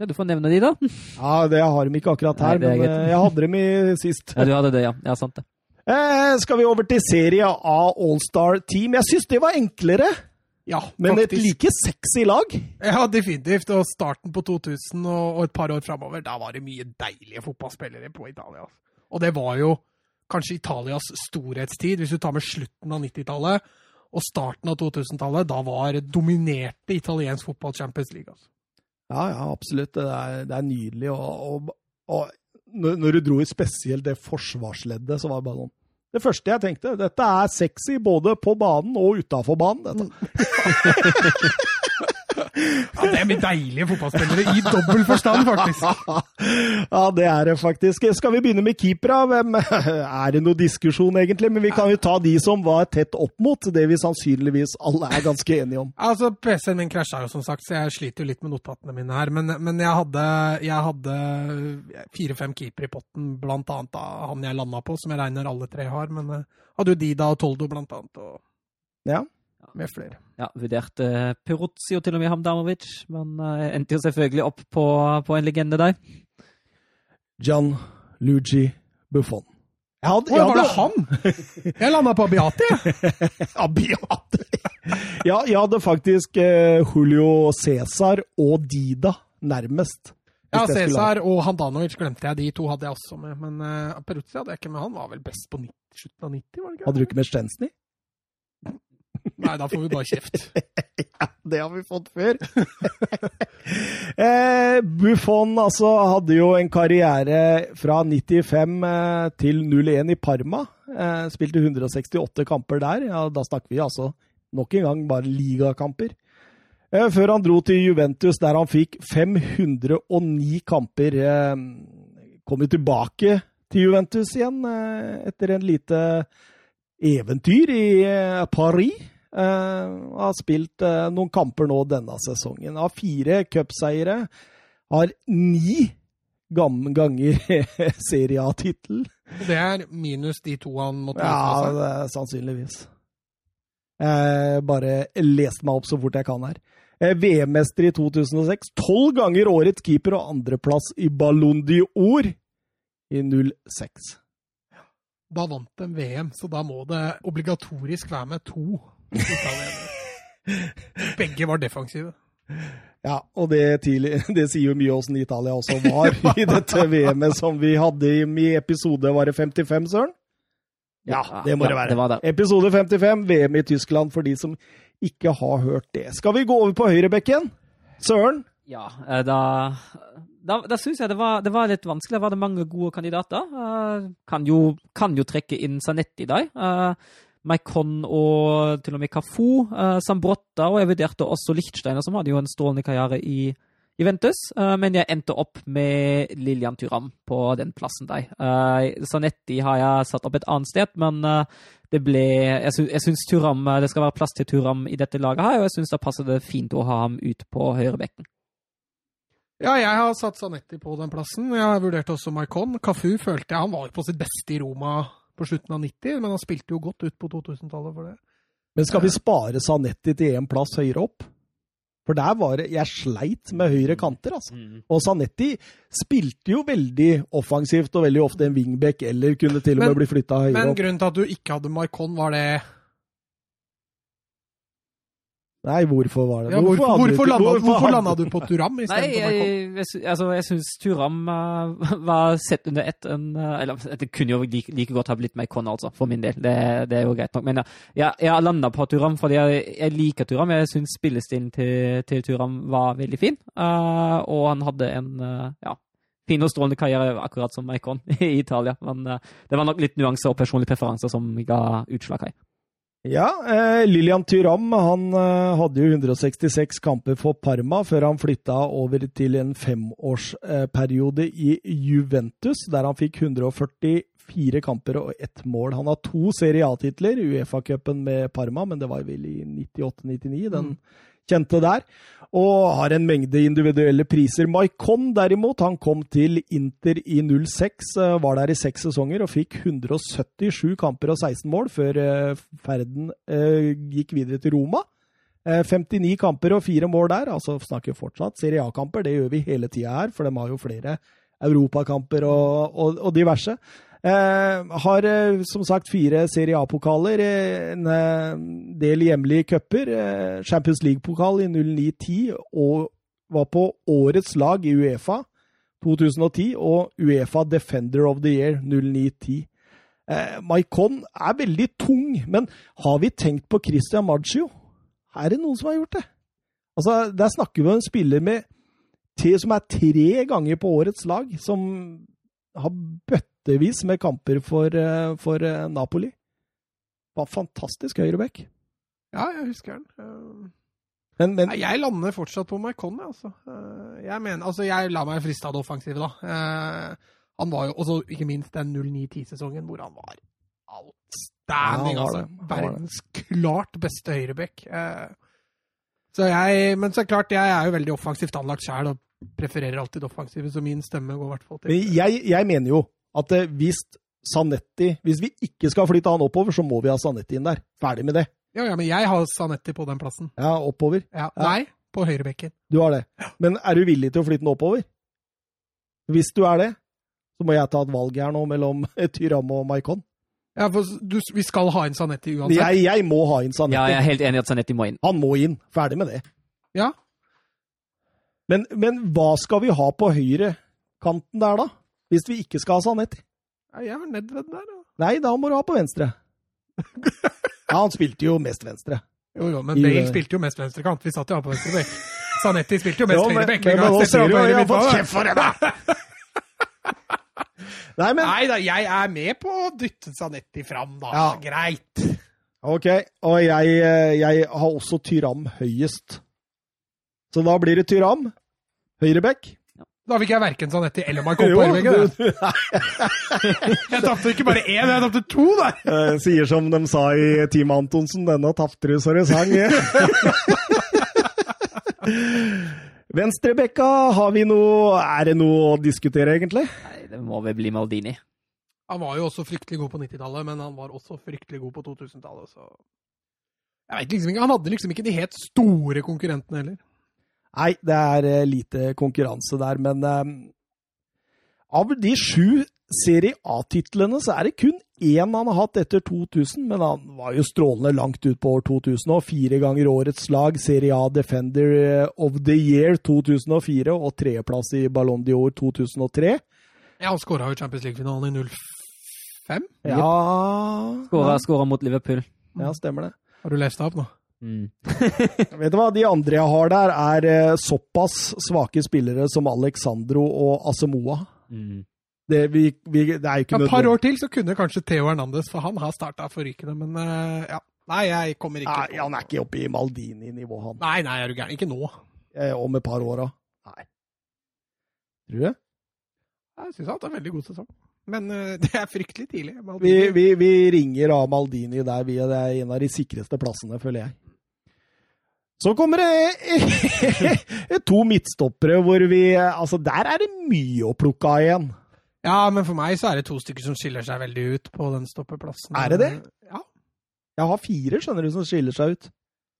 Ja, du får nevne de, da. Ja, det har de ikke akkurat her, Nei, men greit. eh, jeg hadde dem i sist. Ja, du hadde det, ja. Ja, sant det. Eh, skal vi over til serie A All-Star Team? Jeg syns det var enklere, Ja, men et like sexy lag. Ja, definitivt. Og starten på 2000 og, et par år framover, da var det mye deilige fotballspillere på Italia. altså. Og det var jo kanskje Italias storhetstid, hvis du tar med slutten av 90-tallet og starten av 2000-tallet. Da var dominerte italiensk fotball Champions League. altså. Ja, ja, absolutt. Det er, det er nydelig. Og, og, og når du dro i spesielt det forsvarsleddet, så var det bare sånn Det første jeg tenkte, dette er sexy både på banen og utafor banen. Dette. Ja, Det er deilige fotballspillere i dobbel forstand, faktisk. ja, det er det faktisk. Skal vi begynne med keepera? Er det noe diskusjon, egentlig? Men vi kan jo ta de som var tett opp mot det vi sannsynligvis alle er ganske enige om. Altså, PC-en min krasja jo, som sagt, så jeg sliter jo litt med notatene mine her. Men, men jeg hadde, jeg hadde fire-fem keepere i potten, blant annet da, han jeg landa på, som jeg regner alle tre har. Men jeg hadde jo Dida og Toldo, blant annet, og Ja. Med flere. Ja, vurderte Peruzzi og til og med Hamdamovic, men eh, endte jo selvfølgelig opp på, på en legende der. Gian Luigi Buffon. Jeg hadde, Hvor jeg var det han? Jeg landa på Abiati, jeg. Ja, jeg hadde faktisk eh, Julio Cæsar og Dida nærmest. Ja, Cæsar og Handanovic glemte jeg. De to hadde jeg også med. Men uh, Peruzzi hadde jeg ikke med. Han var vel best på 90, slutten av 90, var det ikke? Hadde du ikke med Stensny? Nei, da får vi bare kjeft. Ja, det har vi fått før. eh, Buffon altså, hadde jo en karriere fra 95 eh, til 01 i Parma. Eh, spilte 168 kamper der. Ja, da snakker vi altså nok en gang bare ligakamper. Før han dro til Juventus, der han fikk 509 kamper. Kom jo tilbake til Juventus igjen etter en lite eventyr i Paris. Eh, har spilt eh, noen kamper nå denne sesongen. Har fire cupseiere. Har ni ganger Serie A-tittel. Det er minus de to han måtte Ja, det sannsynligvis. Jeg bare leste meg opp så fort jeg kan her. Eh, VM-mester i 2006. Tolv ganger årets keeper og andreplass i Ballon d'Or i 06. Da vant de VM, så da må det obligatorisk være med to. Begge var defensive. Ja, og det, tidlig, det sier jo mye åssen Italia også var i dette VM-et som vi hadde i, i episode Var det 55, Søren? Ja, det må det være. Det var det. Episode 55, VM i Tyskland, for de som ikke har hørt det. Skal vi gå over på høyrebekken? Søren? Ja, eh, da Da, da syns jeg det var, det var litt vanskelig. Da var det mange gode kandidater. Eh, kan, jo, kan jo trekke inn Sanetti der. Eh, Maikon og til og med Cafu, uh, Sambrotta, og jeg vurderte også Lichtsteiner, som hadde jo en strålende karriere i Juventus, uh, men jeg endte opp med Lilian Tyram på den plassen der. Uh, Sanetti har jeg satt opp et annet sted, men det ble Jeg, sy syns Turam, det skal være plass til Turam i dette laget her, og jeg syns da passer det fint å ha ham ut på høyrebekken. Ja, jeg har satt Sanetti på den plassen. Jeg har vurdert også Maikon. Cafu følte jeg han var på sitt beste i Roma på slutten av 90, men han spilte jo godt ut på 2000-tallet for det. Men skal vi spare Sanetti til én plass høyere opp? For der var det Jeg sleit med høyre kanter, altså. Mm. Og Sanetti spilte jo veldig offensivt og veldig ofte en wingback, eller kunne til og med men, bli flytta høyere opp. Men grunnen til at du ikke hadde Marcon, var det Nei, hvorfor var det ja, Hvorfor, hvorfor, hvorfor, landa, hvorfor landa, du på Turam istedenfor Maikon? Jeg, altså, jeg syns Turam uh, var sett under ett en uh, Eller det kunne jo like, like, godt ha blitt Meikon, altså, for min del. Det, det, er jo greit nok. Men ja, jeg, jeg landa på Turam fordi jeg, jeg liker Turam. Jeg syns spillestilen til, til, Turam var veldig fin. Uh, og han hadde en ja, fin og strålende karriere, akkurat som Meikon i Italia. Men det var nok litt nuanser og personlige preferanser som ga utslag her. Ja, eh, Lilian Tyram han eh, hadde jo 166 kamper for Parma før han flytta over til en femårsperiode eh, i Juventus, der han fikk 144 kamper og ett mål. Han har to Serie A-titler, Uefa-cupen med Parma, men det var vel i 98-99, den mm. Kjente der og har en mengde individuelle priser. Maikon derimot, han kom til Inter i 06, eh, var der i seks sesonger og fikk 177 kamper og 16 mål før eh, ferden eh, gikk videre til Roma. 59 kamper og fire mål der, altså snakker fortsatt Serie A-kamper, det gjør vi hele tida her, for de har jo flere europakamper og, og, og diverse. Eh, har eh, som sagt fire Serie A-pokaler, eh, en del hjemlige cuper. Champions League-pokal i 09-10 og var på årets lag i Uefa 2010 og Uefa Defender of the Year 09-10. Eh, Maikon er veldig tung, men har vi tenkt på Christian Maggio? Er det noen som har gjort det? Altså, Der snakker vi om en spiller med som er tre ganger på årets lag, som har bøttevis med kamper for, eh, for eh, Napoli. Var fantastisk høyreback. Ja, jeg husker den. Eh, men, men, jeg lander fortsatt på Maikon, altså. Jeg mener, altså, jeg lar meg friste av det offensive, da. Han var jo også, ikke minst, den 09-10-sesongen hvor han var outstanding. Ja, altså. Verdens klart beste høyreback. Så jeg, men så klart, jeg er jo veldig offensivt anlagt sjøl og prefererer alltid offensive, så min stemme går i hvert fall til jeg, jeg mener jo at eh, hvis Sanetti Hvis vi ikke skal flytte han oppover, så må vi ha Sanetti inn der. Ferdig med det. Ja, ja, men jeg har Sanetti på den plassen. Ja, oppover? Ja, Nei, på høyrebekken. Du har det. Men er du villig til å flytte den oppover? Hvis du er det, så må jeg ta et valg her nå mellom Tyram og Maikon. Ja, for du, Vi skal ha inn Sanetti uansett? Jeg, jeg, må ha inn Sanetti. Ja, jeg er helt enig i at Sanetti må inn. Han må inn. Ferdig med det. Ja. Men, men hva skal vi ha på høyrekanten der, da? Hvis vi ikke skal ha Sanetti? Nei, jeg har Nedved der, da. Nei, da må du ha på venstre. ja, han spilte jo mest venstre. Jo, jo, men Bale spilte jo mest venstrekant. Vi satt jo på venstre bekk. Sanetti spilte jo mest høyrebekk. Men, men du jo jeg har fått kjeft for det, da! Nei, men... Nei da, jeg er med på å dytte Sanetti fram, da. Ja. Greit. Ok, og jeg, eh, jeg, har også Tyram høyest. Så da blir det Tyram, høyrebekk. Da fikk jeg verken Sanetti eller Marco på veggen. jeg tapte ikke bare én, jeg tapte to der! Jeg sier som de sa i Team Antonsen, denne tapte du så det sang. Venstrebekka, har vi noe Er det noe å diskutere, egentlig? Nei, det må vel bli Maldini. Han var jo også fryktelig god på 90-tallet, men han var også fryktelig god på 2000-tallet, så Jeg vet liksom ikke, Han hadde liksom ikke de helt store konkurrentene heller. Nei, det er eh, lite konkurranse der, men um, av de sju Serie A-titlene så er det kun én han har hatt etter 2000, men han var jo strålende langt ut på år 2000 og fire ganger årets lag, Serie A Defender eh, of the Year 2004 og tredjeplass i Ballon d'Or 2003. Ja, han skåra jo Champions League-finalen i 05? Ja Skåra mot Liverpool. Ja, stemmer det. Har du lest det opp nå? Mm. Vet du hva, De andre jeg har der, er eh, såpass svake spillere som Alexandro og Asemoa. Mm. Det, vi, vi, det er jo ikke Et par år til så kunne kanskje Theo Hernandez, for han har starta forrykende, men eh, ja. Nei, jeg kommer ikke Nei, han er ikke oppe i Maldini-nivå, han. Nei, nei, er du gæren. Ikke nå. Eh, Om et par år, da. Nei. Tror du det? Jeg syns han har hatt en veldig god sesong. Men uh, det er fryktelig tidlig. Vi, vi, vi ringer av Maldini der. Vi, det er en av de sikreste plassene, føler jeg. Så kommer det to midtstoppere hvor vi Altså, der er det mye å plukke av igjen. Ja, men for meg så er det to stykker som skiller seg veldig ut på den stoppeplassen. Er det det? Ja. Jeg har fire, skjønner du, som skiller seg ut.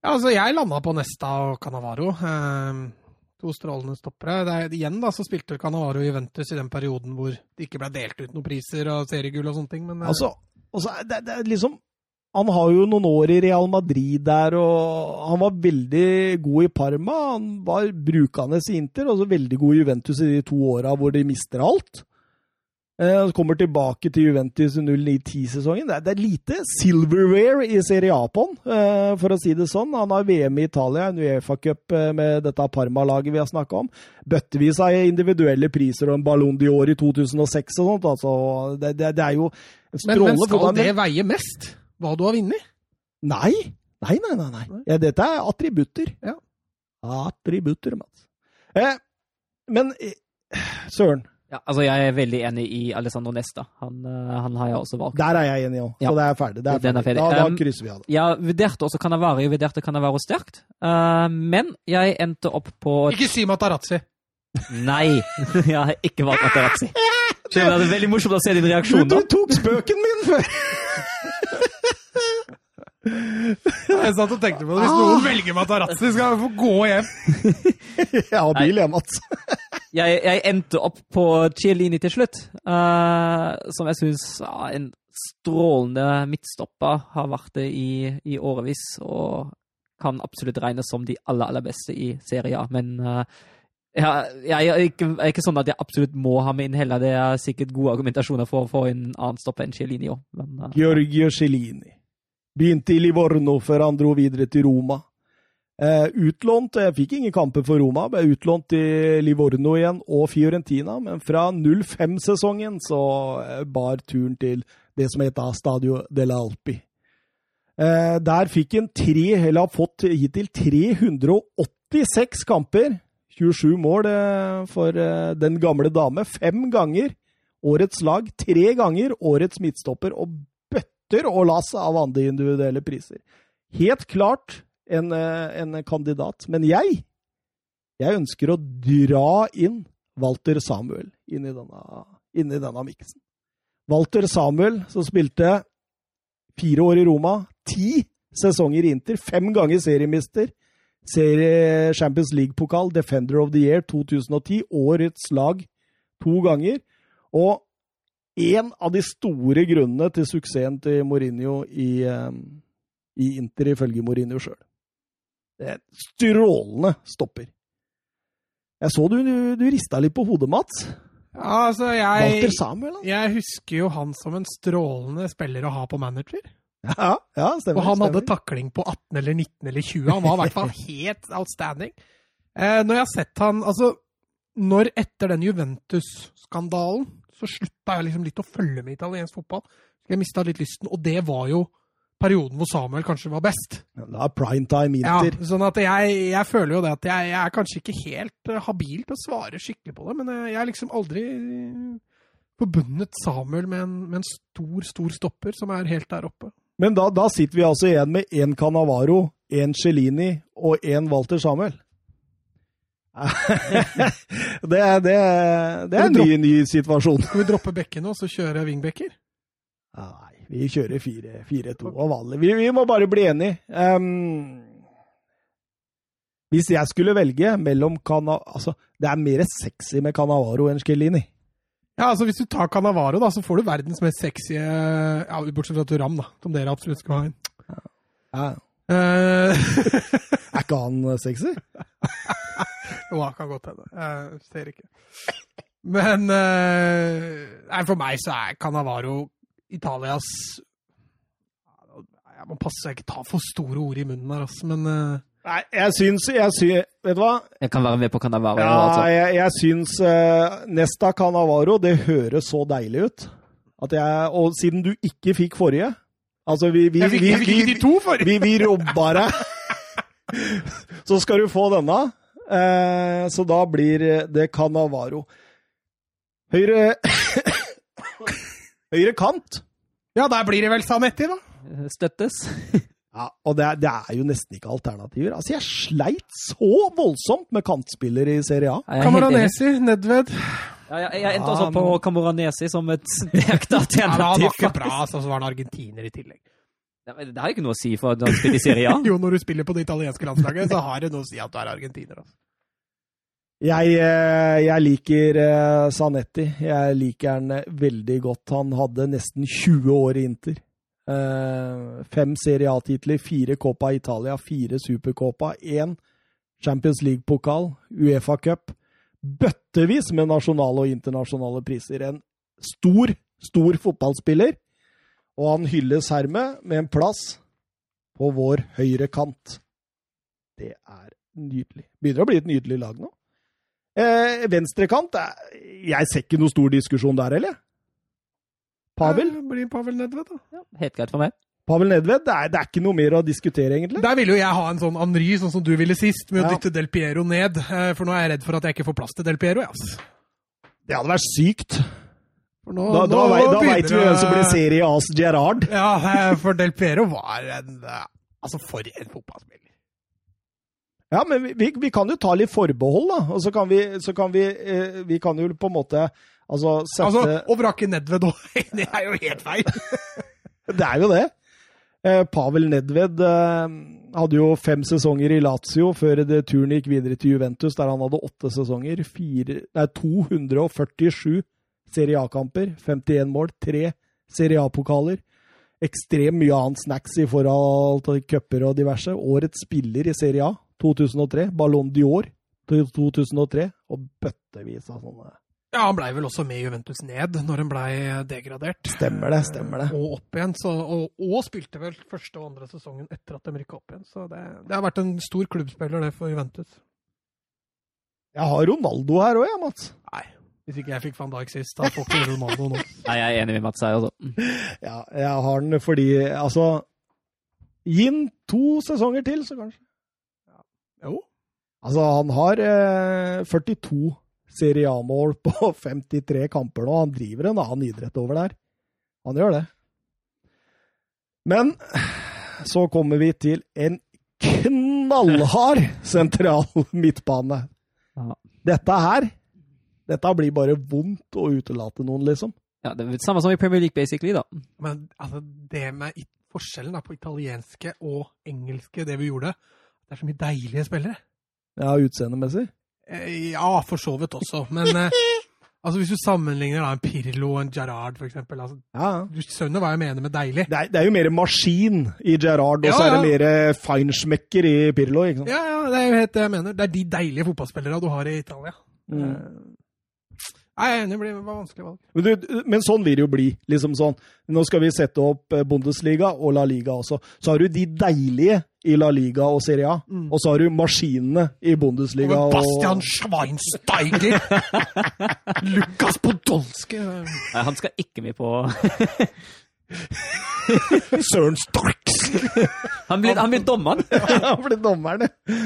Ja, altså, jeg landa på Nesta og Canavaro. Eh, to strålende stoppere. Det er, igjen da, så spilte Canavaro Juventus i den perioden hvor det ikke ble delt ut noen priser og seriegull og sånne ting, men eh, Altså, altså det, det er liksom Han har jo noen år i Real Madrid der, og han var veldig god i Parma. Han var brukende i Inter, og så veldig god i Juventus i de to åra hvor de mister alt. Eh, kommer tilbake til Juventus i 09-10-sesongen. Det, det er lite silverware i Serie A på han, eh, for å si det sånn. Han har VM i Italia, en Uefa-cup eh, med dette Parma-laget vi har snakka om. Bøttevis av individuelle priser og en Ballon d'Or i 2006 og sånt. Altså, det, det, det er jo strålende men, men skal det veie mest? Hva du har vunnet? Nei. Nei, nei, nei. nei. Ja, dette er attributter. Ja. Attributter, Mats. Eh, men eh, Søren, Ja, altså, jeg er veldig enig i Alessandro Nesta. Han, eh, han har jeg også valgt. der er jeg enig òg. Ja. Så det er ferdig. Det er ferdig. er ferdig. Da, da Um, krysser vi av det. Jeg vurderte også Cannavaro, jeg vurderte Cannavaro sterkt, uh, men jeg endte opp på Ikke si Matarazzi! Nei! Jeg har ikke valgt Matarazzi. Det er veldig morsomt å se din reaksjon du du tok spøken min før! Jeg satt og tenkte på det. Hvis noen velger Matarazzi, skal jeg få gå hjem. Jeg har bil, jeg, Mats. Jeg, jeg endte opp på Chiellini til slutt, uh, som jeg syns uh, en strålende midtstopper. Har vært det i, i årevis og kan absolutt regnes som de aller, aller beste i Serie A. Men uh, jeg, jeg, er ikke, jeg er ikke sånn at jeg absolutt må ha med inn heller. Det er sikkert gode argumentasjoner for å få en annen stopper enn Chiellini òg. Men eh, Giorgio Cellini. Begynte i Livorno før han dro videre til Roma. Eh, utlånt Jeg fikk ingen kamper for Roma, ble utlånt til Livorno igjen og Fiorentina, men fra 05-sesongen så eh, bar turen til det som heter Stadio delle Alpi. Eh, der fikk han tre, eller har fått hittil 386 kamper. 27 mål eh, for eh, den gamle dame. Fem ganger årets lag, tre ganger årets midtstopper og bøtter og lass av andre individuelle priser. Helt klart en, eh, en kandidat. Men jeg, jeg ønsker å dra inn Walter Samuel inn i denne, inn i denne miksen. Walter Samuel, som spilte fire år i Roma, ti sesonger i Inter, fem ganger seriemister, serie Champions League-pokal, Defender of the Year 2010, årets lag to ganger. Og en av de store grunnene til suksessen til Mourinho i, eh, i Inter, ifølge Mourinho sjøl. Strålende stopper. Jeg så du, du, du rista litt på hodet, Mats. Ja, altså, jeg, Samuel, jeg husker jo han som en strålende spiller å ha på manager. Ja, ja stemmer. Og han hadde takling på 18 eller 19 eller 20. Han var i hvert fall helt outstanding. Eh, når jeg har sett han Altså, når etter den Juventus-skandalen, så slutta jeg liksom litt å følge med italiensk fotball. Jeg mista litt lysten, og det var jo perioden hvor Samuel kanskje var best. Det er primetime Ja, Inter. sånn at jeg, jeg føler jo det at jeg, jeg er kanskje ikke helt eh, habil til å svare skikkelig på det, men eh, jeg har liksom aldri forbundet Samuel med en, med en stor, stor stopper som er helt der oppe. Men da, da sitter vi altså igjen med én Canavaro, én Cellini og én Walter Samuel. Det, det, det er en ny, ny situasjon. Skal vi droppe bekkene og så kjøre wingbacker? Nei, vi kjører 4-2 og vanlig. Vi, vi må bare bli enige. Um, hvis jeg skulle velge mellom Cana... Altså, det er mer sexy med Canavaro enn Skellini. Ja, altså Hvis du tar Canavaro, da, så får du verdens mest sexy ja, Bortsett fra Turam, da, som dere absolutt skal ha inn. Ja. Eh, Er ikke han sexy? Jo, han kan godt hende. Jeg ser ikke. Men uh, nei, for meg så er Canavaro Italias Jeg må passe så jeg ikke tar for store ord i munnen her, altså, men uh, Nei, jeg syns, jeg syns Vet du hva? Jeg kan være med på Canavaro. Ja, altså. jeg, jeg syns uh, Nesta Canavaro, det høres så deilig ut. At jeg, og siden du ikke fikk forrige Altså, vi Vi, vi, vi, vi, vi robba deg. Så skal du få denne. Eh, så da blir det Canavaro. Høyre Høyre kant. Ja, der blir det vel Sanetti, da. Støttes. Ja, og det er, det er jo nesten ikke alternativer. Altså, jeg sleit så voldsomt med kantspillere i Serie A. Kamaranesi, Nedved. Ja, jeg, jeg endte også på Camoranesi som et sterkt Ja, han var alternativ. ikke bra, altså, så var han argentiner i tillegg. Det det har ikke noe å si for at du spiller i Serie A. Jo, når du spiller på det italienske landslaget, så har det noe å si at du er argentiner. Altså. Jeg, eh, jeg liker eh, Sanetti. Jeg liker han eh, veldig godt. Han hadde nesten 20 år i Inter. Eh, Fem Serie A-titler, fire Copa Italia, fire Supercopa, én Champions League-pokal, Uefa Cup. Bøttevis med nasjonale og internasjonale priser. En stor, stor fotballspiller. Og han hylles hermed med en plass på vår høyre kant. Det er nydelig. Begynner å bli et nydelig lag nå. Eh, venstrekant eh, Jeg ser ikke noe stor diskusjon der, eller? Pavel? Ja, blir Pavel Nedved, da. Ja, helt greit for meg. Pavel Nedved? Det er, det er ikke noe mer å diskutere, egentlig. Der ville jo jeg ha en sånn Henry, sånn som du ville sist, med å Ja. dytte Del Piero ned. eh, For nå er jeg redd for at jeg ikke får plass til Del Piero. Altså. Det hadde vært sykt. Nå, Da, da, da, da veit vi hvem som blir Serie A's Gerard. Ja, eh, for Del Piero var en eh, Altså, for en fotballspiller. Ja, men vi, vi, vi kan jo ta litt forbehold, da. Og så kan vi, så kan vi Vi kan jo på en måte altså sette Altså, Å vrake Nedved òg, det er jo helt feil. Det er jo det. Eh, Pavel Nedved eh, hadde jo fem sesonger i Lazio før det turen gikk videre til Juventus, der han hadde åtte sesonger. Fire, nei, 247 Serie A-kamper, 51 mål, tre Serie A-pokaler. Ekstremt mye annet snacks i forhold til cuper og diverse. Årets spiller i Serie A, 2003. Ballon d'Or, 2003. Og bøttevis av sånne. Ja, Han blei vel også med Juventus ned når han blei degradert. Stemmer det, stemmer det. Og opp igjen, så, og, og spilte vel første og andre sesongen etter at de rykka opp igjen. Så det, det har vært en stor klubbspiller, det, for Juventus. Jeg har Ronaldo her òg, jeg, Mats. Nei, hvis ikke jeg fikk van Dijk sist, da får ikke Ronaldo nå. Nei, jeg er enig med Mats her, altså. Ja, jeg har den fordi Altså Gi den to sesonger til, så kanskje. Jo. Altså, han har eh, 42 Serie A-mål på 53 kamper nå. Han driver en annen idrett over der. Han gjør det. Men så kommer vi til en knallhard sentral midtbane. Ja. Dette her Dette blir bare vondt å utelate noen, liksom. Ja, det er det samme som i Premier League, basically, da. Men altså, det med forskjellen da, på italienske og engelske, det vi gjorde Det er så mye deilige spillere. Ja, utseendemessig. Eh, Ja, for så vidt også. Men eh, altså, hvis du sammenligner da, en Pirlo og en Gerrard, for eksempel altså, Ja. Du skjønner hva jeg mener med deilig? Det er, det er jo mer maskin i Gerrard, og så Ja, er det mer feinschmecker i Pirlo. ikke sant? Ja, ja, det er jo helt det jeg mener. Det er de deilige fotballspillerne du har i Italia. Mm. Enig, det blir- vanskelig valg. Men, du, men sånn vil det jo bli. liksom sånn. Nå skal vi sette opp eh, Bundesliga og La Liga også. Så har du de deilige i La Liga og Serie A, Mm. og så har du maskinene i Bundesliga. Og og... Bastian Schweinsteiger! Lukas Podolsky! Nei, han skal ikke med på Søren Starks! Han blir, han blir dommeren! Han blir dommeren, ja.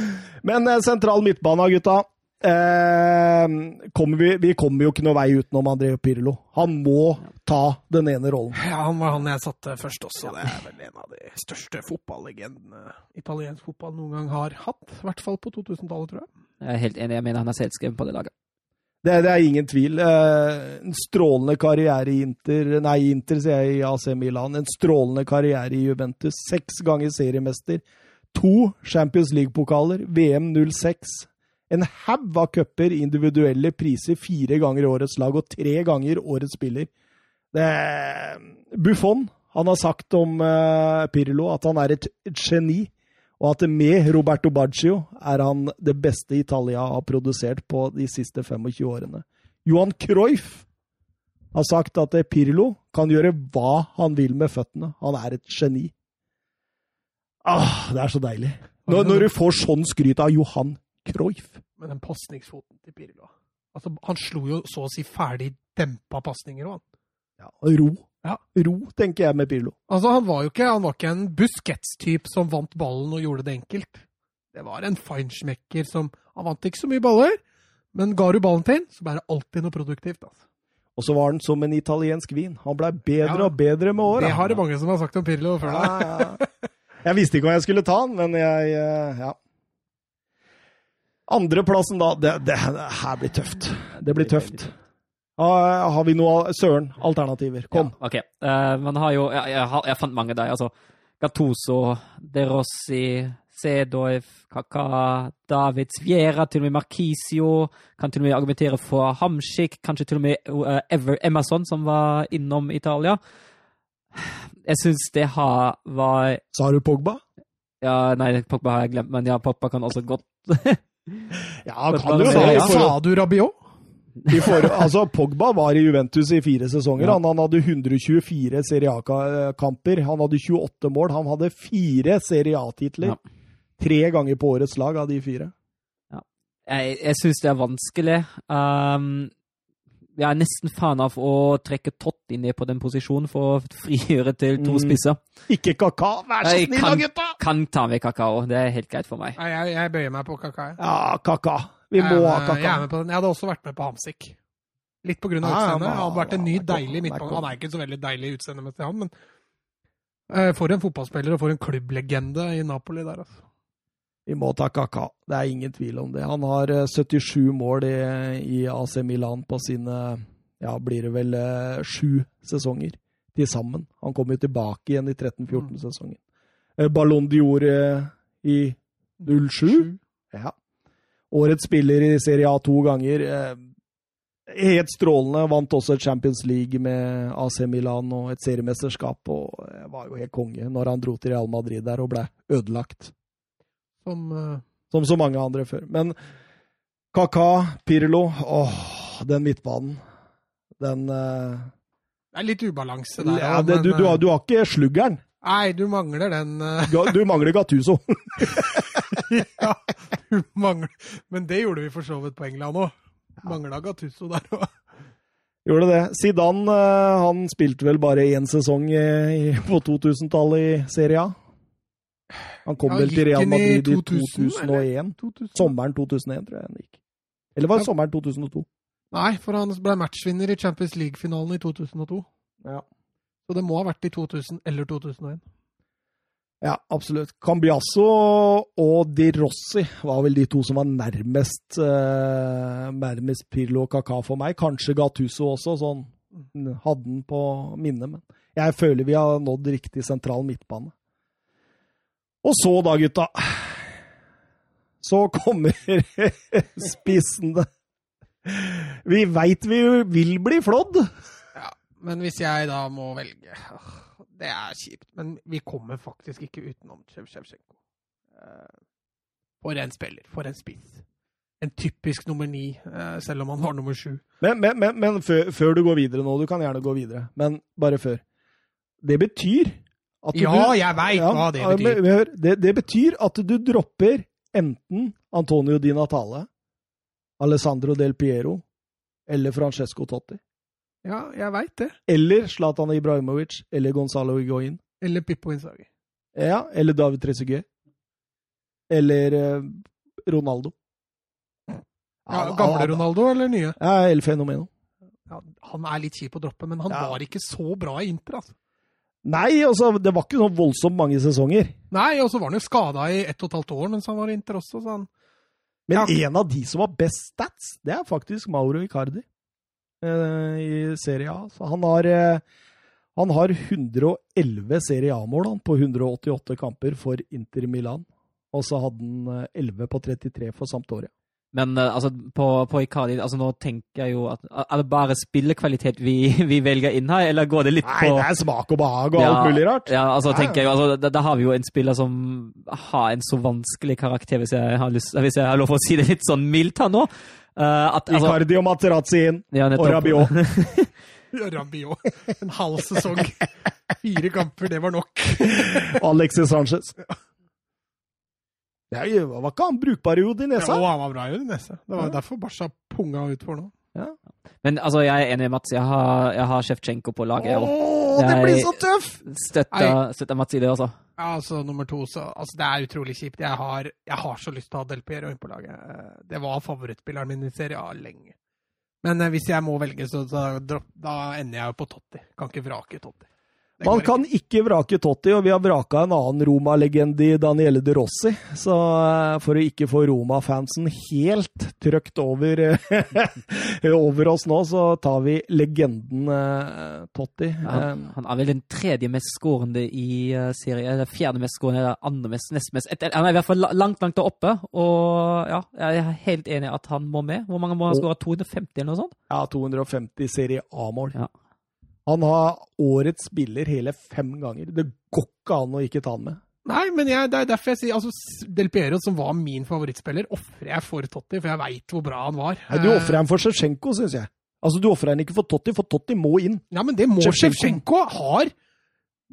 Men eh, sentral midtbane, gutta. Eh, kommer vi, vi kommer jo ikke noe vei utenom André Pirlo. Han må ta den ene rollen. Ja, han var han jeg satte først også. Det er vel en av de største fotballegendene italiensk fotball noen gang har hatt. I hvert fall på 2000-tallet, tror jeg. Jeg er helt enig, jeg mener han er selvskreven på det laget. Det, det er ingen tvil. Eh, en strålende karriere i Inter Nei, Inter sier jeg i AC Milan. En strålende karriere i Juventus. Seks ganger seriemester. To Champions League-pokaler. VM 06. En haug av cuper, individuelle priser. Fire ganger årets lag og tre ganger årets spiller. Det, Buffon han har sagt om uh, Pirlo at han er et, geni. Og at med Roberto Baggio er han det beste Italia har produsert på de siste 25 årene. Johan Cruyff har sagt at Pirlo kan gjøre hva han vil med føttene. Han er et geni. Ah, det er så deilig. Når, når du får sånn skryt av Johan Cruyff. Men den pasningsfoten til Pirlo altså, Han slo jo så å si ferdig dempa pasninger òg, han. Ja, ro. Ja. Ro, tenker jeg med Pirlo. Altså, han var jo ikke, han var ikke en Busquets-type som vant ballen og gjorde det enkelt. Det var en feinschmecker som Han vant ikke så mye baller, men ga du ballen til så ble det alltid noe produktivt. altså. Og så var han som en italiensk vin. Han blei bedre Ja. og bedre med åra. Det har det mange som har sagt om Pirlo før deg. Ja, ja. Jeg visste ikke hva jeg skulle ta han, men jeg eh, Ja. Andreplassen, da. Det, det her blir tøft. Det blir tøft. Ah, har vi noe Søren, alternativer? Kom. Ja, ok. Uh, man har jo jeg, jeg, har- jeg fant mange der. altså Gattuso, De Rossi, Sedoif, Kaka, Davids, Viera, til og med Marquisio. Kan til og med argumentere for Hamsik, kanskje til og med uh, Ever Emerson, som var innom Italia. Jeg syns det har var Sa du Pogba? Ja, nei, Pogba har jeg glemt, men ja, Pogba kan også godt Ja, kan du ja. Sa du Rabiot? i forhold- altså, Pogba var i Juventus i fire sesonger. Ja. Han, han hadde 124 Serie A-kamper. Han hadde 28 mål. Han hadde fire Serie A-titler. Ja. Tre ganger på årets lag av de fire. Jeg, jeg syns det er vanskelig. Um, jeg er nesten fan av å trekke Totti ned på den posisjonen for å frigjøre til to Mm. spisser. Ikke Kaka, vær så snill da, gutta! Kan ta med kakao, det er helt greit for meg. Jeg, jeg, jeg bøyer meg på Kaka. Ja, Kaka. Vi Jeg må ha kaka. Jeg, er med på den. jeg hadde også vært med på Hamsik. Litt på grunn av utseendet. Han har vært en ny, deilig er midtbane. Han er ikke så veldig deilig utseendemessig, han, men eh, for en fotballspiller og for en klubblegende i Napoli der, altså. Vi må ta Kaka. Det er ingen tvil om det. Han har eh, 77 mål i, i AC Milan på sine ja, blir det vel eh, sju sesonger til sammen. Han kom jo tilbake igjen i 13-14-sesongen. Eh, Ballon Dior eh, i 07. Ja. Årets spiller i Serie A to ganger. Eh, helt strålende. Vant også Champions League med AC Milan og et seriemesterskap. Og eh, var jo helt konge når han dro til Real Madrid der og ble ødelagt. Som uh... Som så mange andre før. Men Kaka, Pirlo Åh, den midtbanen. Den uh... Det er litt ubalanse der ja, det, du, men, du, har, eh, du har ikke sluggeren. Nei, du mangler den Du, mangler Gattuso. Ja, du mangler Men det gjorde vi for så vidt på England òg. Mangla Gattuso der òg. Gjorde det. Zidane han spilte vel bare én sesong på 2000-tallet i Serie A. Han kom vel til Real Madrid i 2000, 2001. 2000. Sommeren 2001, tror jeg han gikk. Eller var det sommeren 2002? Nei, for han ble matchvinner i Champions League-finalen i 2002. Ja. Så det må ha vært i 2000 eller 2001. Ja, absolutt. Cambiasso og Di Rossi var vel de to som var nærmest, eh, nærmest Pirlo og Kaka for meg. Kanskje Gattuso også, sånn hadde den på minnet. Men jeg føler vi har nådd riktig sentral midtbane. Og så da, gutta. Så kommer spissene. Vi veit vi vil bli flådd. Ja, men hvis jeg da må velge Det er kjipt, men vi kommer faktisk ikke utenom Sjevsjenko. For en spiller, for en spiss. En typisk nummer ni, eh, selv om han var nummer sju. Men, men, men, men før, før du går videre nå, du kan gjerne gå videre, men bare før. Det betyr Ja, du jeg veit Ja, hva det betyr. men hør, det, det betyr at du dropper enten Antonio Di Natale, Alessandro Del Piero eller Francesco Totti. Ja, jeg veit det. Eller Zlatan Ibrahimovic eller Gonzalo Higuain. Eller Pippo Inzaghi. Ja, eller David Trezeguet. Eller eh, Ronaldo. Ja, gamle Ronaldo eller nye? Ja, El Fenomeno. Ja, han er litt kjip å droppe, men han Ja. var ikke så bra i Inter, altså. Nei, altså, det var ikke sånn voldsomt mange sesonger. Nei, og så var han jo skada i ett og et halvt år mens han var i Inter også, så han Men Ja. en av de som har best stats, det er faktisk Mauro Icardi eh, i Serie A. Så han har, eh, han har 111 Serie A-mål på 188 kamper for Inter Milan. Og så hadde han eh, 11 på 33 for Sampdoria. Men eh, altså, på, på Icardi altså, Nå tenker jeg jo at Er det bare spillekvalitet vi, vi velger inn her, eller går det litt Nei, på det er smak og behag og alt mulig rart. Ja, altså, Nei. tenker jeg jo, altså, da, da har vi jo en spiller som har en så vanskelig karakter, hvis jeg har, lyst, hvis jeg har lov å si det litt sånn mildt her nå. Uh, at, altså, Icardi og Materazzi inn. ja, Og. Rabiot. Rabiot. En halv sesong. Fire kamper, det var nok. Alexis Sanchez. Det var ikke han brukbar i hodet i Ja, nesa? og han var bra i nesa. Det var Ja. derfor Barca punga ut for Ja. Men altså, jeg er enig med Mats. Jeg har, jeg har Sjevtsjenko på laget. Åh, det blir så tøff! Støtter, støtter Mats i det også. Ja, altså nummer to, så altså, Det er utrolig kjipt. Jeg har, jeg har så lyst til å ha Del Piero inn på laget. Eh, Det var favorittspilleren min i Serie A lenge. Men eh, hvis jeg må velge, så da, da ender jeg jo på Totti. Kan ikke vrake Totti. Man kan ikke vrake Totti, og vi har vraka en annen Roma-legende i Daniele De Rossi. Så eh, for å ikke få Roma-fansen helt trøkt over, eh, over oss nå, så tar vi legenden eh, Totti. Han, han er vel den tredje mest skårende i serien. Eller fjerde mest skårende, eller andre mest, nest mest. Et, han er i hvert fall langt, langt der oppe. Og ja, jeg er helt enig at han må med. Hvor mange må han skåre? 250 eller noe sånt? Ja, 250 Serie A-mål. Ja. Han har årets spiller hele fem ganger. Det går ikke an å ikke ta han med. Nei, men jeg, det er derfor jeg sier altså, Del Piero, som var min favorittspiller, ofrer jeg for Totti, for jeg veit hvor bra han var. Nei, du ofrer ham for Sjevtsjenko, syns jeg. Altså, Du ofrer ham ikke for Totti, for Totti må inn. Ja, men det må. Sjevtsjenko har.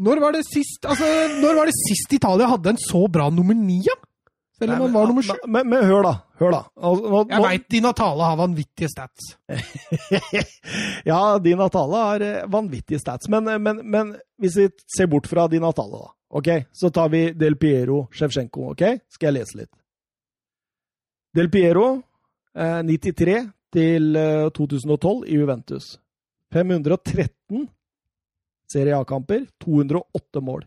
Når var det sist altså, Når var det sist Italia hadde en så bra nummer ni, ja? Selv om han var nummer sju. men, men, hør, da. Hør, da. Altså, nå, Jeg veit Di Natale har vanvittige stats. ja, Di Natale har eh, vanvittige stats, men, eh, men, men hvis vi ser bort fra Di Natale, da, ok, så tar vi Del Piero, Sjevsjenko. ok? Skal jeg lese litt. Del Piero, eh, 93 til eh, 2012 i Juventus. 513 Serie A-kamper, 208 mål.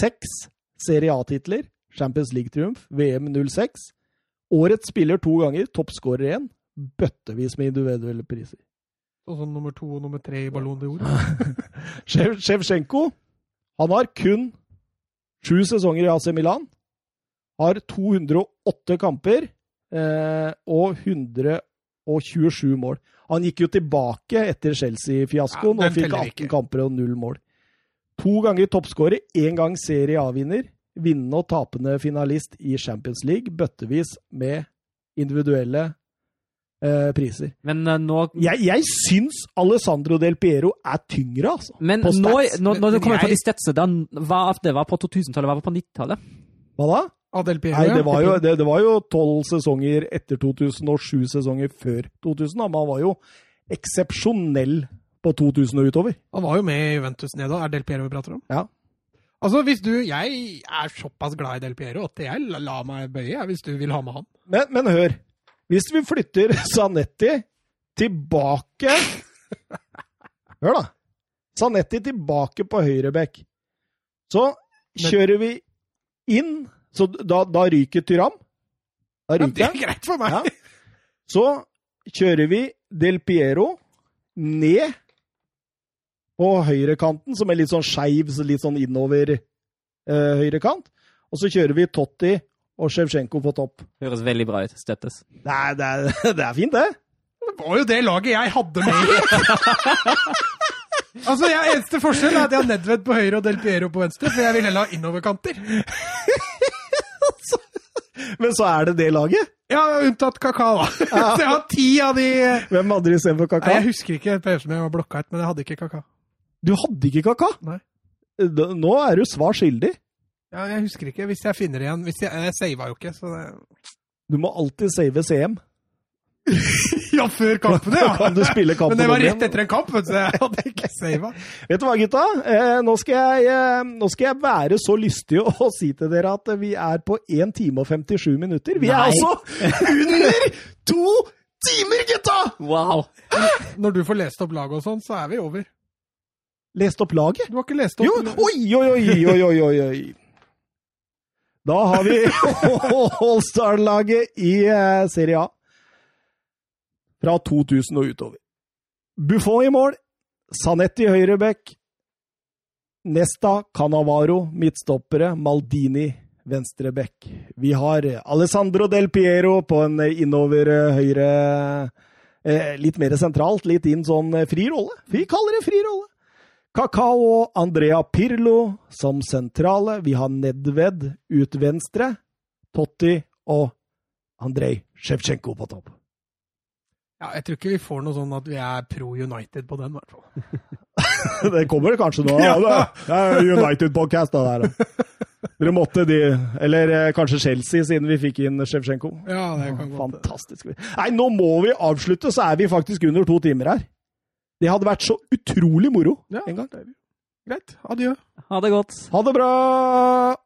Seks Serie A-titler, Champions League-triumf, VM 06. Årets spiller to ganger, toppskårer én. Bøttevis med individuelle priser. Sånn som nummer to og nummer tre i Ballon de Sjev- Sjevsjenko han har kun sju sesonger i AC Milan. Har 208 kamper eh, og 127 mål. Han gikk jo tilbake etter Chelsea-fiaskoen Ja, og fikk 18 ikke. kamper og null mål. To ganger toppskårer, én gang Serie A-vinner. Vinnende og tapende finalist i Champions League. Bøttevis med individuelle eh, priser. Men uh, nå Jeg, jeg syns Alessandro Del Piero er tyngre, altså. men på nå, nå, Men det kommer på jeg- de statsene, Hva av det var på 2000-tallet, hva var på 90-tallet? Hva da? Adel Piero, Nei, det var jo det, det var jo tolv sesonger etter 2000 og sju sesonger før 2000. Da. Man var jo eksepsjonell på 2000 og utover. Han var jo med i Juventus nede er Del Piero vi prater om? Ja. Altså, hvis du Jeg er såpass glad i Del Piero at jeg la, la meg bøye hvis du vil ha med han. Men, men hør. Hvis vi flytter Sanetti tilbake Hør, da. Sanetti tilbake på høyrebekk. Så kjører vi inn Så da, da ryker Tyram. Da Ja, det er greit for meg. Ja. Så kjører vi Del Piero ned på høyrekanten, som er litt sånn skeiv, så litt sånn innover eh, høyrekant. Og så kjører vi Totti og Sjevtsjenko på topp. Høres veldig bra ut. Støttes. Det er, det er, det er fint, det. Det var jo det laget jeg hadde med i. altså, jeg, Eneste forskjell er at jeg har Nedved på høyre og Del Piero på venstre, for jeg vil heller ha innoverkanter. Men så er det det laget. Ja, unntatt Kaka, da. Så jeg har ti av de Hvem hadde de istedenfor Nei, Kaka? Jeg husker ikke som jeg var blokka ut, men jeg hadde ikke Kaka. Du hadde ikke Kaka? Nei. Nå er du svar skyldig. Ja, jeg husker ikke. Hvis jeg finner igjen hvis Jeg, jeg sava jo ikke, så det Du må alltid save CM. Ja, før kampene, ja! kan du spille kampen Men det var rett etter en kamp, vet du, så jeg hadde ikke sava. Vet du hva, gutta? Eh, nå, skal jeg, eh, nå skal jeg være så lystig og, og si til dere at vi er på 1 time og 57 minutter. Vi er altså under to timer, gutta! Wow! Når du får lest opp laget og sånn, så er vi over. Lest opp laget? Du har ikke lest opp Jo, oi, oi, oi, oi, oi, oi. Da har vi Allstar-laget i eh, Serie A. Fra 2000 og utover. Buffon i mål. Sanetti høyrebekk. Nesta, Canavaro midtstoppere. Maldini venstrebekk. Vi har Alessandro Del Piero på en eh, innover eh, høyre Litt mer sentralt, litt inn sånn fri rolle. Vi kaller det fri rolle. Kakao og Andrea Pirlo som sentrale. Vi har Nedved ut venstre. Totti og Andrej Sjevtsjenko på topp. Ja, jeg tror ikke vi får noe sånn at vi er pro United på den, i hvert fall. Det kommer kanskje nå. Ja, det er United-podcast, det der. Dere måtte de. Eller eh, kanskje Chelsea, siden vi fikk inn Sjevtsjenko. Ja, det kan godt Fantastisk. Nei, nå må vi avslutte, så er vi faktisk under to timer her. Det hadde vært så utrolig moro Ja. en gang. Greit. Adjø. Ha det godt. Ha det bra!